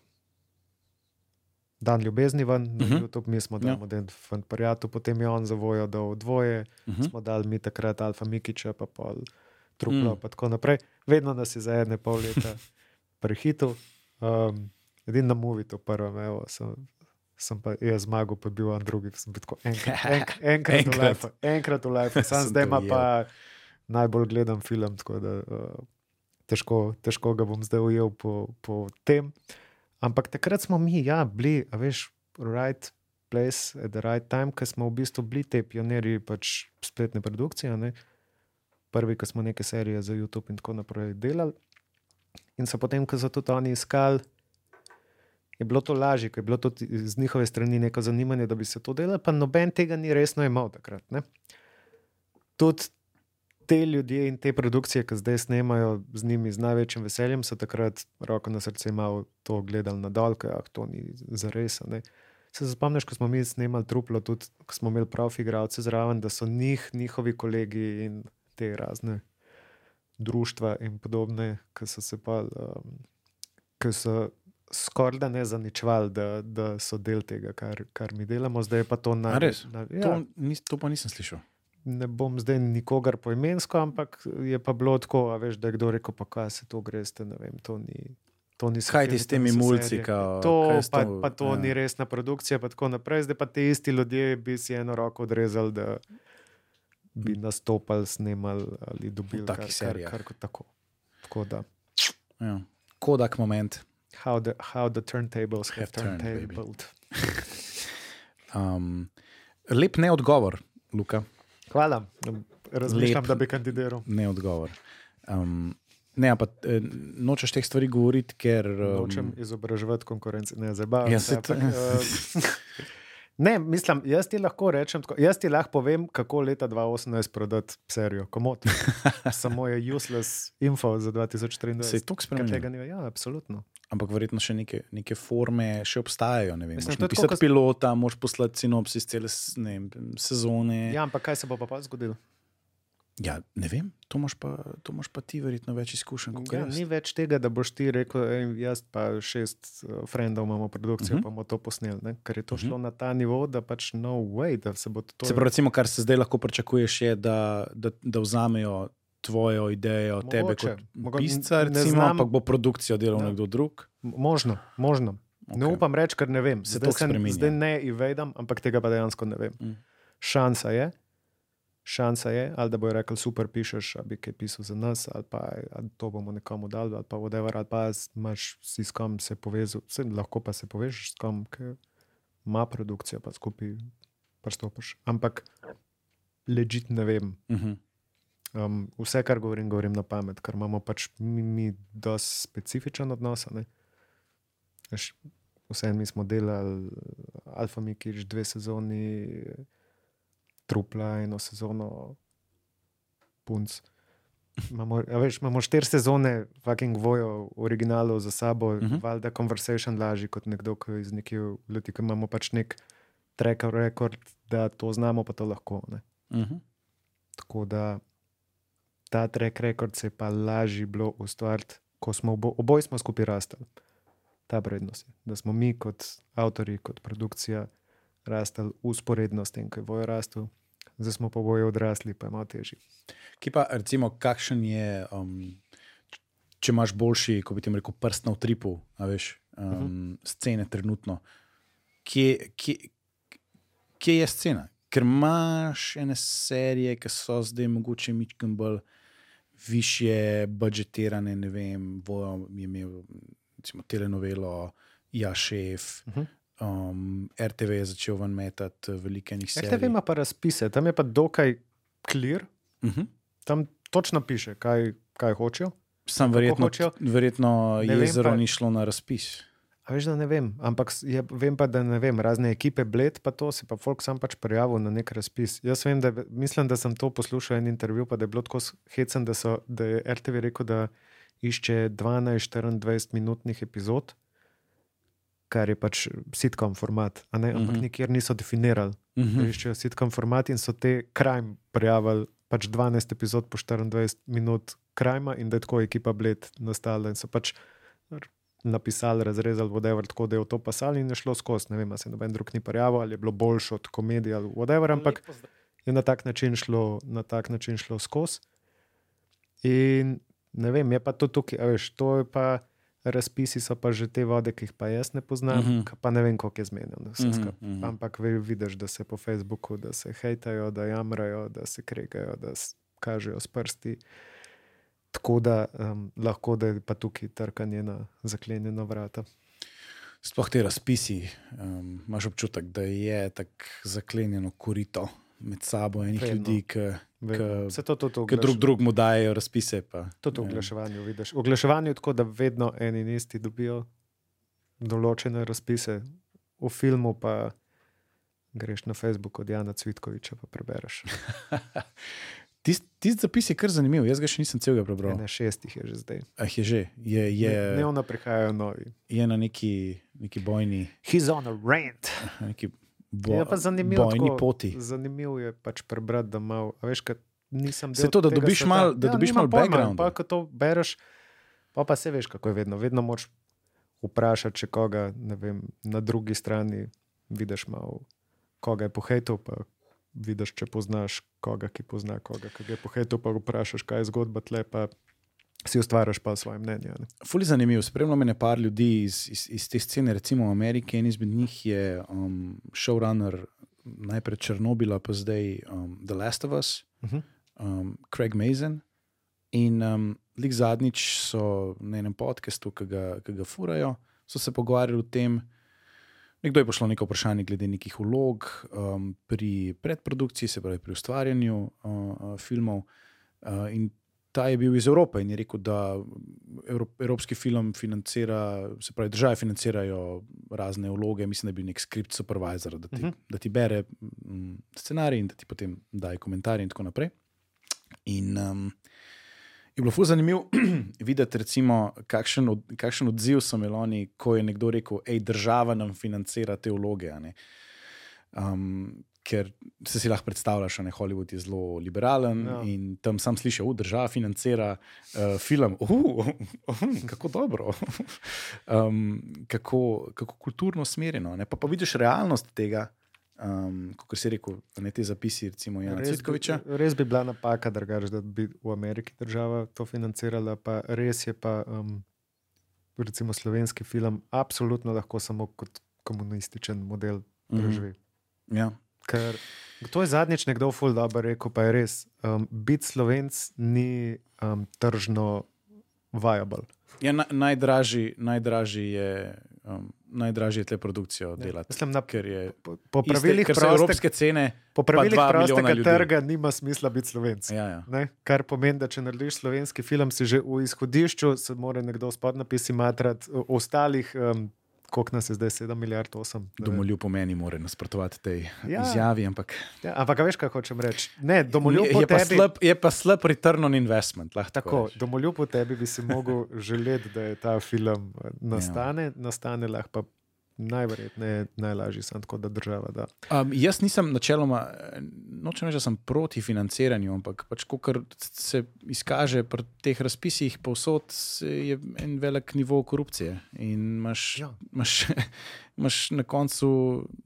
Dan ljubezni ven, na uh Mhm. -huh. YouTube, mi smo dali Ja. ja. model fanparijatu, potem je on za vojo dal dvoje, Uh -huh. -huh. smo dali mi takrat Alfa Mikiča, pa pol truplo, Mm. pa tako naprej. Vedno nas je za ene pol leta prehitil. Um, Edini na Movitu, prvem, evo, sem, sem pa jaz zmagal, pa bil on drugi. Sem bil tako enkrat, enk, enkrat, enkrat. v life, enkrat v life, sam zdaj ima pa najbolj gledam film, tako da uh, težko, težko ga bom zdaj ujel po, po tem. Ampak takrat smo mi, ja, bili, veš, right place at the right time, ker smo v bistvu bili te pionirji pač spletne produkcije. Ne? Prvi, ki smo neke serije za YouTube in tako naprej delali. In so potem, ko so tudi oni iskali, je bilo to lažje, ker je bilo tudi z njihove strani neko zanimanje, da bi se to delalo, pa noben tega ni resno imel takrat. Ne? Tudi te ljudje in te produkcije, ki zdaj snemajo z njimi z največjim veseljem, so takrat roko na srce malo to gledali na dol, ker ah, to ni za res. a ne. Se spomniš, ko smo mi snemali truplo, tudi ko smo imeli profi igralce zraven, da so njih, njihovi kolegi in te razne društva in podobne, ki so se pa, um, ki so skoraj da ne zaničevali, da, da so del tega, kar, kar mi delamo, zdaj pa to na res? Na, ja, To, nis, to pa nisem slišal. Ne bom zdaj nikogar poimensko, ampak je pa bilo tako, veš, da je kdo rekel, pa kaj se to greste, ne vem, to ni. To niso Kaj ti s temi mulci? Kao, To, pa, to- pa to ja. ni resna produkcija, pa tako naprej. Zdaj pa ti isti ljudje bi si eno roko odrezali, da bi nastopali, snemali ali dobili kar, kar, kar, kar tako. tako da, Ja. Kodak moment. how the, how the turntables have, Have turned, turntabled. Um, lep ne odgovor, Luka. Hvala. Razmišljam, Lep. da bi kandidiral. Ne odgovor. Um, ne, pa eh, nočeš teh stvari govoriti, ker. Um, Nočem izobraževati konkurence, ne zabavam. Ja, se, ampak, eh, Ne, mislim, jaz ti lahko rečem, tako, jaz ti lahko povem, kako leta 2018 prodati serijo, komod. Samo je useless info za 2023. Se je to spremenilo? ja, absolutno. Ampak verjetno še neke, neke forme še obstajajo. Mislim, je pisati tako, ko- pilota, moš poslati sinopsis cele vem, sezone. Ja, ampak kaj se bo pa, pa zgodilo? Ja, ne vem, to imaš pa, to imaš pa ti verjetno več izkušenj kot Ja, jaz. ni več tega, da boš ti rekel, ej, jaz pa šest uh, frendov imamo produkcijo, uh Mhm. -huh. pa bomo to posneli. Ne? Ker je to Mhm. šlo uh -huh. na ta nivo, da pač no way, da se bo to. Se pravi, recimo, kar se zdaj lahko pričakuješ, je, da, da, da vzamejo tvojo idejo, Mogoče, tebe kot mogo- pisca, ne recimo, znam- ampak bo produkcijo delal Ja. nekdo drug. Možno, možno. Okay. Ne upam reči, ker ne vem. Se Zdaj, sem, zdaj ne izvedem, ampak tega pa dejansko ne vem. Mm. Šansa je, šansa je, ali da bojo rekli, super, pišeš, ali bi kaj pisal za nas, ali pa ali to bomo nekomu dali, ali pa whatever, ali pa imaš si s kom se povezati, Saj lahko pa se povežeš s kom, ki ima produkcijo, pa skupaj pristopiš. Ampak ležit ne vem. Uh -huh. Um, vse, kar govorim, govorim na pamet, ker imamo pač mi, mi dosti specifičen odnos. Vse mi smo delali, Alfa Mikič, dve sezoni, Trupla, eno sezono, Punc. Imamo, veš, imamo štiri sezone, fucking vojo, v originalu za sabo, uh Mhm. -huh. valjda conversation lažji kot nekdo, ki iz nekje leti, ki imamo pač nek track record, da to znamo, pa to lahko. Ne. Uh -huh. Tako da ta track record se je pa lažje bilo ustvariti, ko smo obo, oboje smo skupaj rastli. Ta prednost je, da smo mi kot avtori, kot produkcija rastli usporedno s tem, ko je bojo rastel, zdaj smo pa boje odrasli, pa je malo težje. Ki pa, recimo, kakšen je, um, če imaš boljši, kot bi ti rekel, prst na utripu, a veš, um, uh -huh. scene trenutno. Kje, kje, kje je scena? Ker imaš ene serije, ki so zdaj mogoče mičkim bolj više budžetirane, ne vem, Vojo je imel recimo, telenovelo, Ja, šef. Uh -huh. Um, RTV je začel ven metati velike njih serij. RTV ima pa razpise, tam je pa dokaj clear, Uh -huh. tam točno piše, kaj, kaj hočejo. Sam verjetno, hočejo? verjetno jezero pa- ni šlo na razpis. A veš, da ne vem, ampak je, vem pa, da ne vem, razne ekipe, bled, pa to se pa folk sam pač prijavil na nek razpis. Jaz vem, da mislim, da sem to poslušal en intervju, pa da je bilo tako hecen, da, so, da je RTV rekel, da išče 12-24 minutnih epizod, kar je pač sitkom format, ne, ampak Mhm. uh -huh. nikjer niso definirali, Uh da -huh. iščejo sitkom format in so te krajm prijavili. Pač 12 epizod po 24 minut krajma, in da je tako ekipa bled nastala. In so pač napisali, razrezali, whatever, tako da je v to pasali in je šlo skozi. Ne vem, se noben drug ni prijavil, ali je bilo boljše od komedije ali whatever, ampak je na tak način šlo, na tak način šlo skozi. In ne vem, je pa to tukaj, veš, to je pa. Razpisi so pa že te vode, ki jih pa jaz ne poznam, uh Mhm. -huh. pa ne vem, koliko je zmenjeno. Uh Mhm, -huh. mhm. Ampak ve- vidiš, da se po Facebooku, da se hejtajo, da jamrajo, da se kregajo, da kažejo s prsti. Tako da um, lahko da je pa tukaj trkanje na zaklenjena vrata. sploh te razpisi, um, imaš občutek, da je tako zaklenjeno korito med sabo enih Vedno. ljudi, ki to ki drug drugemu dajo razpise. Pa, Tudi v ne vem. oglaševanju vidiš. V oglaševanju je tako, da vedno eni in isti dobijo določene razpise, v filmu pa greš na Facebook od Jana Cvitkoviča pa prebereš. Tisti tist zapis je kar zanimiv, jaz ga še nisem celega prebral. Ne, šestih je že zdaj. Ah, je že, je, je, Ne- Dnevno prihajajo novi. je na neki, neki bojni, He's on a rant. Je neki bo, pa zanimivo, bojni tako, poti. Zanimivo je pač prebrati, da malo, veš, kad nisem Saj del to, da dobiš malo- da dobiš nimam malo pojma, backgrounda. Pa, ko to bereš, pa, pa se veš, kako je vedno. Vedno moč vprašati, če koga ne vem, na drugi strani vidiš malo, koga je pohejtel, pa vidiš, če poznaš koga, ki pozna koga, ki je pohejtel, pa vprašaš, kaj je zgodba tle, pa si ustvariš pa svoje mnenje. Ne? Fuli zanimiv. Spremljal me je par ljudi iz, iz, iz te scene, recimo v Ameriki. En izmed njih je um, showrunner najprej Černobila, pa zdaj um, The Last of Us, Uh -huh. um, Craig Mason. In um, lik zadnjič so na enem podkastu, ki ga, ki ga furajo, so se pogovarjali o tem. Nekdo je poslal neko vprašanje glede nekih vlog um, pri predprodukciji, se pravi pri ustvarjanju uh, uh, filmov. Uh, in ta je bil iz Evrope in je rekel, da Evro, evropski film financira, se pravi, države financirajo razne vloge. Mislim, da je bil nek script supervisor, da ti, uh Mhm. -huh. da ti bere mm, scenarij in da ti potem daje komentarje in tako naprej. In um, je bilo fuz zanimivo videti, recimo, kakšen, od, kakšen odziv so imeli oni, ko je nekdo rekel, hej, država nam financira te vloge. a ne." Um, ker se si lahko predstavljaš, da je Hollywood je zelo liberalen Ja. in tam sam slišiš, da država financira uh, film. Uh, uh, uh, kako dobro, um, kako, kako kulturno usmerjeno. ne. Pa, pa vidiš realnost tega, um, kot si rekel, ne te zapisi, recimo Jana Res bi, Cvitkoviča. res bi bila napaka, drugač, da bi v Ameriki država to financirala. Pa res je pa, um, recimo, slovenski film absolutno lahko samo kot komunističen model Mhm. preživi. Ja. Ker to je zadnjič nekdo ful dobro rekel, pa je res. Um, biti slovenc ni um, tržno viable. Ja, na, najdražji, najdražji je. Um, Najdražje je te produkcijo delati. Mislim, na, Ker, je, po, po iste, pravilih, ker so proste, evropske cene. po pravilih prostega trga nima smisla biti slovenc. Ja, ja. Ne? Kar pomeni, da če narediš slovenski film, si že v izhodišču, se mora nekdo s podnapisi matrati, ostalih, um, koliko nas je zdaj, 7 milijard, 8. ne vem. Domoljub po meni mora nasprotovati tej Ja. ja. izjavi. Ampak Ja, ampak veš, kaj hočem reči? Ne, domoljub je, je, pa tebi. slab, je pa slab return on investment. Tako, rečeš. domoljub po tebi bi si mogel želeti, da je ta film eh, nastane, ja. nastane lahko pa najverjetneje najlažji, sem tako da država da. Um, jaz nisem načeloma, nočem reči, da sem proti financiranju, ampak pač, kar se izkaže pri teh razpisih, povsod je en velik nivo korupcije in imaš, Ja. imaš, imaš na koncu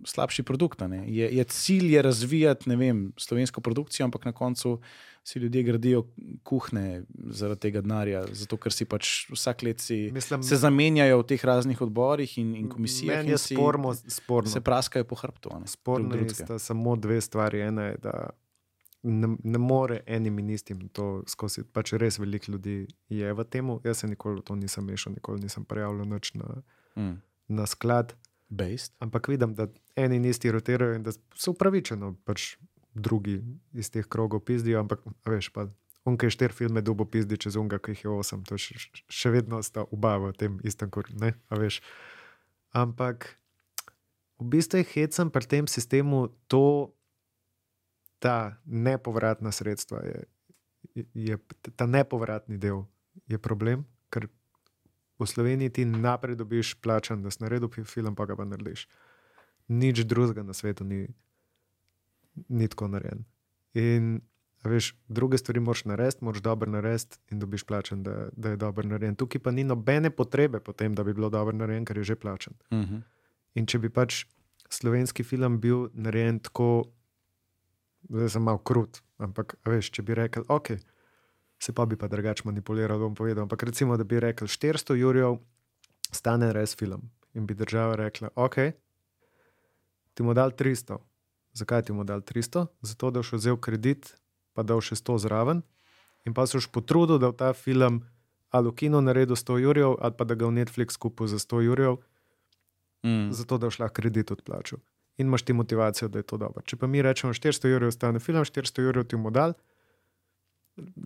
slabši produkt. Je, je cilj je razvijati ne vem, slovensko produkcijo, ampak na koncu si ljudje gradijo kuhne zaradi tega denarja, zato ker si pač vsak let si, Mislim, se zamenjajo v teh raznih odborih in, in komisijah. Meni in je si- sporno, sporno. se praskajo po hrbtu. ne, Sporno je samo dve stvari. Ena je, da ne, ne more enim in istim to skozi. Pač res veliko ljudi je v tem. Jaz se nikoli v to nisem mešal, nikoli nisem prijavljal nič na, Mm. na sklad. Based. Ampak vidim, da eni in isti rotirajo in da so upravičeno pač drugi iz teh krogov pizdijo. Ampak a veš, pa onke štiri filme dubo pizdi čez unga, ki jih je osem. To še, še vedno sta oba v tem istem kurju. Ampak v bistvu je hecam pri tem sistemu to, ta nepovratna sredstva, je, je, ta nepovratni del je problem, ker v Sloveniji ti naprej dobiš plačan, da si naredil fi- film, pa ga pa narediš. Nič drugega na svetu ni, ni tako narejen. In veš, druge stvari moraš narediti, moraš dobro narediti in dobiš plačan, da, da je dobro narejen. Tukaj pa ni nobene potrebe po tem, da bi bilo dobro narejen, ker je že plačan. Uh -huh. In če bi pač slovenski film bil narejen tako, zdaj sem malo krut, ampak veš, če bi rekel, ok, se pa bi pa drugače manipuliral, bom povedal. Ampak recimo, da bi rekel 400 jurjev, stane res film. In bi država rekla, ok, ti mu dal 300. Zakaj ti mu dal 300? Zato, da boš vzel kredit, pa dal še 100 zraven. In pa se boš potrudil, da v ta film ali v kino naredil 100 jurjev, ali pa da ga v Netflix kupil za 100 jurjev Mm. zato da boš lahko kredit odplačal. In imaš ti motivacijo, da je to dobro. Če pa mi rečemo 400 evrov stane film, 400 evrov ti modal,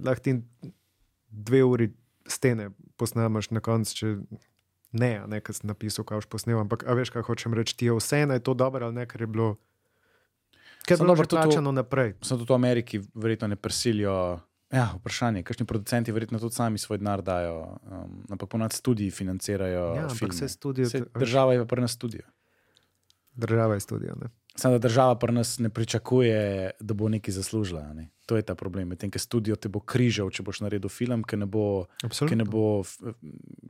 lahko ti dve uri stene posnamaš na koncu, če ne, ne, kar si napisal, kaj boš posnel. Ampak, veš, kaj hočem reči, ti je vse eno, je to dobro ali ne, ker je bilo. Ker je bilo že plačano naprej. Samo tudi v Ameriki verjetno ne prisilijo. Ja, vprašanje. Kakšni producenti verjetno tudi sami svoj denar dajo, um, ampak ponad studiji financirajo. Ja, vse studio, veš. država je pa pri nas studio. Država je studio. Ne? Samo da država pri nas ne pričakuje, da bo nekaj zaslužila. Ne? To je ta problem. Medtem, ker studio te bo križal, če boš naredil film, ki ne bo, ki ne bo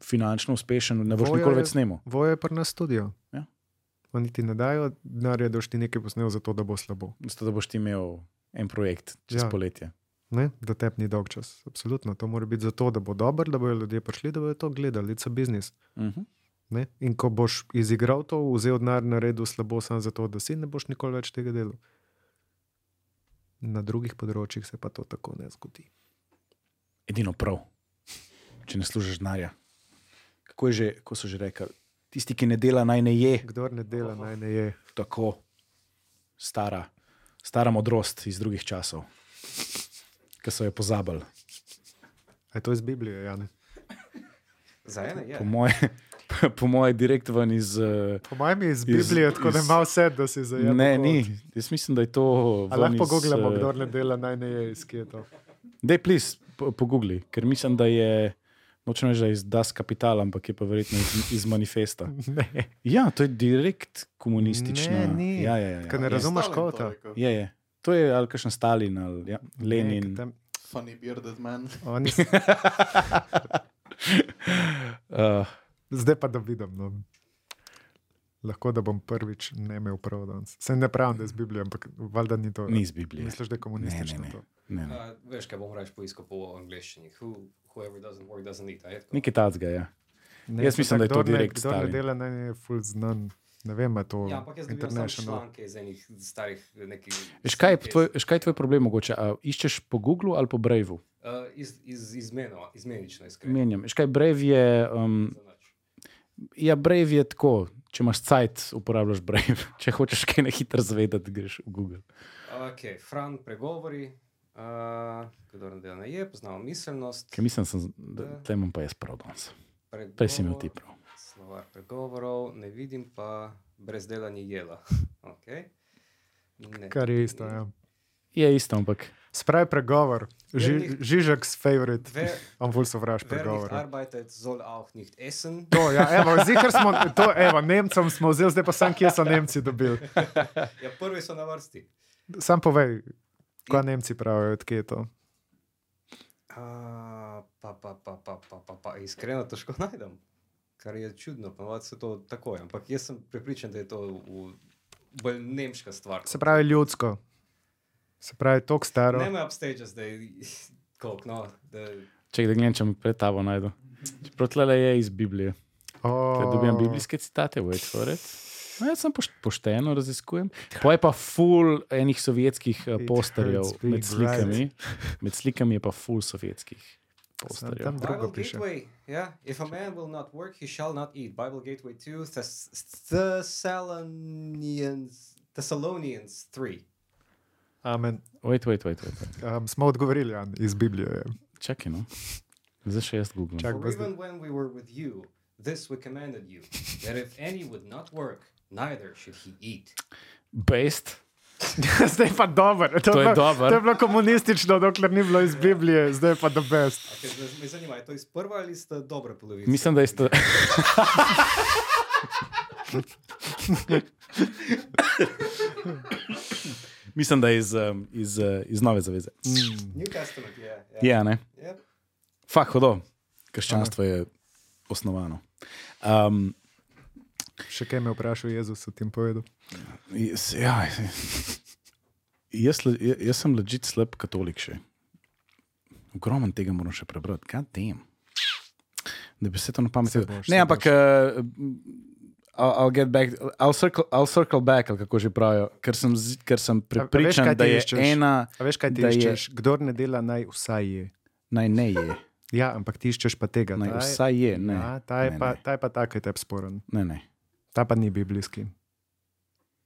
finančno uspešen, ne boš Voja nikoli je- več snemal. Voje je pri nas studio. Ja. Oni ti ne dajo denarja, da boš ti nekaj posnel, zato da bo slabo. Zato, da boš ti imel en projekt čez Ja. poletje. Ne? Da te ni dolg čas. Absolutno. To mora biti zato, da bo dober, da bodo ljudje prišli, da bodo to gledali. It's a business. Uh -huh. Ne? In ko boš izigral to, vzel denar, naredil slabo samo zato, da si ne boš nikoli več tega delal. Na drugih področjih se pa to tako ne zgodi. Edino prav, če ne služiš denarja. Kako, je že, kako so že rekli? Tisti, ki ne dela, naj ne je. Kdor ne dela, naj ne je. Tako stara, stara modrost iz drugih časov, ki so jo pozabili. Je to iz Biblije, Jane? Za ene je. Po moje, po moje direkt ven iz. Uh, Po mojem je iz Iz- Biblije, tako da iz- ima vse, da si zajel. ne, ni. Jaz mislim, da je to. Lahko iz, pogooglamo, eh, kdo ne dela, naj ne je iz kje je to. Dej, plis, pogugli, ker mislim, da je. Nočem reči, da je iz Das Kapital, ampak je pa verjetno iz, iz manifesta. Ne, Ja, to je direkt komunistično. Ne, ni. Ja, ja, ja, Ker ne ja. razumeš kota. to. Je, je. To je ali kakšen Stalin ali ja, Ne, Lenin. ker tam- Funny bearded man. Oni, uh, zdaj pa da vidim. No. Lahko da bom prvič ne imel prav danes. Se ne pravim, da je z Biblijo, ampak valjda ni to. ni iz Biblije. Misliš, da je komunistično Ne, ne, to? Ne, ne. Uh, veš, kaj bom reč poiskal po angliščini. Who, whoever doesn't work doesn't eat. je? Nekaj tacga, ja. Ne, Jaz mislim, da je to ne- direkt Kdor ne dela, naj je full znan. Ne vem, je to Ja, ampak jaz international. članke iz enih starih nekih. Veš kaj, je tvoj, veš, kaj je tvoj problem mogoče? A iščeš po Googlu ali po Braveu? Uh, iz, iz, izmeno, izmenično iskreno. Menjam. Veš kaj, Brave je. Um, ja, Brave je tako. Če imaš cajt, uporabljaš Brave. Če hočeš kaj na hitro zvedeti, greš v Google. Ok, Fran pregovori. Uh, kdo ne dela je, poznamo miselnost. Ker mislim, sem, da te imam pa jaz prav danes. pregovor, Prej si imel ti prav. Slovar pregovorov, ne vidim pa brez dela ni jela. Okay. Ne, Kar je isto. Ja. Je isto, ampak Spravi pregovor, Ži, favorite. Wer, On ful sovraž pregovor. arbeitet, soll auch nicht essen. To, ja, evo, zihar smo, to, evo, Nemcem smo vzeli, zdaj pa sam, kje so Nemci dobili. Ja, prvi so na vrsti. Sam povej, kaj Nemci pravijo, odkje je to. A, pa, pa, pa, pa, pa, pa, pa, iskreno težko najdem. Kar je čudno, ponovadi se to takoj. Ampak jaz sem prepričan, da je to v, bolj nemška stvar. Se pravi ljudsko. Se pravi, tok staro. Ne me upstage zdaj, koliko, no, da če da gledam, če mi pred tabo najdu. Čeprav tle je iz Biblije. Oh, Ker dobivam biblijske citate, wait for it. No, jaz sem poš- pošteno raziskujem. Pa je pa full enih sovjetskih eh, posterjev med slikami. Med slikami je pa full sovjetskih posterjev. tam drugo Bible piše. Gateway, yeah. If a man will not work, he shall not eat. Bible Gateway 2, Thess- Thessalonians, Thessalonians 3. Amen. Wait, wait, wait, wait. wait. Um, smo odgovorili, Jan, iz Biblije. je. Čakaj, no. Zdaj še jaz googlam. Čak, even when we were with you, this we commanded you, that if any would not work, neither should he eat. Based. zdaj pa dobro. To je bilo- dobro. To je bilo komunistično, dokler ni bilo iz Biblije, zdaj je pa the best. Okay, me, zanima, je to iz prva ali iz dobre polovice? Mislim, da je sta... Mislim, da je iz, um, iz, uh, iz Nove zaveze. New Testament, je. Yeah, Ja, ne. Yep. Fak, hodo. Krščanstvo je osnovano. Um, Še kaj me vprašal Jezus o tem povedal? ja, jaz, ja- jaz sem ležit slab katolik še. Ogromno tega moram še prebrati. Kaj tem? Da bi se to na pamet. Boš, Ne, ampak. Uh, I'll, I'll get back, I'll circle, I'll circle back, kako že pravijo, ker sem, ker sem prepričan, kaj da ti je iščeš? ena, A veš, kaj ti Da je- iščeš? Kdor ne dela, naj vsaj je. naj ne je. Ja, ampak ti iščeš pa tega. Naj Ta je- vsaj je. Ne, Ja, ta je ne, pa, ne. ta je pa tak, ki je tebi sporen. ne, ne. Ta pa ni biblijski.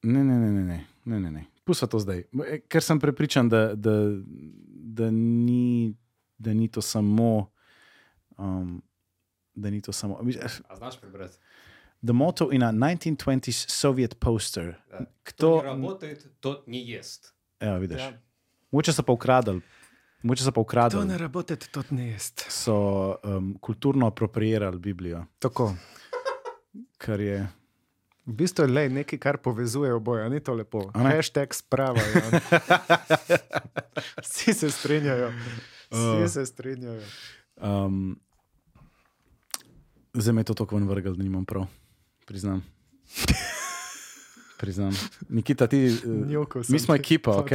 Ne, ne, ne, ne, ne, ne, ne, ne. Pusta to zdaj. E, Ker sem prepričan, da, da, da, ni, da ni to samo. Um, da ni to samo. A znaš prebrati? The motto in a 1920s Soviet poster. Da. To Kdo, ni работает, тот не ест. evo, vidiš. Ja. Moče so pa ukradli. Moče so pa ukradli. rabota, to ne jest. So um, kulturno apropriirali Biblijo, Tako. kar je. V bistvu je nekaj, kar povezuje oboje, ni to lepo. Hashtag sprava. Ja. Vsi se strinjajo. Vsi Uh. se strinjajo. Um, zdaj me je to tako vrgel, da nimam prav. Priznam. Priznam. Nikita, ti. Uh, mi smo ekipa, ok?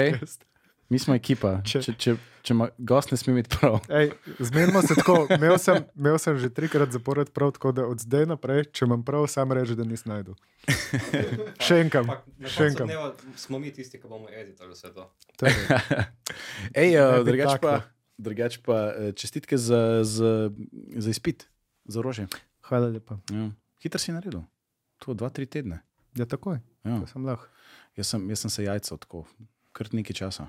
Mi smo ekipa. Če- Če, če, če ima gost ne sme imeti prav. Ej, zmenimo se tako. Imel sem, imel sem že trikrat zapored prav, tako da od zdaj naprej, če imam prav, sam reči, da nisem najdu. Še na Še dneva smo mi tisti, ki bomo editali vse to. To. Ej, uh, bi drugač pa, drugač pa eh, čestitke za, za, za izpit, za orožje. Hvala lepa. Ja. Hitro si naredil. To dva, tri tedne. Ja, takoj. Ja. Sem lahko. Jaz, sem, jaz sem se jajca tako, kar nekaj časa.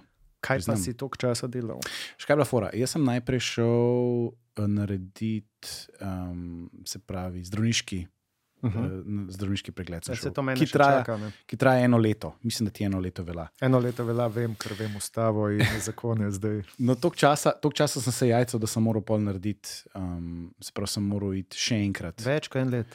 Kaj pa Priznam. si toliko časa delal? Še kaj je bila fora? Jaz sem najprej šel eh, narediti, um, se pravi, zdravniški, uh Uh -huh. -huh. zdravniški pregled. Ja, šel, ki, traja, čaka. Ne? ki traja eno leto. Mislim, da ti eno leto velja. Eno leto velja, vem, ker vem ustavo in zakone zdaj. No, toliko časa, toliko časa sem se jajcal, da sem moral pol narediti, um, se pravi, sem moral iti še enkrat. Več kot en let.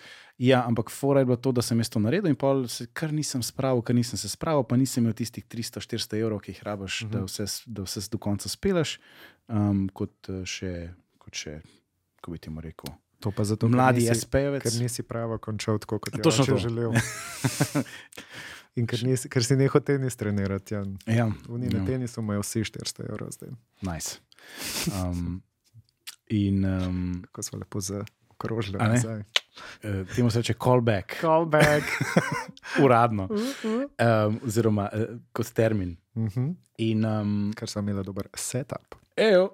Ja, ampak fora je bilo to, da sem jaz to naredil in pol se kar nisem spravil, ker nisem se spravil, pa nisem imel tistih 300-400 evrov, ki jih rabaš, uh -huh. da, vse, da vse do konca speleš, um, kot eh, še, kot še, kako bi ti mu rekel, To pa zato, mladi SP-jevec. Ker nisi pravo končal tako, kot je to. želel. In ker, nisi, ker si nehal tenis trenirati. Jan. Ja, Oni na ja. tenisu imajo vsi 400 evrov zdaj. nice. Um, in um, Kako so lepo ne? nazaj. eh, temu se reče callback, Callback. uradno, um, oziroma uh, kot termin. Mhm. In um, Ker sem imel dober setup. Ejo.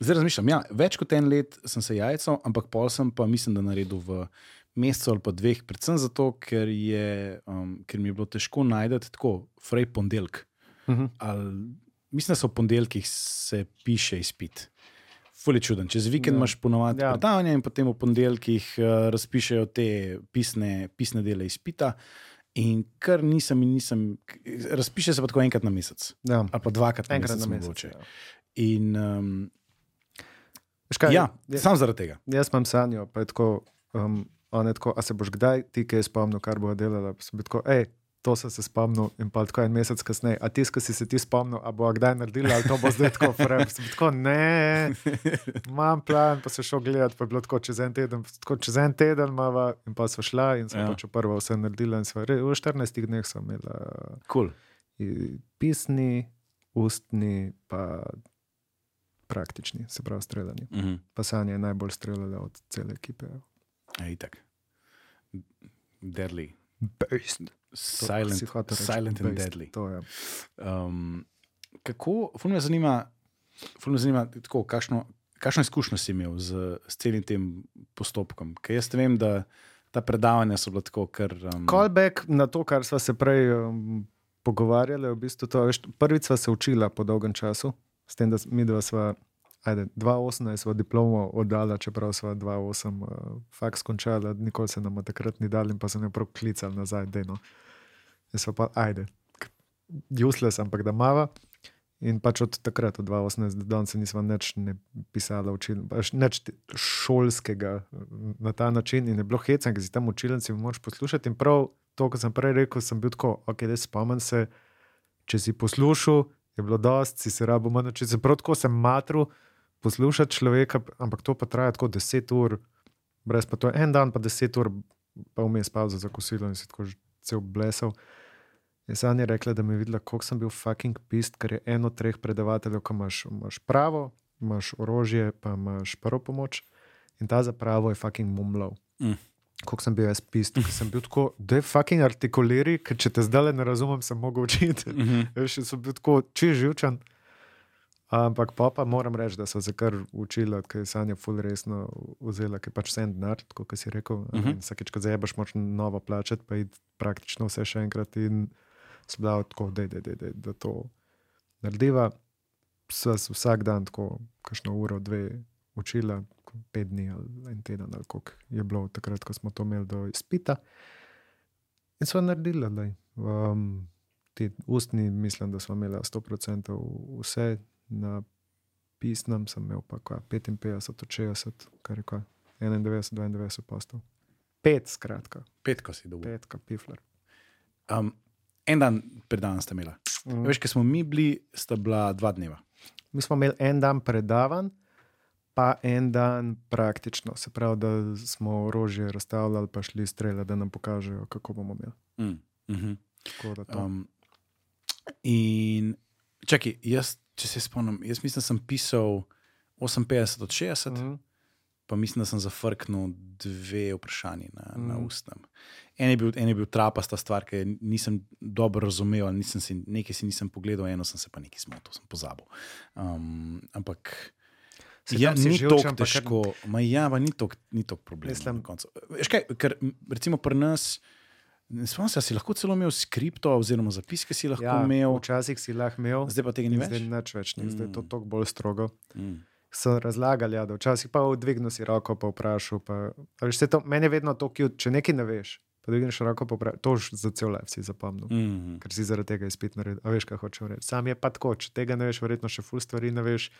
Zdaj razmišljam, ja, več kot en let sem se jajcal, ampak pol sem pa mislim, da naredil v mesecu ali pa dveh, predvsem zato, ker, je, um, ker mi je bilo težko najti tako, frej ponedeljek. Mhm. Ali, mislim, da so v ponedeljkih se piše izpit. Fuli čuden. Čez vikend Ja. imaš ponovadi Ja. predavanje in potem v ponedeljkih uh, razpišejo te pisne, pisne dele izpita. In kar nisem, in nisem, razpiše se pa tako enkrat na mesec, Ja. ali pa dvakrat na Enkrat na mesec. mesec. mogoče. Ja. In um, Veš kaj, ja, ja, sam zaradi tega. jaz imam sanjo, pa je tako, um, je tako, a se boš kdaj ti kaj spomnil, kar bo delala. Tako, hej, to sem se spomnil in pa tako en mesec kasneje. A tisto, ki si se ti spomnil, a bo kdaj naredila, ali to bo zdaj tako frem. Sem tako, ne, imam plan, pa se šel gledati, pa je bilo tako čez en teden, tako čez en teden mava in pa so šla in sem Ja. pač prvo vse naredila in sva, re, v 14 dneh sem imela Cool. pisni, ustni, pa praktični, se pravi streljanje. Uh -huh. Pa Sanja je najbolj streljala od cele ekipe. Ej, tak. Deadly. Beast. Silent, silent and deadly. To je. Um, kako, ful me zanima, ful me zanima tako, kakšno, kakšno izkušnjo si imel z, z celim tem postopkom? Ker jaz vem, da ta predavanja so bila tako, kar. Um, Callback na to, kar smo se prej um, pogovarjali, v bistvu to, veš, prvič sva se učila po dolgem času, s tem, da mi dva sva. Ajde, 2018 smo diplomo oddala, čeprav smo 2008 uh, faks končala, nikoli se nam takrat ni dal in pa se ne prav klicali nazaj, da no. Jaz pa, ajde, useless, ampak da mava. In pač od takrat, od 2018 do danes, nismo nič ne pisala, učili, pač nič šolskega mm, na ta način. In je bilo hecen, ker si tam učilnici moč poslušati. In prav to, kar sem prej rekel, sem bil tako, ok, da spomnim se, če si poslušal, je bilo dosti, si se rabo manj naučiti. Se prav tako sem matru poslušati človeka, ampak to pa traja tako 10 ur, brez pa to je en dan, pa 10 ur, pa vmes pauza za kosilo in si tako že cel blesal. In Sanja je rekla, da mi je videla, koliko sem bil fucking pist, ker je eno od treh predavateljev, ko imaš, imaš pravo, imaš orožje, pa imaš prvo pomoč. In ta za pravo je fucking mumlal. Mm. Koliko sem bil jaz pist, ker sem bil tako, da je fucking artikuliri, ker če te zdaj ne razumem, sem mogel učiti. Mhm. Veš, sem bil tako čez živčen. Ampak pa, pa moram reči, da so se kar učili, ker je Sanja ful resno vzela, ker pač vse en denar, tako kot si rekel. Uh Mhm. -huh. Vsakeč, ko zajebaš, moraš novo plačati, pa je praktično vse še enkrat in bila tako, da, da, da, da, da to narediva. Sva vsak dan tako, kakšno uro, dve učila, pet dni ali en teden, ali koliko je bilo takrat, ko smo to imeli do izpita. In so naredili, da um, ti ustni, mislim, da smo imeli 100% vse, na pisnem sem imel pa kva, 55 od 60, kar je kva, 91, 92 postov. Pet, skratka, Petko si dobil. petka, pifler. Um, en dan pred danem ste imeli. Mm. Veš, ker smo mi bili, sta bila dva dneva. Mi smo imeli en dan predavan, pa en dan praktično, se pravi, da smo orožje razstavljali, pa šli streljati, da nam pokažejo, kako bomo imeli. Mm. Mhm. Tako da to. Um, in čakaj, jaz, če se spomnim, jaz mislim, da sem pisal 58 od 60, mm. Mhm. pa mislim, da sem zafrknil dve vprašanji na, mm. na Mhm. ustnem. En je, bil, en je bil trapasta stvar, ki nisem dobro razumel, nisem si, nekaj si nisem pogledal, eno sem se pa nekaj zmotil, sem pozabil. Um, ampak. Ja, si ni tako pa kar- težko, ma ja, pa ni tako problemov. Mislim- na koncu. Veš kaj, ker recimo pri nas, spomnim se, si lahko celo imel skripto oziroma zapiske si lahko Ja, imel, včasih si lahko imel, zdaj pa tega ni več. zdaj nič več, ni. zdaj je to Mm. toliko bolj strogo. Mm. So razlagali, ja, da včasih pa odvignil si roko, pa vprašal. Pa, veš, to, meni je vedno to, cute, če nekaj ne veš, pa dvigneš roko. To za cel life si zapomnil. Mm. Mm. Ker si zaradi tega izpit naredil. A veš, kaj hočem reči. Sam je pa tako, če tega ne veš, verjetno še ful stvari ne veš.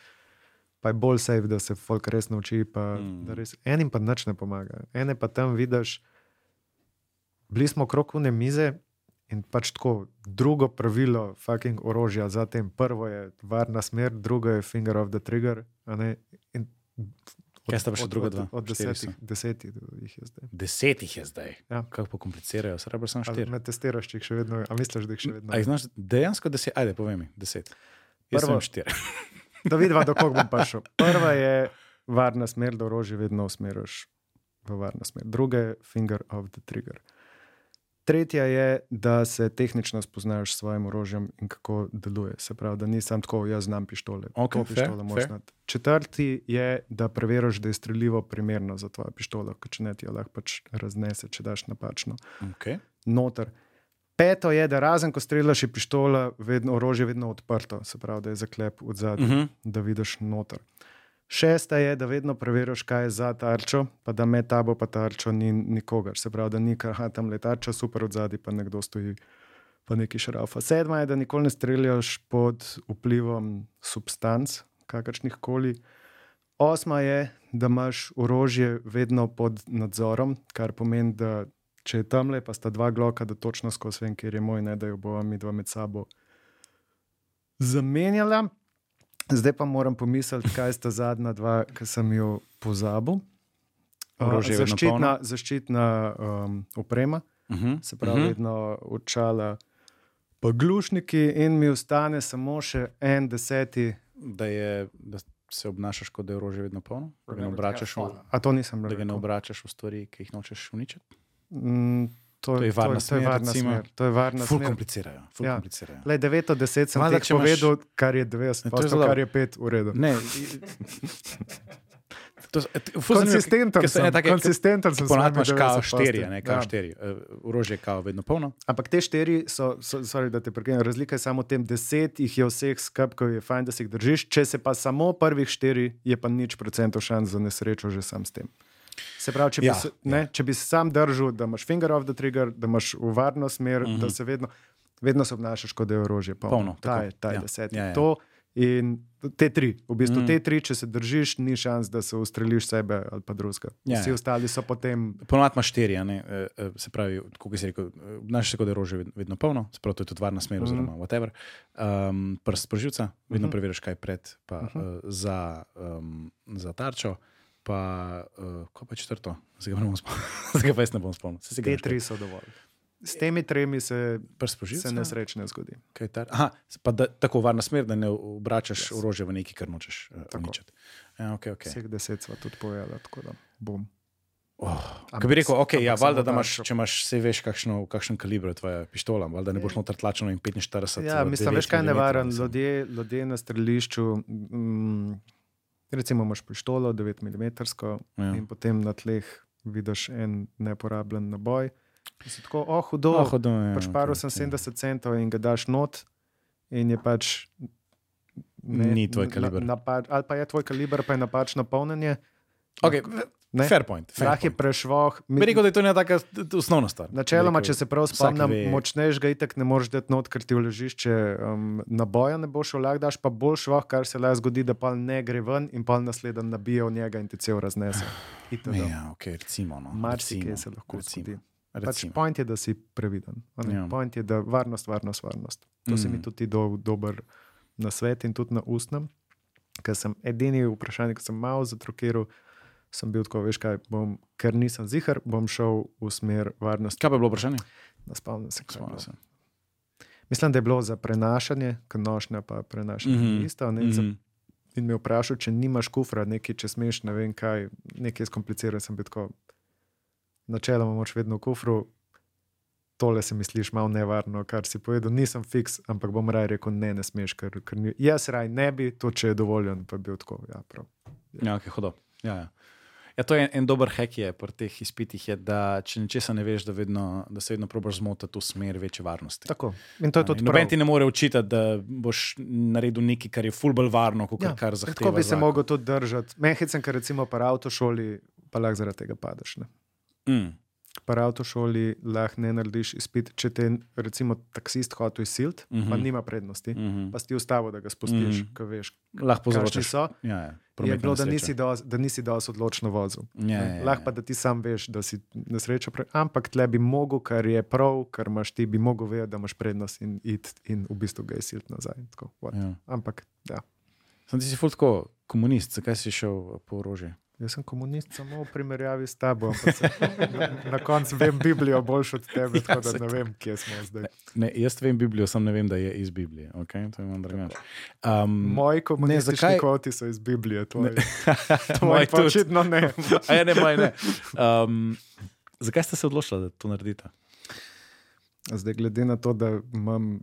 Pa je bolj safe, da se folk res nauči. Pa, Mm. res, enim pa nič ne pomaga. Ene pa tam vidiš, bili smo okrog une mize in pač tako, drugo pravilo fucking orožja za tem. Prvo je varna smer, drugo je finger of the trigger. ne, in Kaj sta pa še od- druga od- dva? Od Štiri desetih, desetih jih je zdaj. Deset jih je zdaj. Ja. Kako komplicirajo, se pravi, samo štiri. Me testiraš, če jih še vedno, a misliš, da jih še vedno? A jih znaš dejansko deset? Ajde, povej mi, deset. Prvo- štiri. Da vidiva, do koga bom prišel. Prva je varna smer, da orožje vedno usmeriš v varno smer. Druga je finger of the trigger. Tretja je, da se tehnično spoznaš s svojim orožjem in kako deluje. Se pravi, da nisem tako, jaz znam pištole. Ok, to fair, pištolo moraš znati. Četrti je, da preveriš, da je streljivo primerno za tvojo pištolo, ker če ne ti jo lahko pač raznese, če daš napačno Okay. noter. Peto je, da razen ko streljaš, je pištola, vedno, orožje vedno odprto, se pravi, da je zaklep od zadaj, uh Mhm. -huh. da vidiš noter. Šesta je, da vedno preveriš, kaj je za tarčo, pa da med tabo pa tarčo ni nikogar. Se pravi, da ni kar tam le tarča, super od zadaj, pa nekdo stoji, pa neki šrafa. Sedma je, da nikoli ne streljaš pod vplivom substanc, kakršnih koli. Osma je, da imaš orožje vedno pod nadzorom, kar pomeni, da če je tam le, pa sta dva gloka, da točno skozi vem, kjer je moj, ne da jo bova mi dva med sabo zamenjala. Zdaj pa moram pomisliti, kaj sta zadnja dva, ki sem jo pozabil. Vedno zaščitna, zaščitna um, oprema, Uh -huh. se pravi, uh -huh. vedno očala, pa glušniki, in mi ostane samo še en deseti. da, je, da se obnašaš, kot da je orožje vedno polno, da ga ne obračaš v, A to nisem da ga ne obračaš v stvari, ki jih nočeš uničiti. Mm, to, To je varna to, to smer, je varna recimo. smer. To je varna Ful smer. komplicirajo. Ful Ja. komplicirajo. Le 9 od 10 sem ti če imaš- povedal, kar je 90, Ne, to kar je 5 v redu. Ne, to, zanimivo, Konsistenten sem, ne, tako je, konsistenten sem. Ponavadi imaš kao 90 štiri, ne kao Ja. štiri. Eh, Orožje je kao vedno polno. Ampak te štiri so, so sorry, da te prekinem, razlika je samo v tem, deset jih je vseh skupaj, je fajn, da si jih držiš. Če se pa samo prvih štiri, je pa nič procentov šans za nesrečo že sam s tem. Se pravi, če bi, Ja, se, ne, če bi se sam držal, da imaš finger of the trigger, da imaš v varno smer, mm Mhm. -hmm. da se vedno, vedno se obnašaš, kot da je orožje polno. Polno, ta tako, je, ta ja. deseti. Ja, ja. To in te tri, v bistvu Mm. mm. te tri, če se držiš, ni šans, da se ustreliš sebe ali pa drugega. Ja, Vsi ja. ostali so potem. Ponovadi imaš štiri, a ne, eh, se pravi, kot si rekel, obnašaš se, kot da je orožje ved- vedno polno, se pravi, to je tudi varna smer, Mhm. oziroma whatever. Um, prst sprožilca, vedno Mhm. preveriš, kaj je pred, pa Mhm. uh, za, um, za tarčo. Pa, uh, ko pa četrto, zdaj ga, ne bom spomnil. zdaj ga pa jaz ne bom spomnil. Te kaj- tri so dovolj. S temi tremi se, se nesreč ne zgodi. Kaj? Aha, pa da, tako varna smer, da ne obračaš Yes. orožje v nekaj, kar nočeš uh, Tako. uničiti. Ja, okay, okay. Vseh deset sva tudi povedala, tako da bom. Oh, Ko bi rekel, okay, ja, valjda, da imaš, če imaš, se veš, kakšno, kakšen kaliber je tvoja pištola, valjda ne boš noter tlačeno in 45. Ja, eh, mislim, 9 veš kaj je nevaren. ljudje na strelišču, mm, recimo imaš pištolo 9 mm Ja. in potem na tleh vidiš en neporabljen naboj. Si tako, oh, hudo. Oh, hudo, ja, pač paril okej, sem okej. 70 centov in ga daš not, in je pač. Ni tvoj kaliber. Na, napa, ali pa je tvoj kaliber, pa je napačno polnjenje. Okay, Ne. fair point. Fair Lahko je prešvoh. Bi rekel, da je to ne taka osnovna stvar. Načeloma, če se prav spomnim, ve- močnejšega itek ne moreš dati not, ker ti v ležišče um, naboja ne bo šel, lahko daš pa bolj švoh, kar se lahko zgodi, da pa ne gre ven in pa naslednji nabije v njega in ti cel raznese. Ja, ok, recimo. No, Marsikaj se lahko recimo, zgodi. Pač Recimo. point je, da si previden. Ja. Point je, da varnost, varnost, varnost. To mm. se mi Mm. tudi do, dober na svet in tudi na ustnem. Ker sem edini vprašanje, ki sem malo zatrokiral, sem bil tako, veš kaj, bom, ker nisem zihar, bom šel v smer varnosti. Kaj pa je bilo vprašanje? Ne spomnim se, Spomnim se. Mislim, da je bilo za prenašanje, ker nošnja pa prenašanje mm -hmm. isto. Ne, mm -hmm. in me vprašal, če nimaš kufra, nekaj, če smeš, ne vem kaj, nekaj skompliciran sem bil tako. Načeloma moč vedno v kufru. Tole se mi sliši malo nevarno, kar si povedal. Nisem fiks, ampak bom raje rekel, ne, ne smeš, ker, ker ni, jaz raj ne bi, to če je dovoljen, pa bi bil tako. Ja, prav. Ja, okay, hudo. Ja, ja. Ja, to je en, en dober hek je pri teh izpitih, je, da če nečesa ne veš, da, vedno, da se vedno probaš zmotiti v smer večje varnosti. Tako. In to je tudi Noben ti ne more učitati, da boš naredil nekaj, kar je fulbol varno, kot ja, kar zahteva. Tako bi se mogel tudi držati. Mehicem, ker recimo pri avtošoli, pa lahko zaradi tega padeš. Ne? Mm. Pri avtošoli lahko ne narediš izpit, če te je recimo taksist hotel izsiliti, uh -huh. pa Mhm. nima prednosti, uh -huh. Mhm. pa si ustavo, da ga spustiš, uh Mhm. -huh. ker veš, Lahko so. Ja, ja. Je bilo, da nisi, dosti, da nisi dosti odločno vozil. Ja, ja, ja, Lahko pa, da ti sam veš, da si nesreča, pre... ampak tle bi mogel, kar je prav, kar imaš ti, bi mogel vedeti, da imaš prednost in iti in v bistvu ga izsiliti nazaj. Tako, what. Ja. ampak ja. Sem ti si ful tako komunist, zakaj si šel po orožje? Jaz sem komunist samo v primerjavi s tabo, na, na koncu vem Biblijo boljš od tebe, tako da Ja, ne vem, kje smo zdaj. Ne, jaz vem Biblijo, sam ne vem, da je iz Biblije. Okay? To je malo drugače. Um, Moji komunistični zakaj- kvoti so iz Biblije, tvoji. Tvoji pa očitno ne. A ja, ne, moj ne. Um, zakaj ste se odločili, da to naredite? Zdaj, glede na to, da, imam,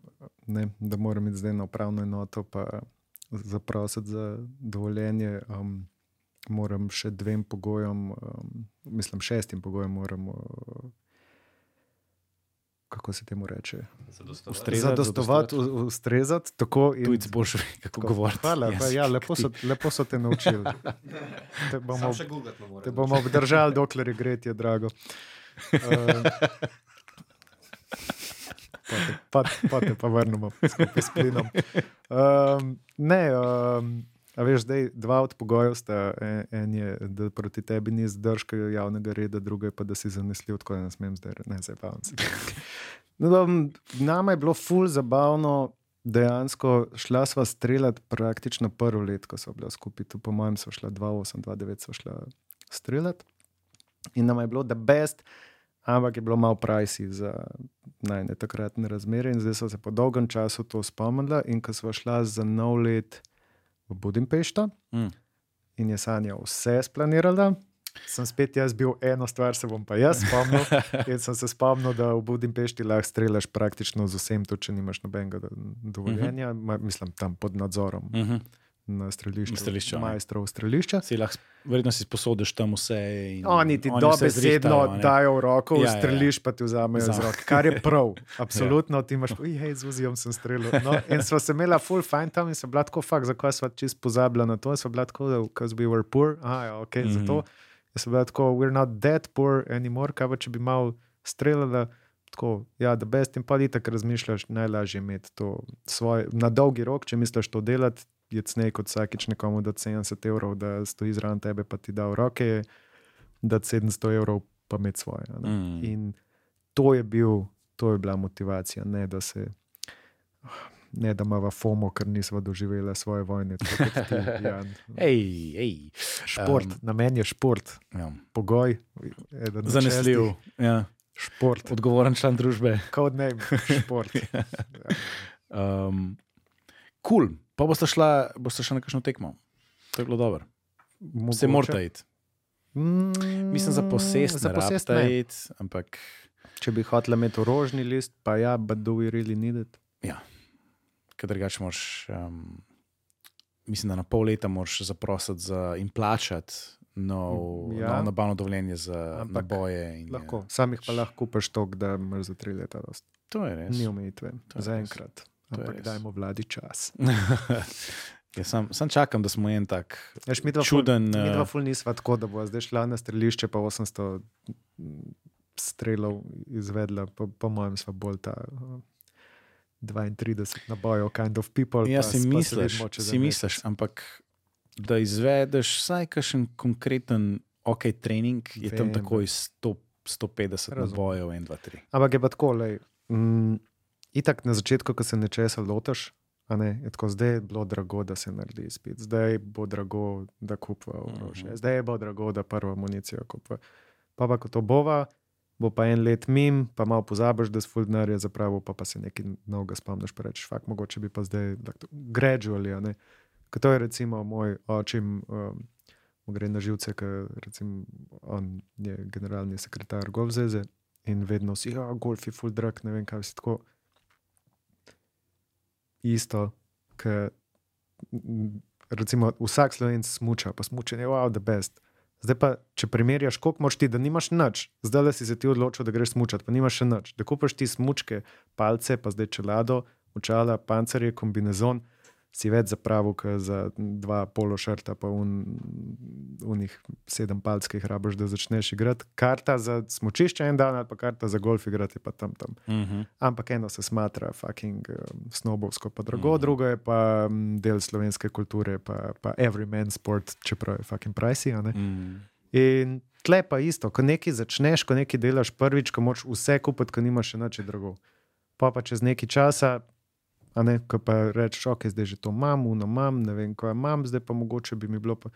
ne, da moram iti zdaj na upravno enoto, pa zaprositi za dovoljenje, um, moram še dvem pogojem, um, mislim, šestim pogojem, moram, uh, kako se temu reče, Zadostovati. Ustrezati, zadostovati, u- ustrezati. Tako in boš ve, kako tako. govoriti. Hvala, pa, jezik ja, lepo, so, lepo so te naučili. Te bomo, te bomo obdržali, dokler je gretje, drago. Uh, pa, te, pa te pa vrnemo skupaj s plinom. Um, ne, um, a veš, zdaj dva od pogojev sta. En, en je, da proti tebi ni zdržka javnega reda, druga je pa, da si zanesljiv, tako da ne smem zdaj, ne zabavam se. No, nama je bilo ful zabavno. Dejansko šla sva streljati praktično prvo leto, ko smo bili skupaj. Tu, po mojem, so šla 2-8, 2-9, so šla streljati. In nam je bilo the best, ampak je bilo malo pricey za najne takratne razmere. In zdaj so se po dolgem času to spomnila. In ko smo šla za nov let v Budimpešto Mm. in je Sanja vse splanirala. Sem spet jaz bil eno stvar, se bom pa jaz spomnil. In sem se spomnil, da v Budimpešti lahko streljaš praktično z vsem, tudi če nimaš nobenega do- dovoljenja, uh -huh. mislim tam pod nadzorom uh Mhm. -huh. Na strelišču, strelišču, majstrov strelišča. Si lahko, verjetno si sposodiš tam vse. In Oni ti dobesedno dajo v roko, Ja, ja, ja, ja. streliš, pa ti vzamejo iz Vzame. rok, kar je prav. Absolutno, ti imaš, hej, z uzijem sem strelil. No, in smo se imeli full fine tam in so bila tako, fakt, zakaj smo čist pozabili na to, so bila tako, because we were poor, aha, ja, ok, mm Mhm. -hmm. zato. In so bila tako, we're not that poor anymore, kaj pa če bi malo streljala. Tako, ja, da best in pa ti tako razmišljaš, najlažje je imeti to svoje, na dolgi rok, če misliš to delati, je cnej kot vsakič nekomu da 70 evrov, da stoji zraven tebe, pa ti da v roke, da 700 evrov pa imeti svoje. a ne. Mm. In to je, bil, to je bila motivacija, ne da se. Ne, da imamo FOMO, ker nismo doživeli svoje vojne. kot ti, Jan. Ej, ej. Šport, Um, na meni je šport, Ja. pogoj, Zanesljiv. Ja. Šport, Odgovoren član družbe. code name, šport. Um, cool. Pa boste šla, boste šla na kakšno tekmo. To je bilo dobro. Se morate iti. Mm, Mislim, za posest, za posest ne. iti, ampak Če bi hotel imeti orožni list, pa ja, but do we really need it? ker drugače moraš, um, mislim, da na pol leta moraš zaprositi za in plačati nov, Ja. ja. nov nabavno dovoljenje za Ampak naboje. Lahko. Je, Sam jih pa lahko kupaš tok, da imaš za tri leta. Dost. to je res. Ni omejitve, To je zaenkrat. Ampak dajmo vladi čas. ja, sam, sam čakam, da smo en tak Veš, mi dva ful- čuden. Mi dva eh, ful nisva tako, da bo zdaj šla na strelišče, pa 800 strelov izvedla, po, po mojem, sva bolj ta uh, 32 nabojev, kind of people. Ja, si misliš, si misliš, ampak da izvedeš vsaj kakšen konkreten ok trening, je tam Vem. takoj 100, 150 Razumem. nabojev, 1, 2, 3. Ampak je pa tako, lej, mm, itak na začetku, ko se nečesa lotiš, ne, je tako, zdaj je bilo drago, da se naredi izpit, zdaj bo drago, da kupva orožje, Mhm. zdaj bo drago, da prvo amunicijo kupva. Pa pa ko to bova, bo pa en let mim, pa malo pozabiš, da si full denarja zapravil, pa pa se nekaj novega spomniš, pa rečeš, fakt, mogoče bi pa zdaj gradually. Ko to je recimo moj očim, um, gre na živce, ker on je generalni sekretar Golfzeze in vedno si, ja, golf je full drag, ne vem kaj si tako. Isto, ker recimo vsak slovenc smuča, pa smučanje je wow, the best. Zdaj pa, če primerjaš, koliko moš ti, da nimaš nič, zdaj le si se ti odločil, da greš smučati, pa nimaš še nič. Da kupaš ti smučke, palce, pa zdaj čelado, očala, pancerje, kombinezon, si več zapravil, kot za dva pološrta, pa un, unih sedem palc, ki jih rabiš, da začneš igrati. Karta za smočišče en dan, ali pa karta za golf igrati, pa tam tam. Uh -huh. Ampak eno se smatra, fucking um, snobovsko, pa drugo, mm. Mhm. drugo je pa um, del slovenske kulture, pa, pa everyman sport, čeprav je fucking pricey. a ne. mm. In tle pa isto, ko nekaj začneš, ko nekaj delaš prvič, ko moš vse kupiti, ko nimaš še nič drugo. Pa pa čez nekaj časa, a ne, ko pa rečeš, ok, zdaj že to imam, uno imam, ne vem, kaj imam, zdaj pa mogoče bi mi bilo pa.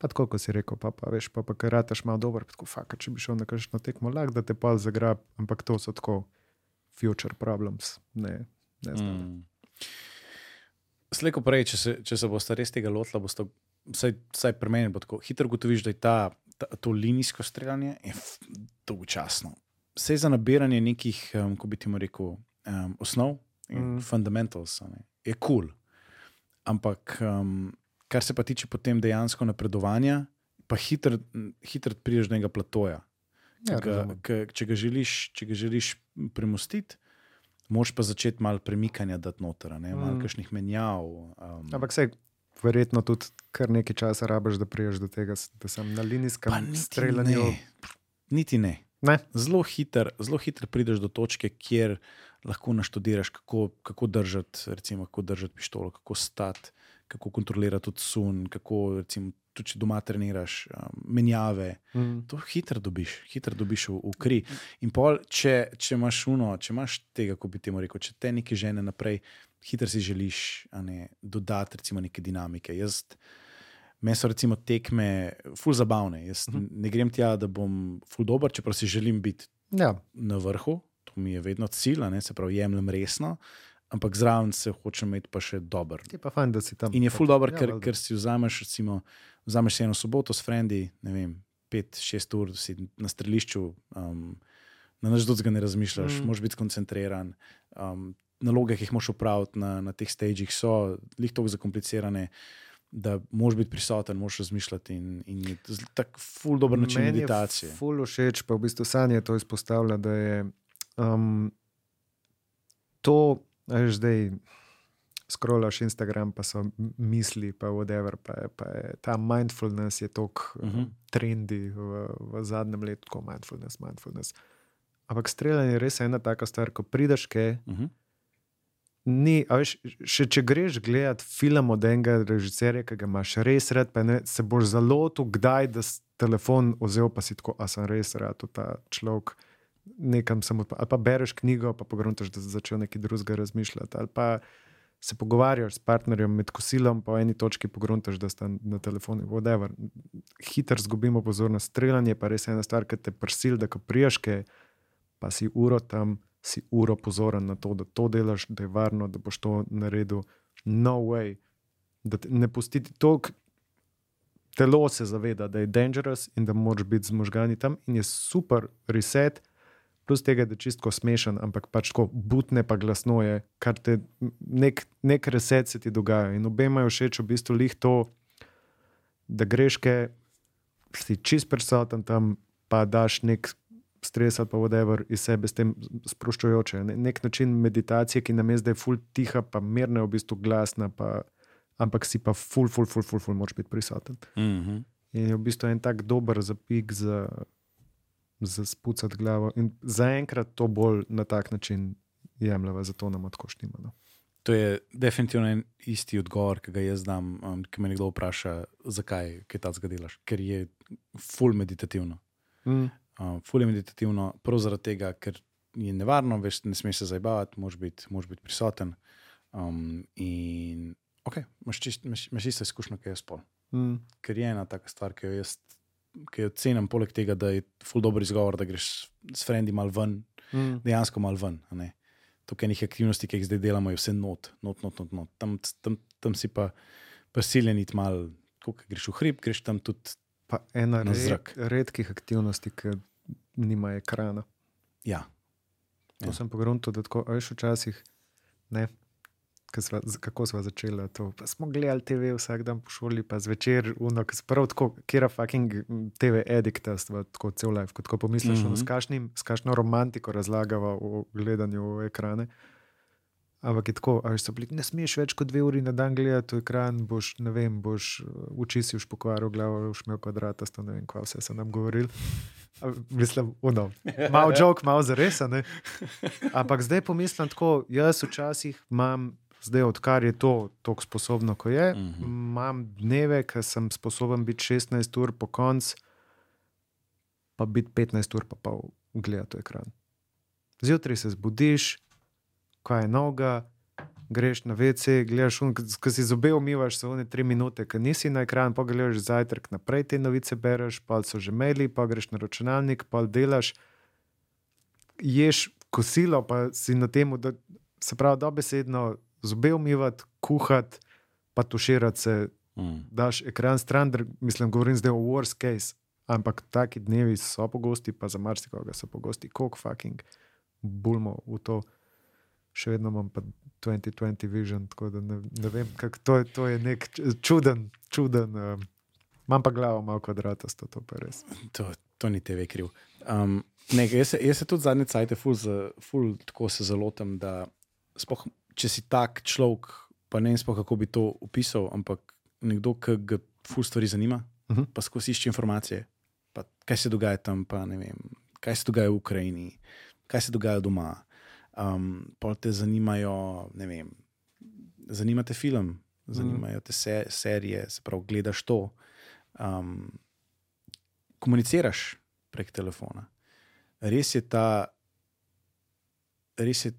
Pa tako, kot si rekel, pa, pa veš, pa, pa kar rataš malo dober, pa tako, faka, če bi šel na kakšno tekmo, lahko da te pa zagrab, ampak to so tako future problems, ne, ne znam. Mm. Slejko prej, če se, če se boste res tega lotili, boste, vsaj, vsaj pri meni, tako hitro ugotoviš, da je ta, ta, to linijsko streljanje dolgočasno. Vse za nabiranje nekih, um, ko bi ti rekel, um, osnov, Mm. mm. fundamentals, ne, je kul. Cool. Ampak, um, kar se pa tiče potem dejansko napredovanja, pa hitro hitr prideš do nekega platoja. Ja, ga, ki, če, ga želiš, če ga želiš premustiti, moraš pa začeti malo premikanja dati noter, a ne, malo Mm. kakšnih menjav. Um, Ampak se verjetno tudi kar nekaj časa rabiš, da priješ do tega, da sem na linijskem niti streljanju. ne. Niti ne. Ne. Zelo hiter prideš do točke, kjer lahko naštudiraš, kako, kako držati, recimo, kako držati pištolo, kako stati, kako kontrolirati tudi sun, kako recimo, tudi če doma treniraš, um, menjave. Mm. To hitro dobiš, hitro dobiš v, v kri. In pol, če, če imaš uno, če imaš tega, kot bi temu rekel, če te nekaj žene naprej, hitro si želiš ne, dodati recimo neke dinamike. Jaz, Meni so recimo tekme ful zabavne. Jaz uh -huh. ne grem tja, da bom ful dober, čeprav si želim biti Ja, na vrhu, to mi je vedno cilj, ne, se pravi, jemljem resno, ampak zraven se hočem imeti pa še dober. ti pa fajn, da si tam. In je ful dobro, Ja, ker, ker si vzameš, recimo, vzameš eno soboto s frendi, ne vem, pet, šest ur si na strelišču, um, na nič drugega ne razmišljaš, Mm. moraš biti skoncentriran. Um, naloge, ki jih moraš opraviti na, na teh stagih, so lih tako zakomplicirane. Da moraš biti prisoten, moraš razmišljati, in, in je to zelo tak ful dober način Meni meditacije. Je ful všeč, pa v bistvu Sanja to izpostavlja, da je um, to, veš, zdaj scrollaš Instagram, pa so misli, pa whatever, pa je, pa je ta mindfulness je tok uh Mhm. -huh. trendi v, v zadnjem letu, tako mindfulness, mindfulness. Ampak streljanje je res ena taka stvar, ko prideš kaj. Uh -huh. Ni, veš, še če greš gledati film od enega režiserja, ki ga imaš res rad, pa ne, se boš zalotil, kdaj da si telefon vzel, pa si tako, a sem res rad ta človek. Nekam odprl, ali pa bereš knjigo, pa pogruntaš, da si začel nekaj drugega razmišljati. Ali pa se pogovarjaš s partnerjem med kosilom, pa v eni točki pogruntaš, da sta na telefonu. Whatever. Hitro zgubimo pozornost. Streljanje pa je res ena stvar, ki te prsil, da ko priješ, kaj, pa si uro tam, si uro pozoren na to, da to delaš, da je varno, da boš to naredil. No way. Da ne pustiti toliko. telo se zaveda, da je dangerous in da moraš biti z možgani tam, in je super reset, plus tega, da je čistko smešen, ampak pač tako butne pa glasno je, kar te nek, nek reset se ti dogaja. In obema je všeč v bistvu lih to, da greš, ke si čist prisoten tam, pa daš nek stres ali pa whatever iz sebe s tem sproščujoče. Ne, nek način meditacije, ki nam je zdaj ful tiha, pa mirna, v bistvu glasna, pa, ampak si pa ful, ful, ful, ful, ful moč biti prisoten. Mm -hmm. In je v bistvu en tak dober zapik za, za spucati glavo. In zaenkrat to bolj na tak način jemljeva, zato nam tako štima. No. To je definitivno en isti odgovor, ki ga jaz dam, um, ki me nekdo vpraša, zakaj kaj takega delaš. Ker je full meditativno. Mm. Um, full je meditativno, prav zaradi tega, ker je nevarno, veš, ne smeš se zabavati, moraš biti, biti prisoten. Um, in ok, imaš, čist, imaš, imaš isto izkušnjo, kot jaz pol. Mm. Ker je ena taka stvar, ki jo jaz. Ki jo cenim, poleg tega, da je ful dobro izgovor, da greš s frendi malo ven, Mm. dejansko malo ven. Tukaj nekaj aktivnosti, ki jih zdaj delamo, je vse not, not, not, not, not. Tam, tam, tam si pa prisiljen iti malo, ko greš v hrib, greš tam tudi. Pa ena Na red, redkih aktivnosti, ki nima ekrana. Ja, To Ja. sem pogrunil, da tako, veš, včasih ne. Ko Sva, kako smo začeli to? Pa smo gledali TV vsak dan po šoli, pa zvečer, uno, ki sprav tako, kera fucking mm, TV edikta, stva tako cel life. Ko tako pomisliš, mm Mhm. -hmm. s, kašnim, s kašno romantiko razlagava o gledanju ekrane. Ampak je tako, a veš, so bili, ne smeš več kot dve uri na dan gledati v ekran, boš, ne vem, boš v oči si už pokvaril glavo, boš imel kvadratasto, ne vem, kva vse so nam govorili. Mislim, uno, malo jok, malo zares, a ne. Ampak zdaj pomislim tako, jaz včasih imam, zdaj odkar je to tako sposobno, kot je, Mhm. imam dneve, ki sem sposoben biti 16 ur po koncu, pa biti 15 ur pa pol gledati ekran. Zjutraj se zbudiš, kaj je noga, greš na WC, gledaš, ko si zobe umivaš, so one tri minute, ki nisi na ekran, pa gledaš zajtrk naprej, te novice bereš, pa so že maili, pa greš na računalnik, pa delaš, ješ kosilo, pa si na tem, da se pravi, dobesedno zobe umivati, kuhati, pa tuširati se, mm. daš ekran stran, dr- mislim, govorim zdaj o worst case. Ampak taki dnevi so pogosti, pa za marsikoga so pogosti, koliko fucking bulmo v to. Še vedno imam pa 2020 vision, tako da ne, ne vem, kako to, je- to je nek čuden, čuden. Um, imam pa glavo malo kvadratasto, to pa res. to, to ni TV kriv. Um, ne, jaz, se, jaz se tudi zadnje cajte, ful, ful tako se zalotem, da spoh, če si tak človek, pa ne vem, kako bi to opisal, ampak nekdo, ki ga ful stvari zanima, uh Mhm. -huh. pa skozi išče informacije, pa kaj se dogaja tam, pa ne vem, kaj se dogaja v Ukrajini, kaj se dogaja doma. Um, pol te zanimajo, ne vem, zanimate film, zanimajo te se, serije, se pravi, gledaš to. Um, komuniciraš prek telefona. Res je ta, res je.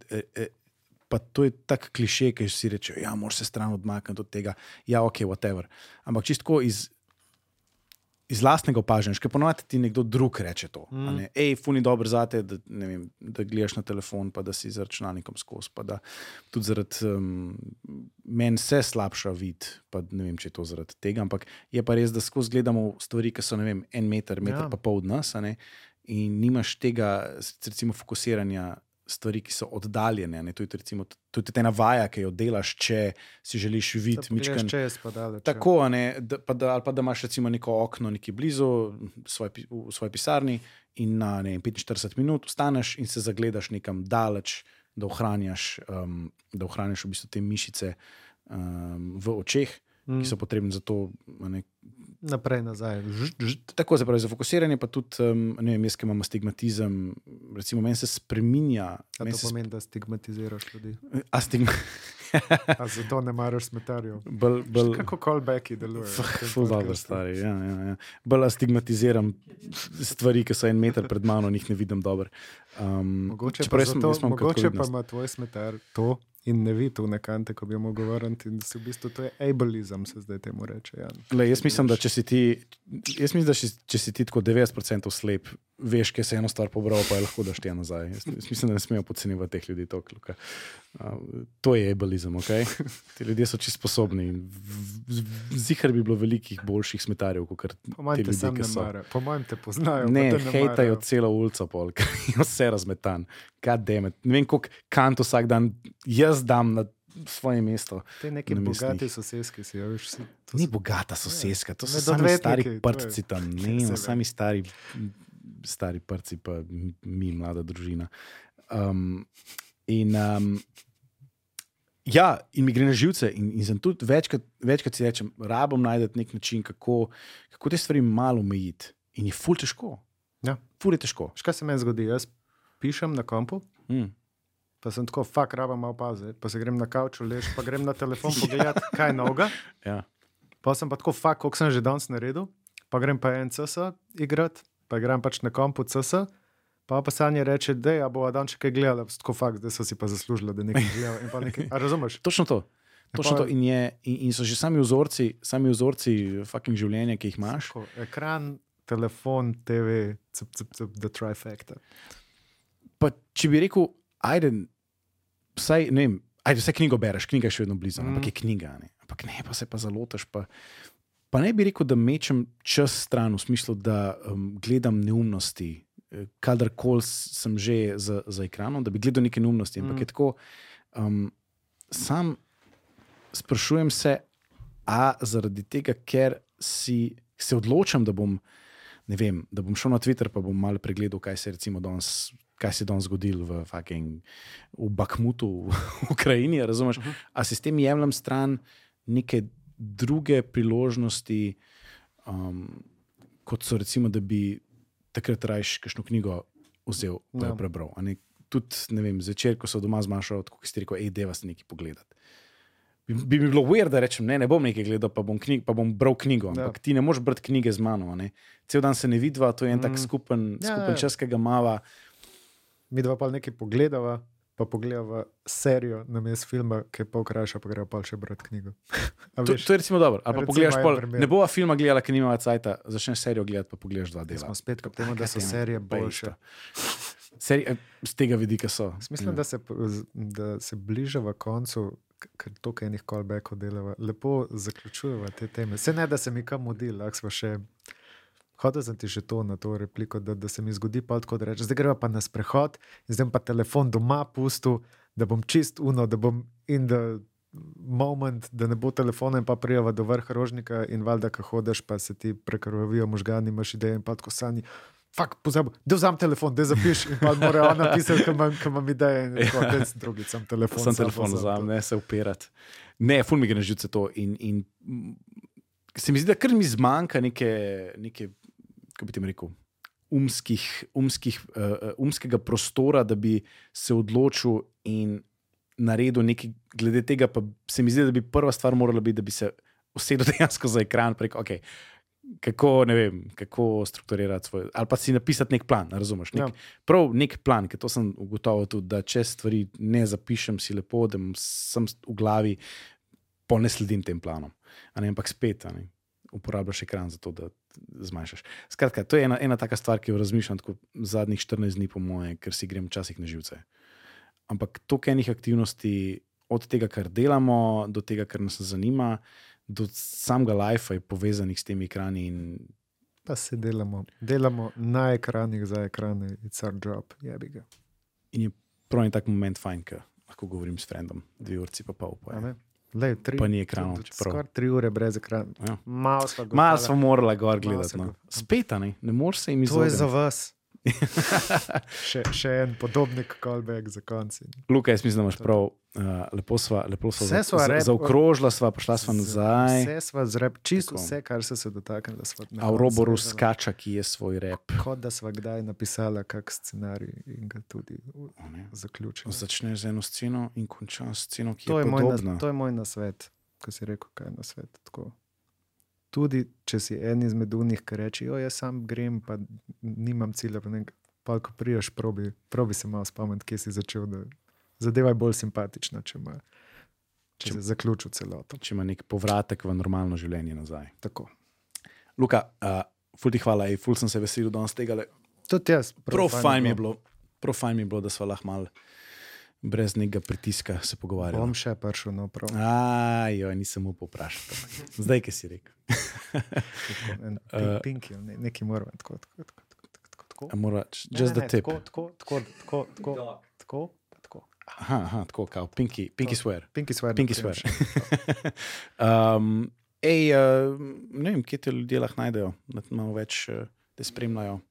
Pa to je tako kliše, ki si reče, da ja, moraš se stran odmakniti od tega. Ja, ok, whatever. Ampak čisto iz, iz lastnega opažanja, ker ponovadi ti nekdo drug reče to. Mm. Ej, funi dobro zate, da, vem, da gledaš na telefon, pa da si z računalnikom skozi. Pa da tudi zaradi um, meni se slabša vid, pa ne vem, če je to zaradi tega. Ampak je pa res, da skozi gledamo stvari, ki so vem, en meter, meter Ja. pa pol od nas, in nimaš tega, recimo, fokusiranja. Stvari, ki so oddaljene, ne, to je recimo, tudi ena vaja, ki jo delaš, če si želiš videti mičken. čez, pa daleč. ja. Tako, ne, da, pa da, ali pa da imaš recimo neko okno nekje blizu svoj, v svoji pisarni in na ne, vem, 45 minut vstaneš in se zagledaš nekam daleč, da ohranjaš, um, da ohranjaš v bistvu te mišice um, v očeh, mm. ki so potrebne za to. Ne, Naprej, nazaj. Žt, žt. tako se pravi, za fokusiranje, pa tudi, um, ne vem, jaz, ki imam astigmatizem, recimo, meni se spreminja. A meni to pomeni, da stigmatiziraš ljudi. sp- Astigma, A zato ne maraš smetarjev. bolj, bolj, Kako callbacki delujejo? Ful dobro, stari. Ja, ja, ja. Bolj stigmatiziram stvari, ki so en meter pred mano, in jih ne vidim dobro. Um, Mogoče pa, jaz zato, jaz imam mogoče pa ima tvoj smetar to, in ne vidi v nekante, ko bi mogel vrniti. In da se v bistvu to je ableizem, se zdaj temu reče. Ja. Le, jaz mislim, da če si ti, jaz mislim, da če si ti tako 90% slep, veš, kaj se je eno stvar pobral, pa je lahko daš ti nazaj. Jaz, jaz mislim, da ne smemo podcenjevati teh ljudi. Tok, Luka. uh, to je ebalizem, ok? Ti ljudje so čisto sposobni. Zihar bi bilo velikih boljših smetarjev, kot ti mojem te ljudje, ki so. po mojem te poznajo. Ne, hejtajo celo ulico, pol, ker je vse razmetan. Ne vem, koliko kant vsak dan jaz dam na svoje mesto. Te neki namestnih. bogati sosedski si, ja, veš, si, to Ni so- bogata sosedska, to so Med sami stari prci tam, ne, no, sami stari, stari prci, pa mi, mlada družina. Um, in, um, ja, in mi gre na živce, in, in sem tudi večkrat, večkrat si rečem, rabim najti nek način, kako, kako te stvari malo omejiti. In je ful težko. Ja. Ful je težko. Kaj se meni zgodi? Jaz pišem na kompu, Mm. Pa sem tako, fak, rabam malo paze, pa se grem na kavču, lež, pa grem na telefon pogledat, kaj noga. Ja. Pa sem pa tako, fak, koliko sem že danes naredil, pa grem pa en CS igrat, pa igram pač na kompu CS. Pa pa sanje reče, da je bo dan še kaj gledal, tako fakt, da so si pa zaslužili, da nekaj pa Nekaj, razumeš? Točno to. Točno to. In, je, in, in so že sami vzorci, sami vzorci fucking življenja, ki jih imaš. Tako, ekran, telefon, TV, cup, cup, cup, the trifecta. Pa, če bi rekel, ajde, vsaj, ne vem, ajde, vse knjigo bereš, knjiga je še vedno blizu, mm. ampak je knjiga. Ne? Ampak ne, pa se pa zalotaš. Pa, pa ne bi rekel, da mečem čas stran, v smislu, da um, gledam neumnosti, eh, kadarkoli sem že za, za ekranom, da bi gledal neke neumnosti. Ampak Mm. je tako, um, sam sprašujem se, a zaradi tega, ker si, se odločam, da bom. Vem, da bom šel na Twitter, pa bom malo pregledal, kaj se, recimo danes, kaj se je danes zgodilo v, fucking, v Bakhmutu, v Ukrajini. Razumeš? Uh -huh. A si s tem jemljem stran neke druge priložnosti, um, kot so recimo, da bi takrat rajš kakšno knjigo vzel Ja. jo prebral. A Ne, tudi ne vem, zvečer, ko so doma zmašal, tako si rekel, hej, deva si nekaj pogledati. Bi, bi mi bilo uver, da rečem, ne, ne bom nekaj gledal, pa bom, knjig, pa bom bral knjigo. Ampak Ja. ti ne moreš brati knjige z mano. Ne? Cel dan se ne vidiva, to je en mm. tak Mm. skupen, Ja, skupen ja. čas, ki ga mava. Mi dva pa nekaj pogledava, pa pogledava serijo na mestu filma, ki je pol krajša, pa greva pa še brati knjigo. A To, veš, to je recimo dobro. Ali pa pogledaš, pol, primer. ne bova filma gledala, ker nima cajta, začneš serijo gledati, pa pogledaš dva dela. smo spet k temu, da so serije boljše. isto. Seri, eh, z tega vidika so. Mislim, da se, da se bližava koncu, ker to, kaj enih callbackov delava, lepo zaključujeva te teme. Se ne, da se mi kam mudi, lahko smo še. Hotel sem ti že to na to repliko, da, da se mi zgodi pa tako, da rečem, zdaj greva pa na sprehod in zdaj pa telefon doma pustil, da bom čist uno, da bom in da moment, da ne bo telefona in pa prijava do vrha rožnika in valjda, ko hodiš, pa se ti prekrvavijo možgani, imaš ideje in pa tako sanji. Fak, pozabil, da vzamem telefon, da zapiš in pa mora ona pisati, ko imam, ko imam ideje. in tako, "Daj, drugi sam telefon. Sam s sabo telefon vzamem." ne se upirati. Ne, ful mi gre na živce to. In, in se mi zdi, da kar mi zmanjka neke, neke kako bi ti rekel, umskih, umskih, uh, umskega prostora, da bi se odločil in naredil nekaj glede tega. Pa se mi zdi, da bi prva stvar morala biti, da bi se usedel dejansko za ekran. Prek, okay, Kako, ne vem, kako strukturirati svoj, ali pa si napisati nek plan, razumeš? Nek, Ja. Prav nek plan, ker to sem ugotovil tudi, da če stvari ne zapišem, si lepo, da sem v glavi, pa ne sledim tem planom. Ne, ampak spet ne, uporabljaš ekran za to, da zmanjšaš. Skratka, to je ena, ena taka stvar, ki jo razmišljam zadnjih 14 dni, po moje, ker si grem včasih na živce. Ampak toliko enih aktivnosti, od tega, kar delamo, do tega, kar nas zanima, do samega life je povezanih s temi ekrani. In Pa se delamo, delamo na ekranih za ekrane, it's our job, jebi ga. In je prav en tak moment fajn, ker lahko govorim s frendom, dve urci pa pol. Pa, je. Lej, tri, Pa ni ekranov. Skoraj tri ure brez ekrana. Ja. Malo smo morali gor gledati. No. Spet, ne, ne moreš se jim To je izogniti. za vas. še, še en podobnik callback za konec. Luka, jaz mislim, da imaš prav. Uh, lepo sva, lepo sva, Vse sva za, rep- zaokrožila, sva prišla sva nazaj. Vse smo zrep, čisto Tako. vse, kar se dotaknili. sva na A Roborus povedala. skača, ki je svoj rep. Kot da smo kdaj napisali kak scenarij in ga tudi u- a ne. zaključili. Začneš z eno sceno in končaš s sceno, ki To je, je, moj podobna. nas, to je moj nasvet, ko si rekel, kaj je nasvet. Tako. Tudi če si en izmed unih, ki reče, jo jaz sam grem, pa nimam cilja, pa, ne, pa ko priješ, probi, probi se malo spomniti, kje si začel, da zadeva je bolj simpatična, če, ima, če Če- se zaključi celoto. Če ima nek povratek v normalno življenje nazaj. Tako. Luka, uh, ful ti hvala, ej, ful sem se veselil danes tega. Tudi jaz. Prav fajn mi je bilo, prav fajn mi je bilo, da smo lahko mal brez nekega pritiska se pogovarjali. Bom še prišel no, prav. Ajo, nisem upal vprašati. Zdaj, ki si rekel. Eh, Pinki, ne, nekaj moramo. Tako, tako, tako, tako, tako, tako. A Mora, Ne, just ne, the tip. Tako, tako, tako, tako, tako, tako, tako. Aha, aha tako, kao, pinky, pinky swear. Pinki swear. Pinky swear. um, ej, uh, ne vem, kje te ljudje lahko najdejo, da malo več uh, te spremljajo.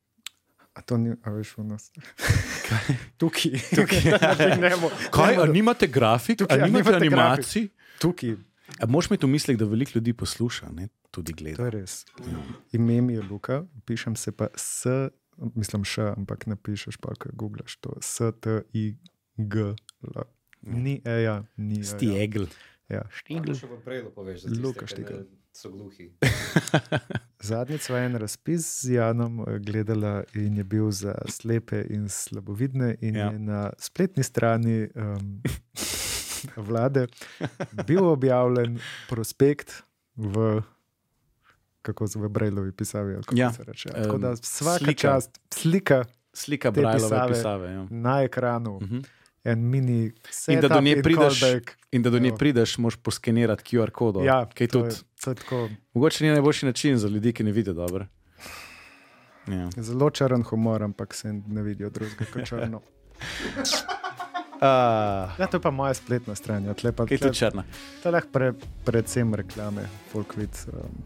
A to ni, a veš, v nas. Tukaj. Tukaj. bo, Kaj, a nimate grafik, Tukaj, a nimate nimate animacij? Tukaj, A moš imeti v mislih, da veliko ljudi posluša, ne tudi to gleda. je res. Ime mi je Luka, pišem se pa S, mislim še, ampak ne pišeš pa, ko googlaš to. S, T, I, G, L. Ni eja, ni eja. Stiegl. Ja. Da Luka Štigl. So gluhi. Zadnjič sva en razpis z Janom eh, gledala in je bil za slepe in slabovidne, in Ja. je na spletni strani um, vlade bil objavljen prospekt v. Kako se v Brailovi pisavi, kako Ja, se reče. Tako da vsaka slika. čast, slika Slika Brajlove pisave. pisave. Ja. na ekranu, Mhm. En mini In da do nje prideš, in da do nje prideš, moš poskenirati QR kodo. Ja, kaj to tudi. je, to je Mogoče ni najboljši način za ljudi, ki ne vidijo dobro. Ja. zelo črn humor, ampak se ne vidijo drugega kot črno. Uh, Ja, to je pa moja spletna stran. Ja, tle pa, kaj je tle, to črna? To lahko pre, predvsem reklame, folkvid. Um,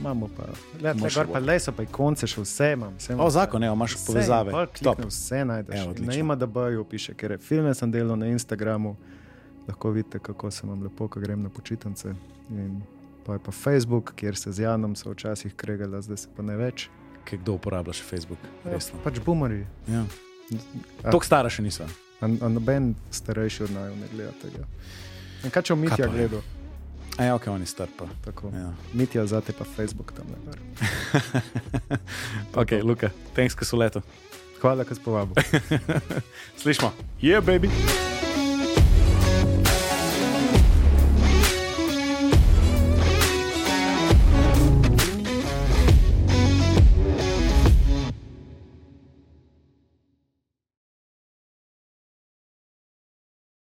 imamo pa, gor pa le so pa ikonce, še vse imam. Vse imam O, zakon, evo, imaš Vse, povezave. kliknem, Vse najdeš. Evo, Na odlično. IMDB-ju piše, ker je filme sem delal na Instagramu, lahko vidite, kako se vam lepo, ko grem na počitnice. In pa je pa Facebook, kjer se z Janom so včasih kregala, zdaj se pa ne več. Kaj kdo uporablja še Facebook? Resno. Pač bumari. Ja. Tok stara še a noben starejši od naju ne gleda tega. In kaj če v Mitja pa je? gledal? A ja, ok, oni star pa. Tako. Ja. Mitja, zate pa Facebook tam ne gre. ok, Luka, thanks, ko so leto. Hvala, ker si povabil. Slišmo. Yeah, baby.